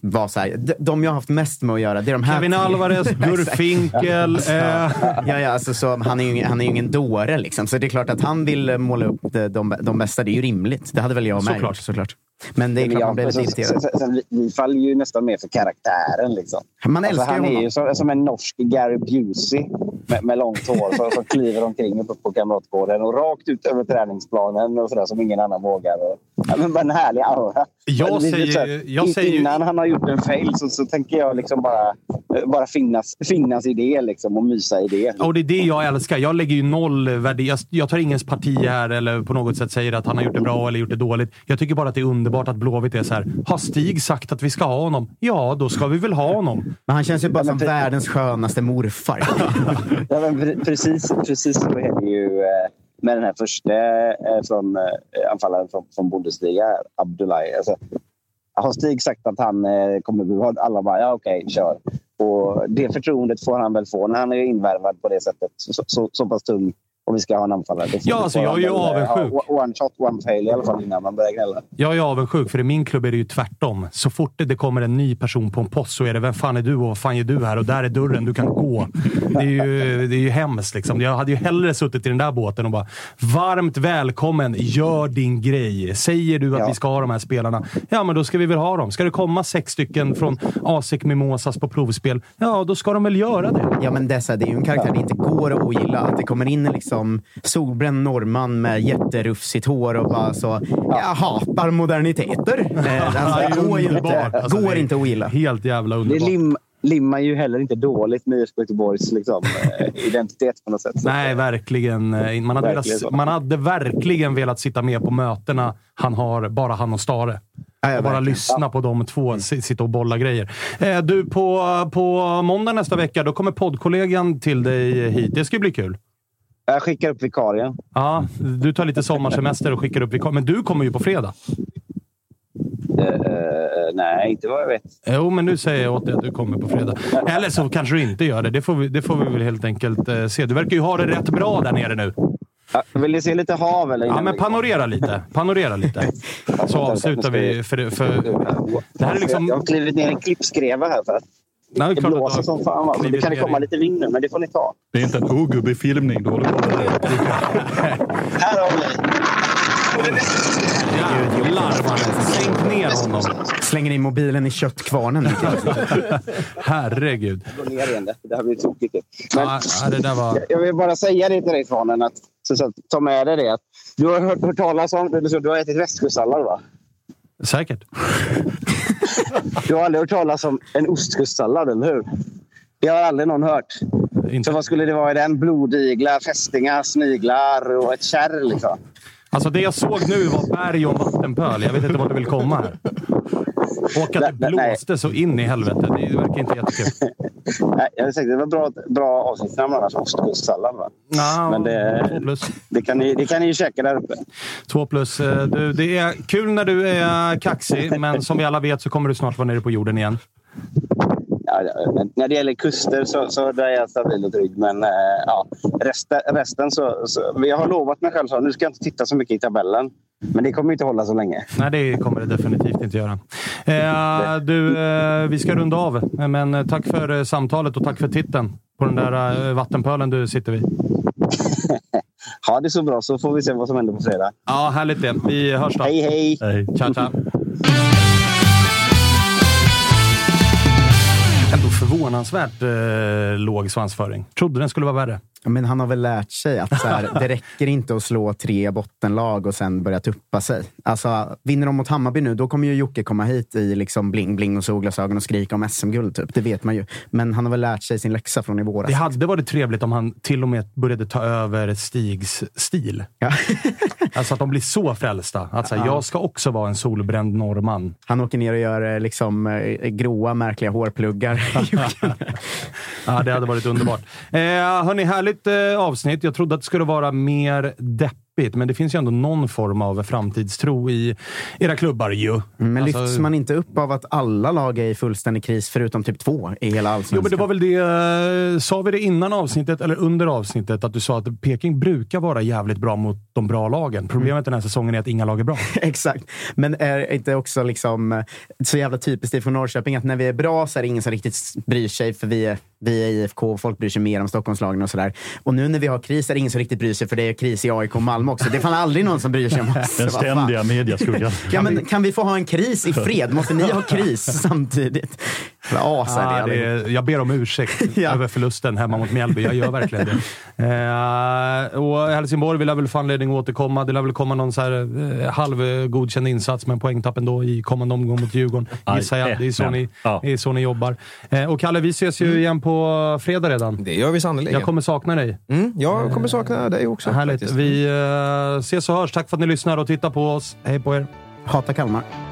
var så här. De, jag har haft mest med att göra, det är de här Kevin Alvarez, Gurfinkel. äh... ja, ja, alltså, så, han, är ju, han är ju ingen dåre. Liksom. Så det är klart att han vill måla upp de, de, de bästa. Det är ju rimligt. Det hade väl jag med såklart. såklart. Men det är klart man blir lite irriterad. Så, så, vi, faller ju nästan mer för karaktären. Liksom. Man älskar alltså, han honom. är ju som, som en norsk Gary Busey med, med långt hår som, som kliver omkring uppe på Kamratgården och rakt ut över träningsplanen och sådär som ingen annan vågar. Och, ja, men bara en härlig aura. Jag säger, jag säger Innan han har gjort en fail så, så tänker jag liksom bara, bara finnas, finnas i det liksom, och mysa i det. Och det är det jag älskar. Jag lägger ju noll värde. Jag, jag tar ingens parti här eller på något sätt säger att han har gjort det bra eller gjort det dåligt. Jag tycker bara att det är underbart att Blåvitt är så här. Har Stig sagt att vi ska ha honom? Ja, då ska vi väl ha honom. Men han känns ju bara som världens skönaste morfar. ja, men precis, precis så är det ju med den här första eh, från eh, anfallaren från, från Bundesliga, Abdullahi. Alltså, har Stig sagt att han eh, kommer bli Alla bara, ja okej, okay, kör. Och det förtroendet får han väl få när han är invärvad på det sättet. Så, så, så pass tung och vi ska ha en anfallare. Ja, alltså, jag är ju eh, avundsjuk. One shot, one fail i alla fall innan man börjar gnälla. Jag är avundsjuk, för i min klubb är det ju tvärtom. Så fort det kommer en ny person på en post så är det “Vem fan är du och vad fan gör du här?” och där är dörren, du kan gå. Det är ju, det är ju hemskt. Liksom. Jag hade ju hellre suttit i den där båten och bara “Varmt välkommen, gör din grej”. Säger du att Ja. vi ska ha de här spelarna, ja men då ska vi väl ha dem. Ska det komma sex stycken från ASEC Mimosas på provspel, ja då ska de väl göra det. Ja, men dessa, det är ju en karaktär det inte går att ogilla. Att det kommer in en liksom solbränd norrman med jätterufsigt hår och bara så. Jag hatar moderniteter. Eh, Alltså, det går ju inte. Alltså, går det är inte att ogilla. Helt jävla Det underbart. lim, limmar ju heller inte dåligt med IFK Göteborgs liksom, eh, identitet på något sätt. Så, Nej, verkligen. Eh, Man hade, Verkligen velat, man hade verkligen velat sitta med på mötena han har, bara han och Stare. Ja, ja, och bara verkligen. lyssna på de två, si- sitta och bolla grejer. Du, på, på måndag nästa vecka, då kommer poddkollegan till dig hit. Det ska bli kul. Jag skickar upp vikarien. Ja, du tar lite sommarsemester och skickar upp vikar- Men du kommer ju på fredag. Eh, nej, inte vad jag vet. Jo, men nu säger jag åt dig att du kommer på fredag. Eller så kanske du inte gör det. Det får vi, det får vi väl helt enkelt eh, se. Du verkar ju ha det rätt bra där nere nu. Vill ni se lite hav? Eller Ja, men panorera lite. Panorera lite. Så avslutar vi. För, för, det här är liksom... Jag har klivit ner en klippskreva här. För att Nej, det blåser som fan. Va? Så det kan det komma lite vind nu, men det får ni ta. Det är inte en ogubbig filmning du håller på med. Här har vi Jävlar mannen. Sänk ner honom. Slänger in mobilen i köttkvarnen. Herregud. Gå ner igen. Det, det här blir tokigt. Men Ja, det där var... jag vill bara säga det till dig, Svanen. Att, så, så, ta med dig det. Att du har hört, hört talas om... Du har ätit västkustsallad, va? Säkert. Du har aldrig hört talas om en ostkustsallad, eller hur? Det har aldrig någon hört. Inte. Så vad skulle det vara i den? Blodiglar, fästingar, sniglar och ett kärr liksom. Alltså det jag såg nu var berg och vattenpöl. Jag vet inte vart du vill komma här. Och att det blåste så in i helvete. Det verkar inte jättekul. Nej, jag säga, det var bra, bra avsnittsnamn annars. Ostkustsallad, va? Nå, Men det- Två plus. Det kan, ni, det kan ni ju käka där uppe. Två plus. Eh, Du, det är kul när du är kaxig, men som vi alla vet så kommer du snart vara nere på jorden igen. Ja, när det gäller kuster så, så där är jag stabil och trygg. Men eh, ja, resten, resten så, så... Jag har lovat mig själv att nu ska jag inte titta så mycket i tabellen. Men det kommer inte hålla så länge. Nej, det kommer det definitivt inte göra. Eh, du, eh, vi ska runda av, men eh, tack för eh, samtalet och tack för titeln på den där eh, vattenpölen du sitter vid. Ha det så bra så får vi se vad som händer på fredag. Ja, härligt det. Vi hörs då. Hej, hej! Nej. Tja, tja. Förvånansvärt eh, låg svansföring. Trodde den skulle vara värre. Ja, Men han har väl lärt sig att så här, det räcker inte att slå tre bottenlag och sen börja tuppa sig. Alltså, vinner de mot Hammarby nu, då kommer ju Jocke komma hit i liksom bling-bling och solglasögon och skrika om SM-guld. Typ. Det vet man ju. Men han har väl lärt sig sin läxa från i våras. Det hade varit trevligt om han till och med började ta över Stigs stil. Ja. Alltså att de blir så frälsta. Att så här, jag ska också vara en solbränd norrman. Han åker ner och gör eh, liksom, eh, gråa, märkliga hårpluggar. Ja, det hade varit underbart. Eh, hörni, härligt eh, avsnitt. Jag trodde att det skulle vara mer deppigt, men det finns ju ändå någon form av framtidstro i era klubbar ju. Men Alltså- lyfts man inte upp av att alla lag är i fullständig kris förutom typ två i hela allsvenskan? Jo, men det var väl det... eh, Sa vi det innan avsnittet eller under avsnittet? Att du sa att Peking brukar vara jävligt bra mot de bra lagen. Problemet den här säsongen är att inga lag är bra. Exakt. Men är inte också liksom eh, så jävla typiskt ifrån Norrköping att när vi är bra så är det ingen som riktigt bryr sig för vi är, vi är IFK och folk bryr sig mer om Stockholmslagen och sådär. Och nu när vi har kris är det ingen som riktigt bryr sig för det är kris i AIK och Malmö också. Det är fan aldrig någon som bryr sig om oss. Den ständiga mediaskuggan. Ja, men kan vi få ha en kris i fred? Måste ni ha kris samtidigt? Ah, det, är, jag ber om ursäkt Ja. över förlusten hemma mot Mjällby. Jag gör verkligen det. Eh, och Helsingborg vill jag väl få anledning att återkomma. Det lär väl komma någon så här, eh, halvgodkänd insats med en poängtapp ändå i kommande omgång mot Djurgården. Gissar jag. Det är så, ni, ja. är så ni jobbar. Eh, och Kalle, vi ses ju igen på fredag redan. Det gör vi sannerligen. Jag kommer sakna dig. mm, jag kommer sakna dig också. Härligt. faktiskt. Vi eh, ses och hörs. Tack för att ni lyssnar och tittar på oss. Hej på er. Hata Kalmar.